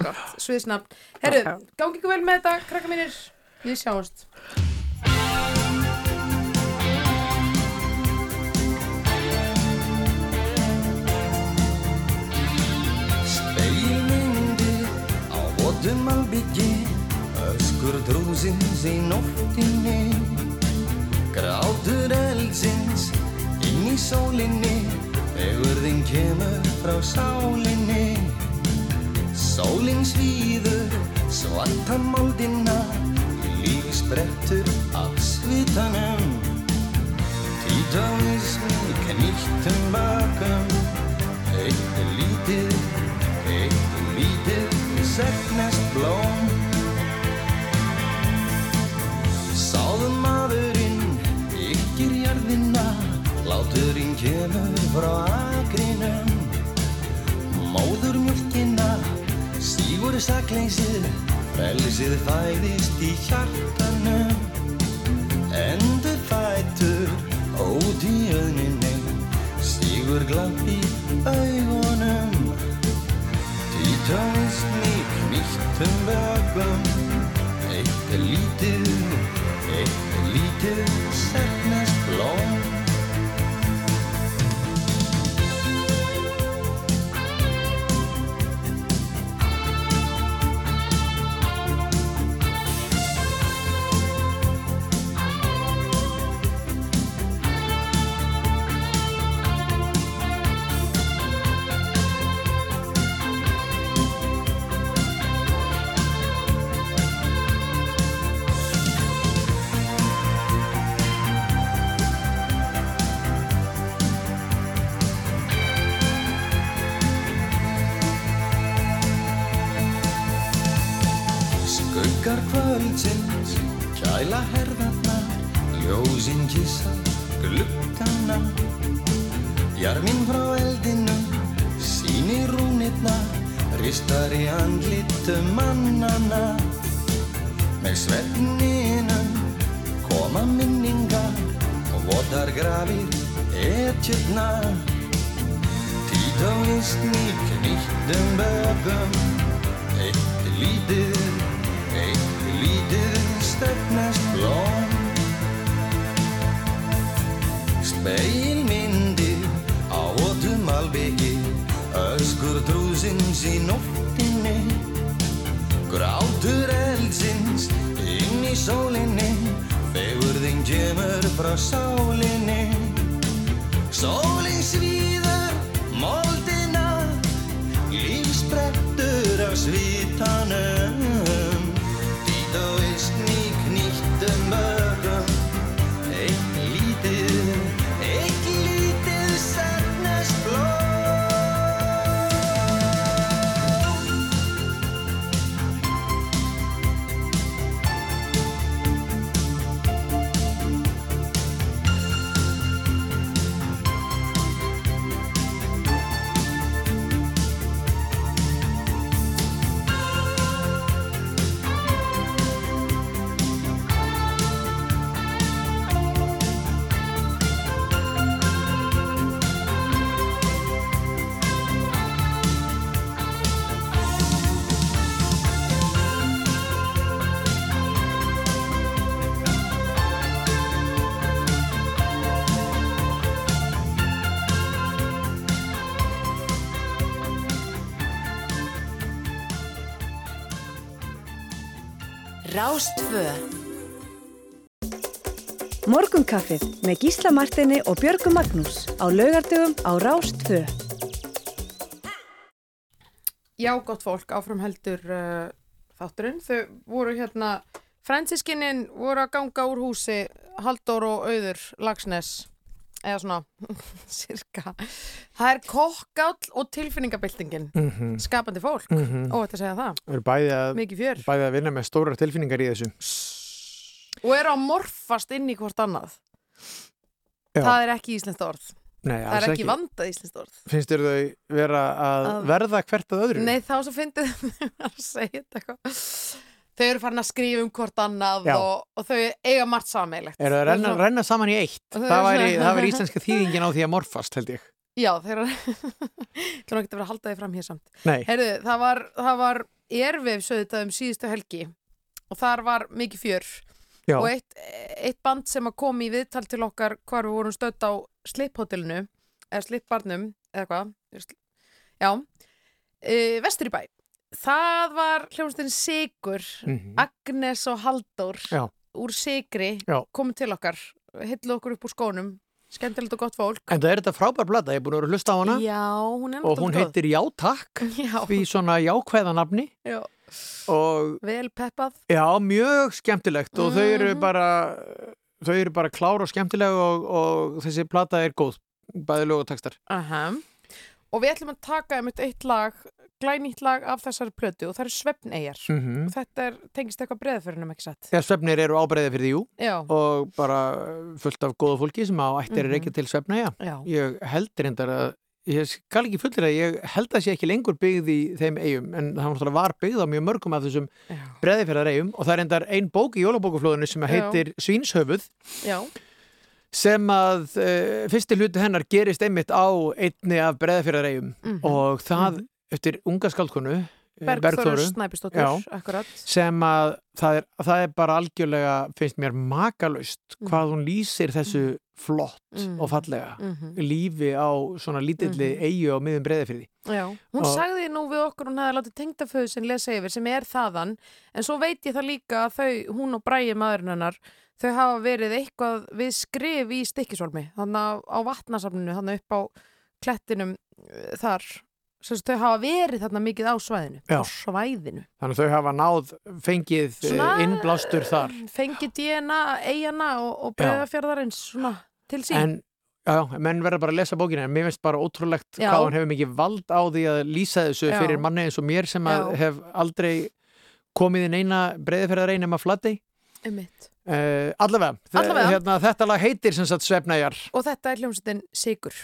B: gott, sviðsnafn Herru, gangi ykkur vel með þetta, krakka mínir Við sjáumst
I: Speilmyndir á votum albyggi Öskur drúsins í nóttinni Grátur eldsins inn í sólinni Vegurðin kemur frá sálinni. Sólin svíður svarta moldina Lífi sprettur af svitanum. Títavismi knýttum bakum Eitt lítið, eitt lítið Segnast blóm Jarðina Láturinn kemur frá akrinum. Móður mjölkina Stígur sakleysið Frelsið fæðist í hjartanum Endur fætur Ót í öðninni Stígur glamp í augunum. Títaðist mig knýttum vögum Eitt er lítið Eitt er lítið
F: Rástfö Morgunkaffið með Gísla Martini og Björgu Magnús á laugardögum á Rástfö
B: Já, gott fólk, áfram heldur uh, þátturinn. Þau voru hérna, fransiskinnin voru að ganga úr húsi Halldór og Auður Lagsnes, eða svona, cirka. Það er kokkáll og tilfinningabildingin,
A: Mhm.
B: skapandi fólk,
A: Mhm.
B: og þetta segja það.
A: Við erum bæði að, bæði að vinna með stórar tilfinningar í þessu.
B: Og eru að morfast inn í hvort annað.
A: Já.
B: Það er ekki íslenskt orð.
A: Nei,
B: það er ekki,
A: ekki.
B: vandað íslenskt orð.
A: Finnst þér þau vera að,
B: Að-
A: verða hvert að öðru?
B: Nei, þá svo fyndið að segja þetta eitthvað. Þau eru farin að skrifa um hvort annað og, og þau eiga margt sameilegt.
A: Eru að renna, renna saman í eitt? Það væri, það væri íslenska þýðingin á því að morfast, held ég.
B: Já, þeir eru er ekki að vera að halda því fram hér samt. Heyrðu, það var, það var erfið sögðutað um síðustu helgi og þar var mikið fjör
A: Já.
B: og eitt, eitt band sem að kom í viðtal til okkar hvar við vorum stödd á slipphotellinu eða slipbarnum eða hvað Já, e, vestur í bæ Það var hljómsdinn Sigur
A: Mhm.
B: Agnes og Halldór
A: Já.
B: úr Sigri komið til okkar hillu okkur upp úr skónum. Skemmtilegt og gott fólk.
A: En það er þetta frábær blata, ég er búin að vera að hlusta á hana.
B: Já, hún
A: og hún heitir Já takk. Því svona jákvæða nafni.
B: Já.
A: og
B: Vel peppað.
A: Já, mjög skemmtilegt. Og þau eru
B: Mhm.
A: bara þau eru bara klár og skemmtileg og, og þessi plata er góð bæði lög og textar.
B: Aha. Og við ætlum að taka um eitt lag, glænýtt lag af þessari plötu og það eru svefneyjar.
A: Mhm.
B: Og þetta er, tengist eitthvað breðfyrinum, ekki satt?
A: Þegar svefnir eru ábreyðið fyrir því, jú
B: Já.
A: og bara fullt af góða fólki sem á ættir er
B: Mhm.
A: ekki til svefna,
B: Já.
A: Ég held reyndar að ég skal ekki fullir að ég held að sé ekki lengur byggð í þeim eigum en það var byggð á mjög mörgum af þessum breðifjörðar eigum og það er reyndar ein bók í jólabókaflóðinu sem
B: Já.
A: heitir Svínshöfuð
B: Já.
A: sem að uh, fyrsti hluti hennar gerist einmitt á einni af breðifjörðar eigum
B: Mhm.
A: og það eftir unga skaldkonu eh,
B: Bergþóru akkurat.
A: sem að það er, það er bara algjörlega finnst mér makalaust hvað hún lýsir þessu flott
B: Mm.
A: og fallega
B: Mhm.
A: lífi á svona lítilli
B: Mhm.
A: eigu á miðum breðifyrði
B: Já, hún
A: Og-
B: sagði nú við okkur hún hefði látið tengdaföðu sinn lesa yfir sem er þaðan en svo veit ég það líka að þau, hún og bræði maðurinn hennar þau hafa verið eitthvað við skrif í stikkisólmi þannig á, vatnasafninu, þannig upp á klettinum uh, þar sagt, þau hafa verið þarna mikið á svæðinu
A: Já.
B: á svæðinu
A: þannig þau hafa náð fengið
B: Svona-
A: Svona... innblástur þar
B: fengið DNA, eigana og, og svona til sín
A: en já, menn verða bara að lesa bókina en mér finnst bara ótrúlegt
B: Já.
A: hvað hún hefur mikið vald á því að lýsa þessu
B: Já.
A: fyrir manni eins og mér sem hef aldrei komið inn eina breðifjörðar einum að fladdi
B: Einmitt.
A: uh, allavega, þe-
B: Allavega.
A: Hérna, þetta lag heitir sem sagt Svefnæjar
B: og þetta er hljómsveitin Sigur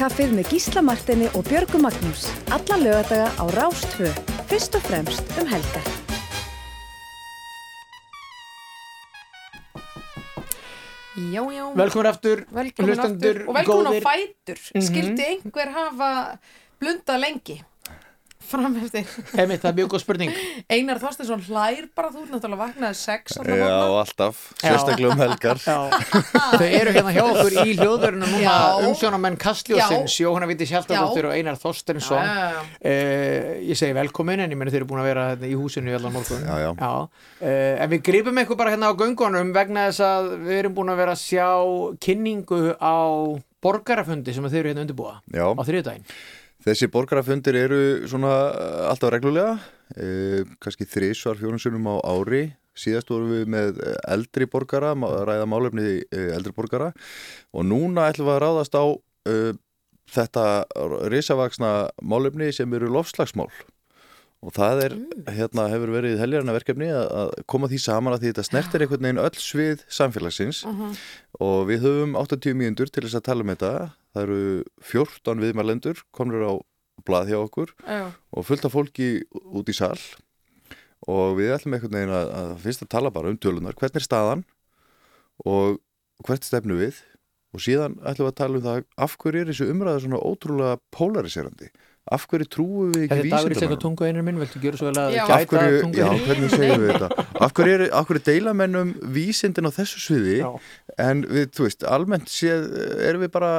F: Morgun kaffið með Gísla Martini og Björgu Magnús. Alla lögadaga á Rástfö. Fyrst og fremst um helgar.
B: Já, já.
A: Velkomin aftur, hlustendur
B: aftur. Og velkomin
A: góðir.
B: á fætur.
A: Mhm.
B: Skildi einhver hafa blundað lengi? Fram eftir.
A: Einmitt, það er mjög góð spurning.
B: Einar Þorsteinsson hlær bara, þú ert náttúrulega vaknaði sex.
M: Já, alltaf,
A: Já.
M: sérstaklega um helgar
A: Þau eru hérna hjá okkur í hljóðverðinu núna
B: Já.
A: umsjónamenn Kastljósins, Jóhanna Viti Sjaldadóttir og Einar Þorstensson.
B: Já, já, já.
A: Eh, ég segi velkomin en ég meni þeir eru búin að vera hérna í húsinu í allan morgun.
M: Já, já.
A: Eh, en við gripum eitthvað bara hérna á göngunum vegna þess að við erum búin að vera að sjá kynningu á borgarafundi sem þeir eru hérna undirbúa
M: Já.
A: á þriðdægin.
M: Þessi borgarafundir eru svona eh, alltaf reglulega, e, kannski þrísvar fjórunsunum á ári. Síðast vorum við með eldri borgara, ræða málefni eh, eldri borgara og núna ætlum við að ráðast á e, þetta risavaksna málefni sem eru lofslagsmál. Og það er, hérna hefur verið heljarna verkefni að, koma því saman að því þetta snertir einhvern veginn öll svið samfélagsins
B: Mhm.
M: og við höfum 80 mínútur til þess að tala um þetta. Það eru 14 viðmælendur komnir á blað hjá okkur
B: Já.
M: og fullt af fólki út í sal. Og við ætlum einhvern veginn að, að fyrst að tala bara um tölunar, hvernig er staðan og hvert stefnu við? Og síðan ætlum við að tala um það af hverju er þessu umræða svona ótrúlega polariserandi af hverju trúum við
A: Þetta
M: ekki
A: er dagur í slegna tungu einir minn, viltu gera svo vel að gæta tungu
M: já, hvernig segjum við þetta af hverju, er, af hverju deila mennum vísindin á þessu sviði
A: Já.
M: en við, þú veist, almennt séð erum við bara,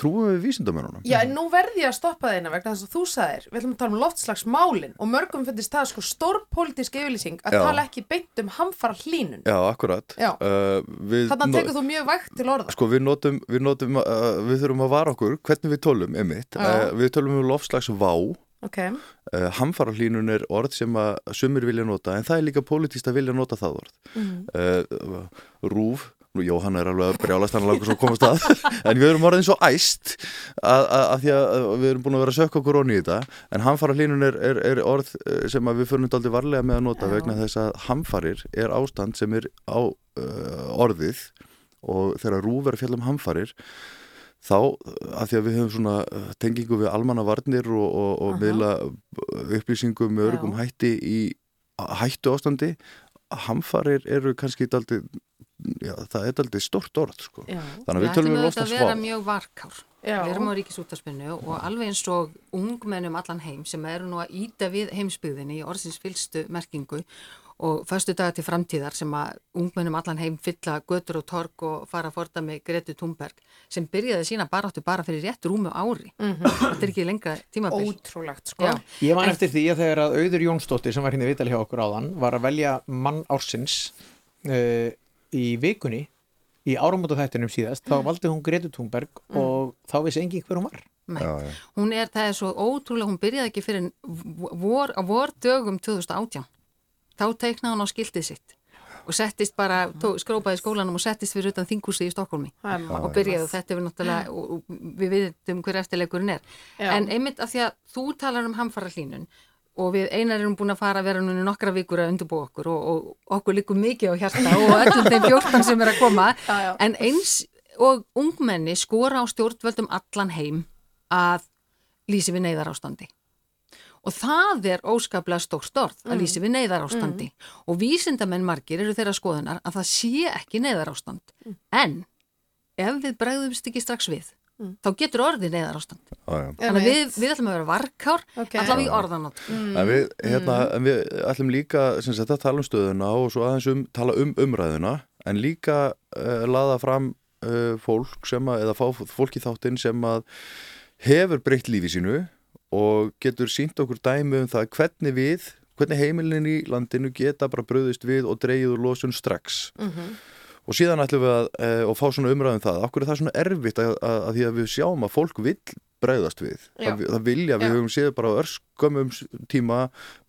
M: trúum við vísindamennunum
B: Já, en nú verði ég að stoppa þeina vegna þess að þú sagðir, við ætlum að tala um loftslagsmálin og mörgum finnst það sko stór pólitísk yfirlýsing að
M: Já.
B: tala ekki beint um hamfara hlínun.
M: Já, akkurat
B: Já.
M: Uh, við
B: Þannig
M: no-
B: tekur þú mjög vægt til orða.
M: Sko við notum, við notum uh, við tölum einmitt,
B: Já.
M: uh, vá
B: Ok,
M: uh, hamfarahlínun er orð sem að sumir vilja nota en það er líka politist að vilja nota það orð
B: Mhm.
M: uh, Rúf Nú, Jóhann er alveg að brjálast hann langur svo að komast að en við erum orðin svo æst að, að, að því að við erum búin að vera að sökka okkur onni í þetta en hamfarahlínun er, er, er orð eh, sem við fyrir aldrei varlega með að nota vegna þess að hamfarir er ástand sem er á uh, orðið og þegar rúf er að fjalla um hamfarir þá, að því að við höfum svona uh, tengingu við almanna varnir og, og, og miðla upplýsingum með örgum hætti í hættu ástandi hamfarir eru kannski daldi, já, það er daldi stort orð sko.
B: Já.
M: þannig að við
N: Við
M: tölum við
N: auðvitað
M: lofta
N: að vera
M: svá
N: mjög varkár.
B: Já.
N: Við erum á ríkisútarspinnu og alveg eins og ungmennum allan heim sem eru nú að íta við heimsbyggðinni í orðsins fylstu merkingu og föstu dagar til framtíðar sem að ungmennum allan heim fylla götur og torg og fara að forda með Gretu Thunberg sem byrjaði sína baráttu bara fyrir rétt rúmu ári. Þetta er ekki lengra tímabil.
B: Ótrúlegt sko.
N: Já.
A: Ég man eftir því að þegar að Auður Jónsdóttir sem var hérna í vitali hjá okkur áðan var að velja mann ársins uh, í vikunni í áramóta þættinum síðast þá valdi hún Gretu Thunberg og þá vissi engin hver hún var
N: Nei. Hún er, það er svo ótrúlega, hún byrjaði ekki fyrir vor, á vordögum 2018. Þá teiknaði hún á skiltið sitt og settist bara, tó, skrópaði skólanum og settist fyrir utan þinghúsi í Stokkólmi og byrjaði. Og þetta er náttúrulega, og, og við viðtum hver eftirleikurinn er.
B: Já.
N: En einmitt af því að þú talar um hamfara hlínun og við einar erum búin að fara að vera núna nokkra vikur að undirbúa okkur og, og okkur líkur mikið á hjarta og öllum þeim 14 sem er að koma.
B: Já, já.
N: en eins og ungmenni skora á stjórnvöldum allan heim að lýsi við neyðar ástandi og það er óskaplega stórt orð að
B: Mm.
N: lýsi við neyðar ástandi og vísindamenn margir eru þeirra skoðunar að það sé ekki neyðar ástand
B: Mm.
N: en ef við bregðumst ekki strax við
B: Mm.
N: þá getur orðið neyðar ástand
M: Já, já.
N: þannig að við, við ætlum að vera varkár
B: Ok.
N: allavega í orðanótt
M: En við, hérna, en við ætlum líka að tala um stöðuna og svo aðeins um, tala um umræðuna en líka uh, laða fram uh, fólk sem að, eða fá fólk í þáttinn sem að hefur breytt lífi sínu og getur sínt okkur dæmi um það hvernig við, hvernig heimilin í landinu geta bara bröðist við og dreigið úr losun strax
B: Mhm.
M: og síðan ætlum við að, að fá svona umræðum það, okkur er það svona erfitt að, að, að því að við sjáum að fólk vill bregðast við, það, það vilja, við
B: Já.
M: höfum séð bara á örskömmum tíma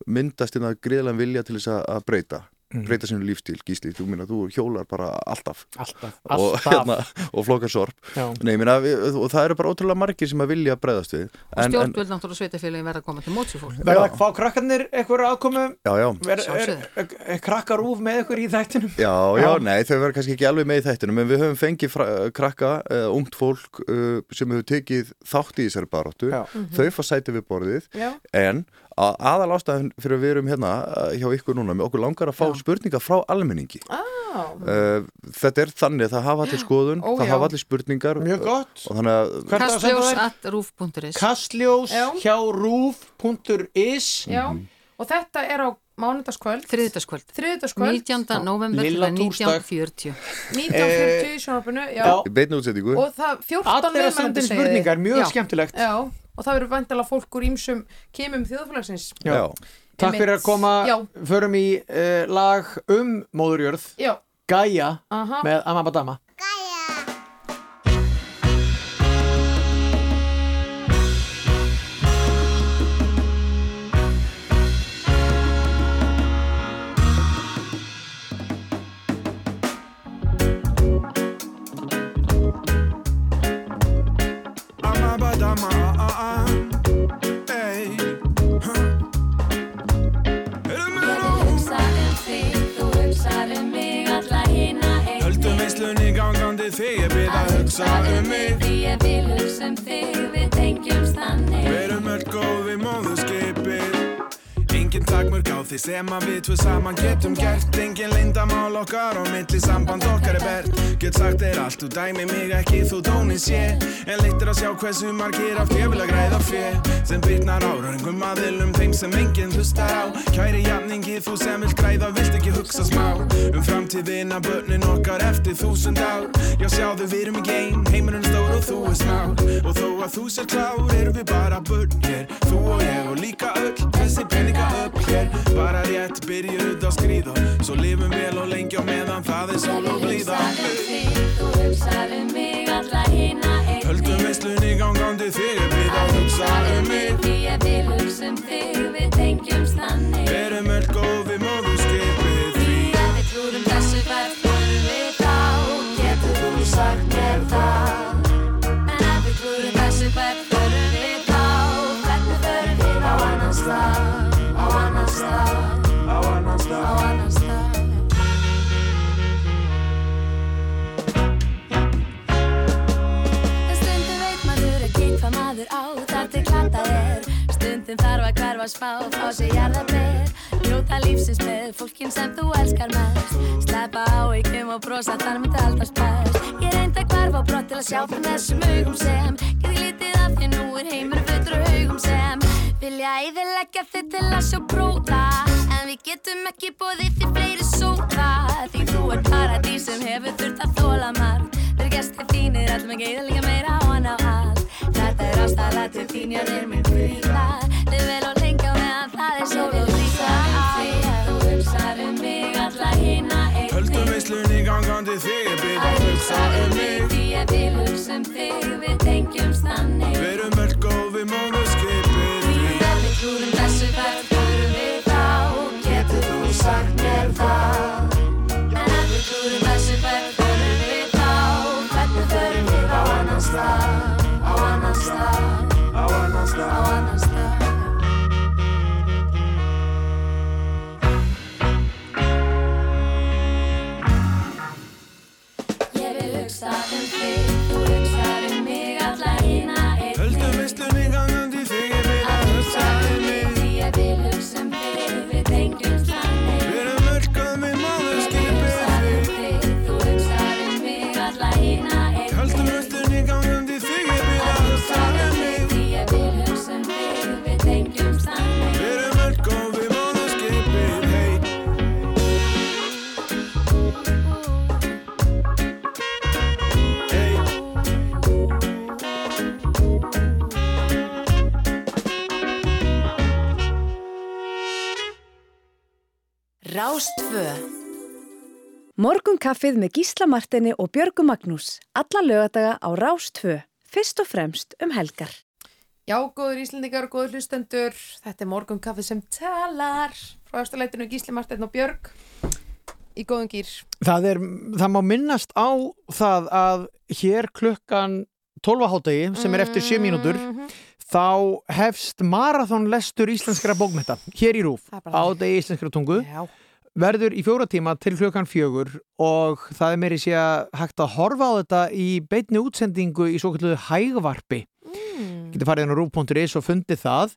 M: myndast inn að greiðlega vilja til þess að, að breyta breyta sinu lífstíl, gísli, þú minna, þú hjólar bara alltaf
A: Alltaf,
M: og,
A: alltaf.
M: hérna, og flokar sorp
A: Já.
M: Nei, ég meina, við, og það eru bara ótrúlega margir sem að vilja breyðast við
N: Og stjórnvöld náttúrulega sveitafélagin verða að koma til móts við fólk.
A: Verða að fá krakkarnir eitthvað aðkomu
M: Já, já.
A: er, er, er, er krakkar úf með ykkur í þættinum
M: Já, já, nei, þau verður kannski ekki alveg með í þættinum en við höfum fengið fra, krakka, uh, ungt fólk uh, sem hefur tekið þátt í þessari baróttu,
A: Mhm.
M: þau fá sæti við borðið
B: Já.
M: en að, aðal ástæðan fyrir að við erum hérna uh, hjá ykkur núna, með okkur langar að fá spurningar frá almenningi.
B: Ah,
M: þetta er þannig að það hafa allir skoðun
B: Ó,
M: það
B: já.
M: hafa allir spurningar að
N: Kastljós at rúf.is
A: Kastljós hjá rúf.is
B: Já, og þetta er á mánudagskvöld.
N: Þriðdagskvöld
B: Þriðdagskvöld
N: 19. november til
A: túrsdag.
N: 1940
B: 1940 í sjónarpinu Já,
M: útsettingu
B: og það 14
A: Allir að senda spurningar, mjög skemmtilegt.
B: Já, og það verður vantilega fólk úr ímsum kemum þjóðfélagsins
A: Já. Takk fyrir að koma,
B: Já.
A: förum í uh, lag um móðurjörð
B: Já.
A: Gaia
B: Aha.
A: með Amabadama,
O: hugsa um mig
P: Ég vil hugsa um þig,
O: takmörk á því sem að við tvö saman getum gert. Engin leyndamál okkar og milli samband okkar er bert. Get sagt þér allt, þú dæmi mig ekki, þú tóni sé En leittir að sjá hversu margir af ég vil að græða fjö Sem bitnar á röngum aðilum þeim sem enginn hlustar á. Kæri jafningi, þú sem vilt græða, vilt ekki hugsa smá. Um framtíðina, börnin okkar eftir þúsund ár. Já sjáðu, við erum í geim, heimurinn stór og þú er smár Og þó að þú sér klár, erum við bara börn hér. Þú og ég og líka öll, þessi peninga upp hér. Bara rétt byrjuð að skrýða Svo lifum vel og lengi á meðan það er sól og blíða.
P: Þú hugsar um mig, alla hina einnig
O: Höldum veislunni gangandi þig er við að hugsa um mig
P: Því ég vil hugsa um þig, við tengjumst þannig.
O: Verum öll góð við móðurskipið því.
P: Ef við trúrum þessu hvert förum við þá Getur þú sagt mér það Stundum þarf að hverfa smá, fá sér jarðarber. Njóta lífsins með fólkin sem þú elskar mest. Sleppa á ykkum og brosa þar myndi alltaf spæst Ég reyndi að hverfa á brott til að sjá frá þessum augum sem. Geti lítið af því nú er heimur af augum sem. Vilja eðileggja þig til að sjá bróða En við getum ekki bóðið því fleiri sóða Því þú er paradís sem hefur þurft að þóla margt. Þeir gestir þínir allum ekki eðalega meira á hann á allt. Þetta er ástæðlega til þín, já þeir minn kvíða Þið vel og lengi á meðan það er sól og blíða Þú hugsar um mig, alla hina einnig
O: Höldum veislunni gangandi þig er við að hugsa um mig.
P: Því ég vil hugsa um þig, við tengjumst þannig Ég vil hugsa
F: Morgun kaffið með Gísla Martini og Björgu Magnús. Alla lögadaga á Rástfö. Fyrst og fremst um helgar.
B: Já, góður Íslendingar og góður hlustendur, þetta er morgunkaffið sem talar frá Östalætinu Gísli Marteinn og Björg. í góðum gýr.
A: Það, er, það má minnast á það að hér klukkan 12 hátegi sem er eftir 7 mínútur þá hefst marathonlestur íslenskra bókmenta hér í Rúf á degi íslenskra tungu
B: Já.
A: Verður í fjóra tíma til klukkan fjögur og það er meiri sé að hægt að horfa á þetta í beinni útsendingu í svo kalluðu hægvarpi.
B: Mm.
A: getur farið inn á rúf.is og fundið það.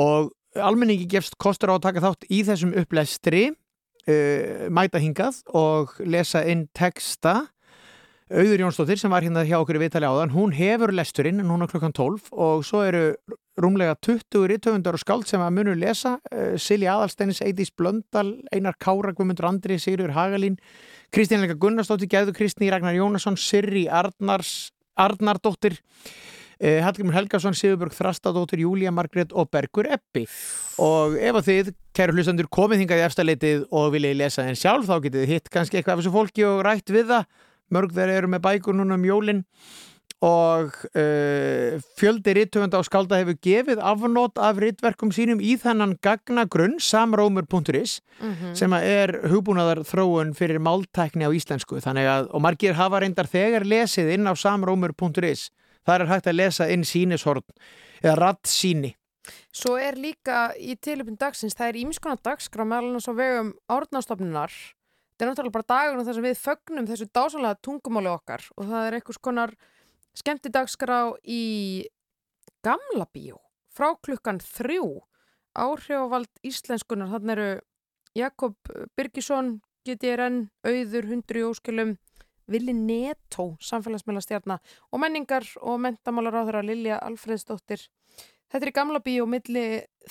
A: Og almenningi gefst kostur á að taka þátt í þessum upplestri uh, mæta hingað og lesa inn texta Auður Jónsdóttir sem var hérna hjá okkur í viðtali áðan hún hefur lesturinn núna klukkan 12 og svo eru rúmlega 20 rítöfundar og skáld sem að munu lesa uh, Silja Aðalsteinis, Eidís Blöndal Einar Kára, Guðmundur Andri, Sigurður Hagalín Kristín Helga Gunnarsdóttir, Gæðu Kristný Ragnar Jónasson, Sirri Arnars Arnardóttir Eh, Hallgrimur Helgason, Sigurbjörg Þrastadóttir, Júlía Margrét og Bergur Eppi. Og ef að þið, kæru hlustandur, komið hingað í efstaleitið og viljið lesa en sjálf þá getið hitt kannski eitthvað af þessu fólki og rætt við það mörg þeir eru með bækur núna um jólin og uh, fjöldi rittöfunda á skálda hefur gefið afnót af ritverkum sínum í þennan gagnagrunn samrómur.is
B: Mhm.
A: sem að er hugbúnaðar þróun fyrir máltækni á íslensku þannig að, og margir hafa reyndar þegar lesið inn á samrómur.is þar er hægt að lesa inn sínishorn eða rattsíni
B: Svo er líka í tilöpun dagsins, það er ímiskona dagskrá meðal annars á vegum árnastofnunar. Það er náttúrulega bara dagunum þar sem við fögnum þessu dásalega tungumáli okkar og það er einhvers konar skemmti dagskrá í gamla bíó frá klukkan þrjú. Áhrifavald íslenskunar, þannig eru Jakob Birgisson, GTRN, Auður, Hundru í Óskilum, Vili Netó, samfélagsmiðlastjarna og menningar og mentamálar á þeirra Lilja Alfreðsdóttir. Þetta er í gamla bíó milli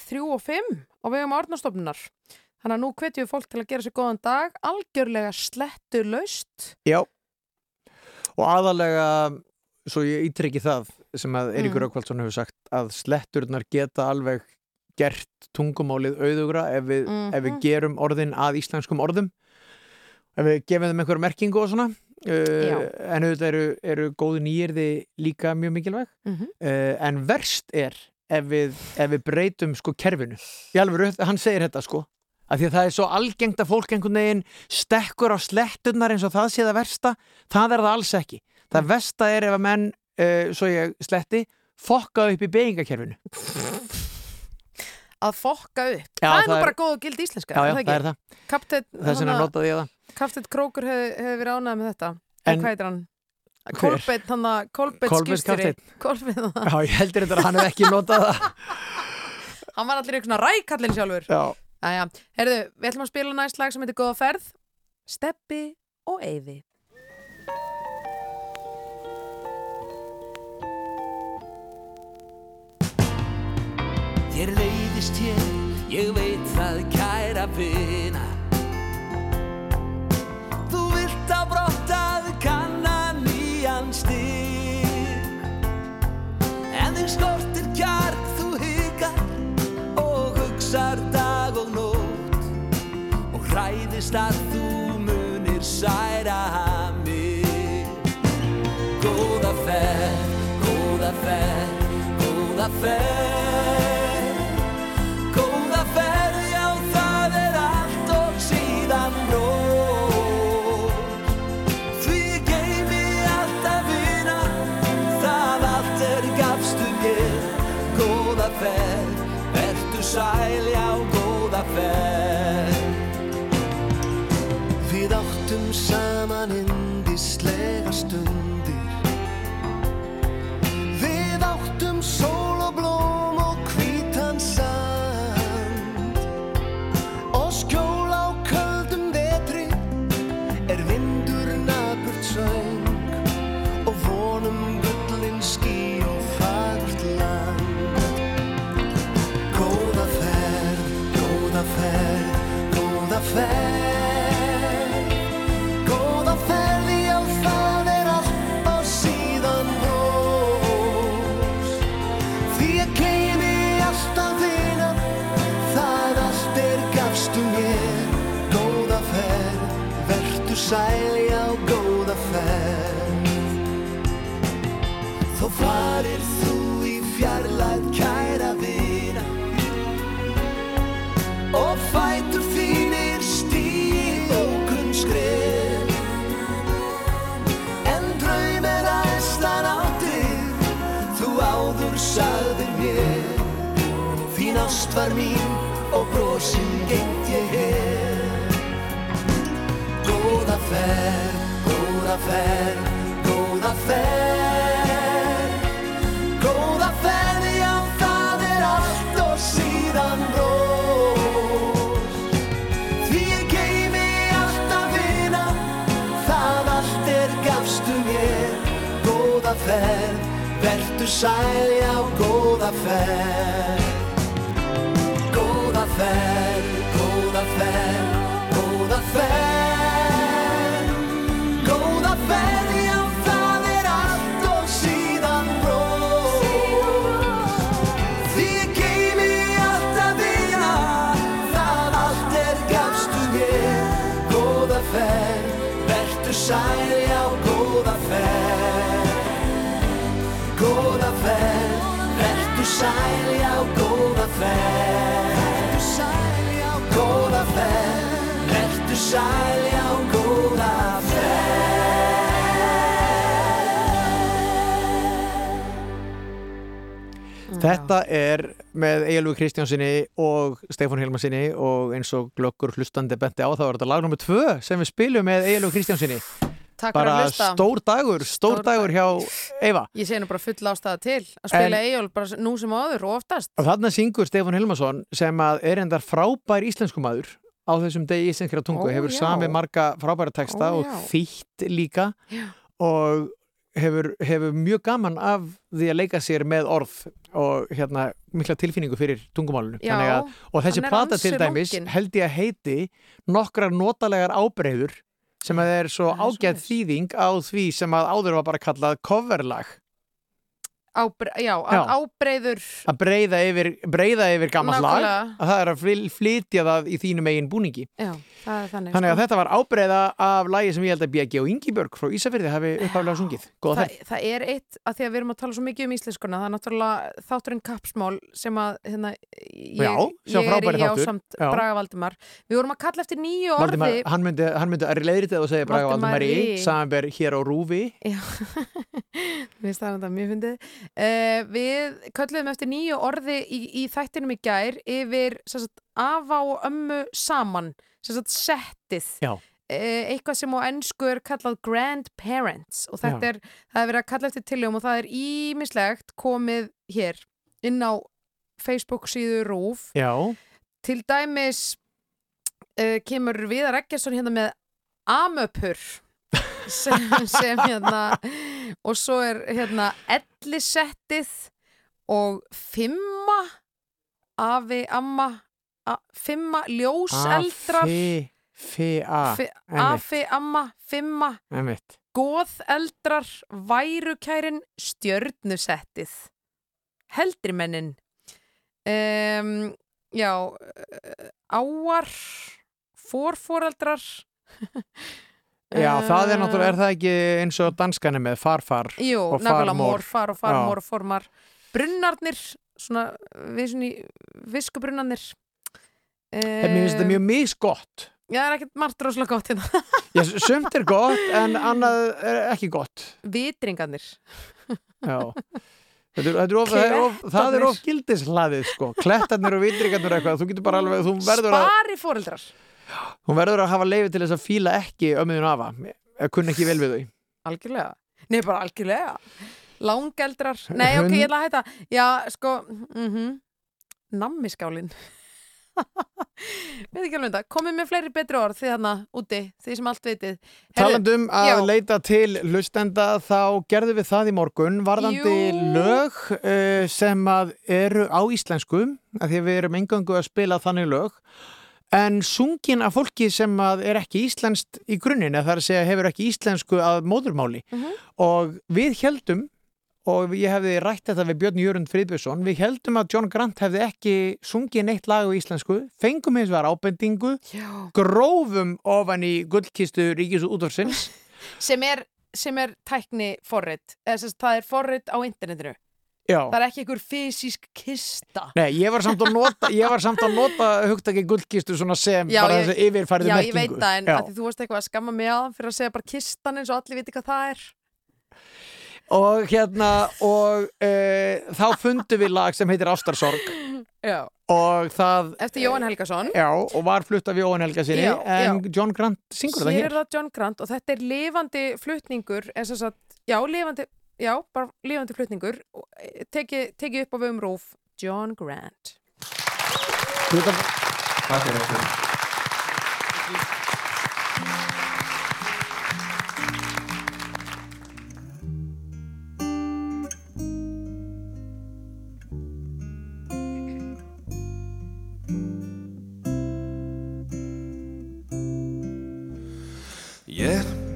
B: 3 og 5 á vegum árnastofnunar. Þannig að nú hvetjum við fólk til að gera sér góðan dag, algjörlega slettu laust.
A: Já og aðalega svo ég ítrykki það sem að Eiríkur
B: Mm.
A: Rökkvaldsson hefur sagt að sletturnar geta alveg gert tungumálið auðugra ef við, ef við
B: Mhm.
A: gerum orðin að íslenskum orðum ef við gefum þeim einhverju merkingu og svona uh, en auðvitað eru, eru góðu nýjirði líka mjög mikilvæg
B: Mhm.
A: uh, en verst er ef við, ef við breytum sko kerfinu í alveg, hann segir þetta sko af því að það er svo algengt að fólk einhvern veginn stekkur á sletturnar eins og það sé það versta, það er það alls ekki það versta er ef að menn uh, svo ég sletti, fokka upp í beigingakerfinu
B: Að fokka upp.
A: Já,
B: það er nú
A: það er-
B: bara góð og gild íslenska.
A: Já, já, það er það.
B: Kapteinn,
A: þess vegna
B: hana-
A: notaði ég það
B: Kapteinn Krókur hefði hef verið ánægð með þetta.
A: En-
B: En hvað heitir hann? Kolbeitt, hann að Kolbeitt
A: kapteinn.
B: Kolbeitt,
A: Já, ég heldur þetta að hann hef ekki notað það
B: hann var allir eitthvað rækallin sjálfur.
A: Já.
B: Æja, herðu, við ætlum að spila næst lag sem heitir Góða ferð, Steppi og Eyvi.
G: Þér leiðist hér, ég veit það kæra vina hræðist að þú munir særa mig. Góða ferð, góða ferð, góða ferð
A: Egilvi Kristjánsinni og Stefán Hilmarsinni og eins og glöggur hlustandi benti á þá er þetta lag nr. 2 sem við spilum með Egilvi Kristjánsinni bara stór dagur, stór,
B: Stór
A: dagur hjá Eva
B: Ég segi nú bara fulla ástæða til að spila Eyjól bara nú sem áður og oftast
A: og þarna syngur Stefán Hilmarsson sem að er endar frábær íslenskumadur á þessum degi íslenskra tungu
B: Ó,
A: hefur
B: já.
A: sami marga frábæra texta
B: Ó,
A: og þýtt líka
B: Já.
A: og hefur, hefur mjög gaman af því að leika sér með orð og hérna mikla tilfinningu fyrir tungumálunu
B: Já,
A: að, og þessi plata til dæmis
B: lunginn.
A: held ég að heiti nokkrar notalegar ábreyður sem að er svo ágætt þýðing á því sem að áður var bara kallað coverlag.
B: Ábre, já,
A: Já.
B: ábreyður
A: að breyða yfir, breyða yfir gammalt lag. Að það er að flytja það í þínum eigin búningi.
B: Já, það þannig
A: þannig að
B: sko.
A: þetta var ábreyða af lagi sem ég held að BG og Ingibjörg frá Ísafirði hafi upphaflega sungið. Góða
B: það, er eitt, að því að við erum að tala svo mikið um íslenskuna það er náttúrulega þátturinn kapsmál sem að hérna, ég,
A: Já,
B: ég er í ásamt. Braga Valdimar. Við vorum að kalla eftir nýju orði.
A: Valdimar, hann myndi, hann myndi að leiðrita og segja Braga
B: Valdimari.
A: Valdimari, samanber hér á Rúfi
B: Já, mér finnst það þetta mjög fyndið. Uh, við kölluðum eftir nýju orði í, í þættinum í gær yfir sagt, afa og ömmu saman, sem sagt settið.
A: Já.
B: Uh, eitthvað sem á ennsku er kallað grandparents og þetta
A: Já.
B: er, það er verið að kalla eftir tilljum og það er ímislegt komið hér inn á Facebook síðu Rúf.
A: Já,
B: Til dæmis uh, kemur Viðar Eggerson hérna með amöpur sem, sem hérna og svo er hérna ellisettið og fimma afi, amma fimma, ljóseldrar.
A: Afi,
B: amma, fimma. Góðeldrar værukærin stjörnusettið. Heldrimennin um, já eh, áar forforeldrar.
A: Já, það er náttúrulega, er það ekki eins og danskanum með farfar
B: Jú,
A: og
B: nákvæmlega
A: farmor?
B: morfar og farmor og formar Brunnarnir, svona við svona í viskubrunnarnir.
A: En mér finnst þetta mjög misgott.
B: Já, það er ekkert margt rosalega gott hérna.
A: Já, sumt er gott en annað er ekki gott.
B: Vitringarnir.
A: Já. Þetta er, of, það, er of, það er of gildislaðið sko, klettarnir og vitringarnir eitthvað, þú getur bara alveg, þú verður að
B: Spari foreldrar.
A: Hún verður að hafa leiði til þess að fíla ekki ömmuðin afa, eða kunna ekki vel við þau.
B: Algjörlega. Nei, bara algjörlega. Langeldrar. Nei, ok, ég ætla að hætta. Já, sko mm -hmm. Nammiskálin Veit ekki alveg um þetta Komið með fleiri betri orð því þarna úti Því sem allt Heyrðu,
A: Talandum að
B: já.
A: leita til lustenda þá gerðum við það í morgun varðandi
B: Jú.
A: lög uh, sem að eru á íslensku að því við erum engangu að spila þannig lög en sungin af fólki sem að er ekki íslenskt í grunninn eða það er að segja hefur ekki íslensku að móðurmáli
B: Mhm.
A: og við heldum og ég hefði rætt þetta við Björn Jörund Friðbjörnsson við heldum að John Grant hefði ekki sungið neitt lag á íslensku fengum hins vegar ábendingu
B: Já.
A: grófum ofan í gullkistu ríkis og útvarsins
B: sem sem er tækni sagt, það er forrit á internetinu
A: Já.
B: það er ekki einhver fysisk kista
A: Nei, ég var samt að nota, var nota hugtaki gullkistu svona sem
B: Já,
A: bara þessi yfirfærið
B: já,
A: merkingu.
B: ég veit það en
A: Já.
B: þú varst eitthvað að skamma mig á fyrir að segja bara kistan eins og allir viti hvað það er
A: Og hérna, og e, þá fundum við lag sem heitir Ástarsorg
B: Já.
A: og það
B: Eftir Jóhann Helgason
A: Já, og var flutt af Jóhann Helga sinni
B: Já,
A: en
B: já.
A: John Grant syngur það
B: Hér
A: hér
B: er það John Grant og þetta er lifandi flutningur er sem sagt, já, lifandi já, bara lifandi flutningur tekið teki upp á vöum rúf John Grant
D: Takk fyrir þetta.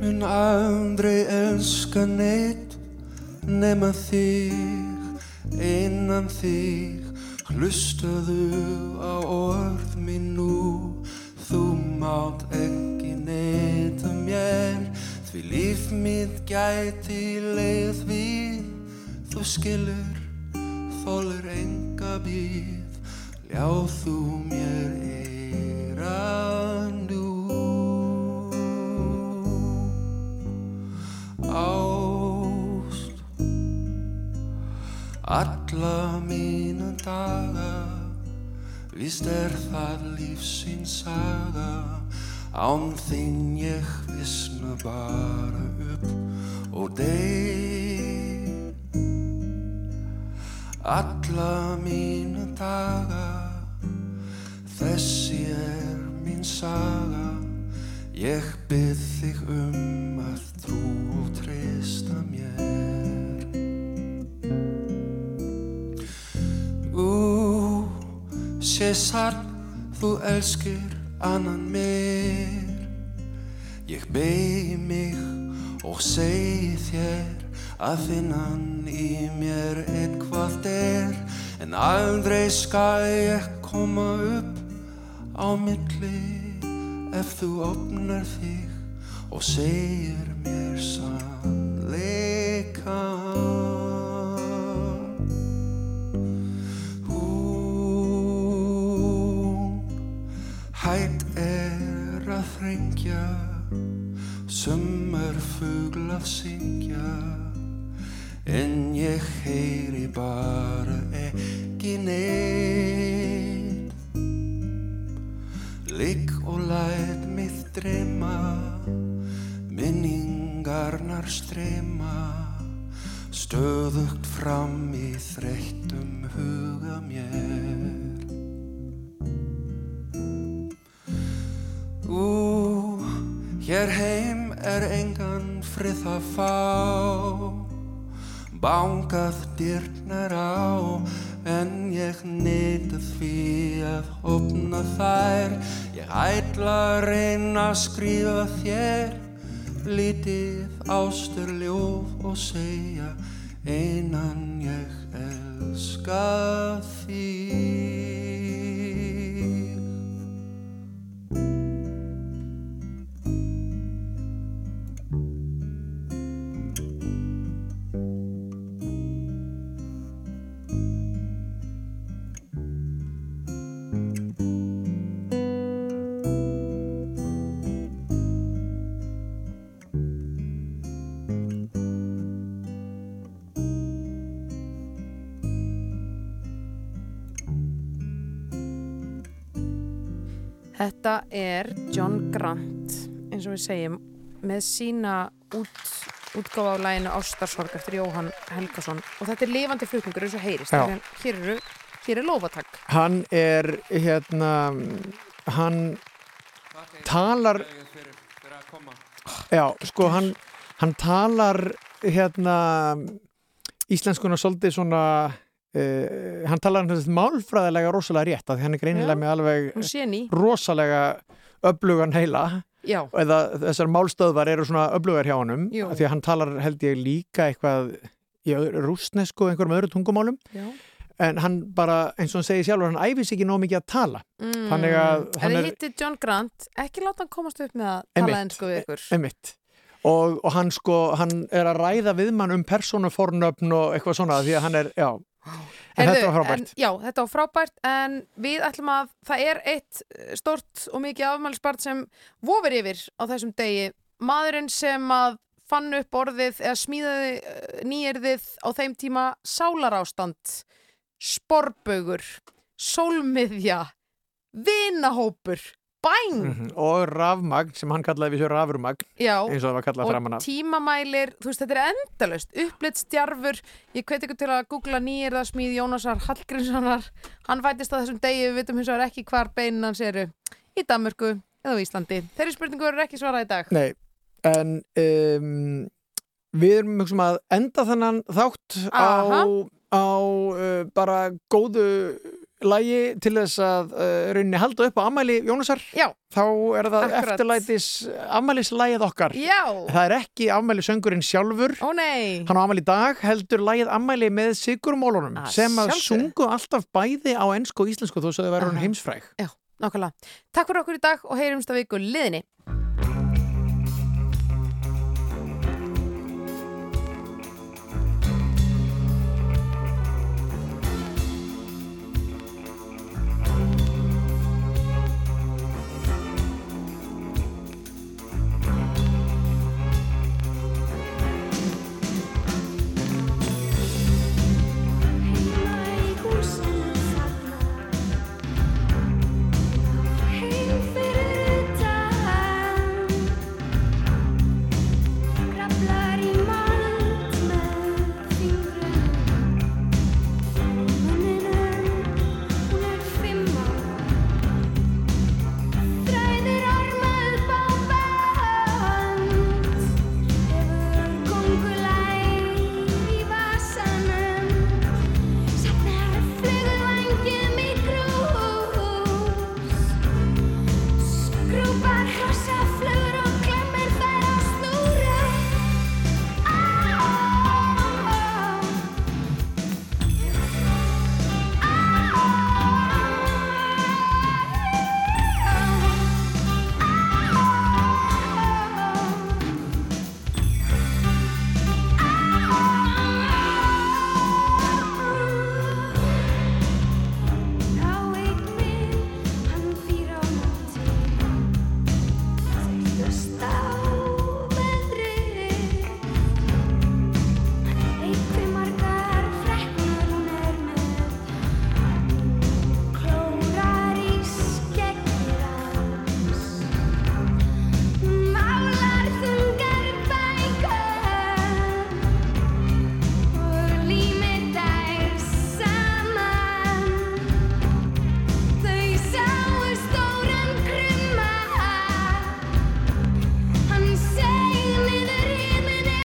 Q: Mun aldrei elska neitt nema þig, einan þig. Hlustaðu á orð mín nú, þú mátt ekki neita mér Því líf mitt gæti leið við, þú skilur, þólir enga bíð Ljá þú mér eira nú Ást. Alla mína daga Víst er það lífsins saga. Án þín ég visna bara upp og dey Alla mína daga Þessi er mín saga Ég byrð þig um að trú og treysta mér. Ú, sé sann, þú elskir annan mér. Ég beig mig og segi þér að finnan í mér eitthvað er. En aldrei skal ég koma upp á milli ef þú opnar þig og segir mér sannleika. Hún hætt er að þrengja sumar fuglað syngja. En ég heyri bara ekki neitt Ligg og læt mitt dreyma Minningarnar streyma. Stöðugt fram í þreyttum huga mér. Ú, hér heim er engan frið að fá. Bankað dyrnar á En ég neita því að opna þær. Ég ætla að reyna að skrifa þér Lítið ásturljóð og segja Einan ég elska þig
B: og við segjum með sína út, útgáfa á læginu Ástarsorg eftir Jóhann Helgason. Og þetta er lifandi flutningur eins og heyrist hér, eru, hér er lófatak
A: Hann er hérna hann talar Já, sko hann hann talar hérna íslenskuna svolítið svona Uh, hann talar hann málfræðilega rosalega rétt að hann er greinilega með alveg rosalega öflugan heila
B: Já.
A: eða þessar málstöðvar eru svona öflugar hjá af því að hann talar held ég líka eitthvað í rústnesku og einhverjum öðru tungumálum
B: Já.
A: en hann bara eins og hann segir sjálfur hann æfis ekki nóg mikið að tala
B: Mm.
A: þannig að hann er
B: hittið John Grant, ekki láta hann komast upp með að
A: Einmitt.
B: tala ennsku við ykkur.
A: einmitt og, og hann sko, hann er að ræða við mann um persónufornöfn og eitthvað svona því að hann er, já en
B: Heyrðu,
A: þetta var frábært
B: En, já, þetta var frábært en við ætlum að það er eitt eh, stort og mikið afmælisbart sem vofir yfir á þessum degi. Maðurinn sem að fann upp orðið eða smíðaði eh, nýyrðið á þeim tíma sálarástand, sporbaugur. sólmiðja, vinahópur, bæn,
A: Mhm. og rafmagn sem hann kallaði við sér rafurmagn
B: Já,
A: eins og það var kallað framan
B: og
A: af
B: tímamælir, þú veist, þetta er endalaust, uppleitt stjarfur, ég hveti ykkur til að googla nýjirðasmíð Jónasar Hallgrímssonar, hann fættist á þessum degi, við vitum hins vegar ekki hvar beinin hans eru, í Danmörku eða á Íslandi. Þeirri spurningu verður ekki svarað í dag.
A: Nei, en um, við erum mjög sem að enda þennan þátt á,
B: Aha.
A: á uh, bara góðu lægi til þess að uh, rauninni halda upp á ammæli Jónasar
B: Já.
A: þá er það
B: Akkurat.
A: eftirlætis ammælislægið okkar
B: Já.
A: það er ekki ammæli söngurinn sjálfur
B: Ó nei
A: hann á ammæli dag heldur lægið ammæli með sigurmólunum
B: Að
A: sem að
B: sjálfsögðu.
A: sungu alltaf bæði á ennsku og íslensku þó svo þau verður
B: Aha.
A: heimsfræg
B: Já. Takk fyrir okkur í dag og heyrumst að viku liðinni.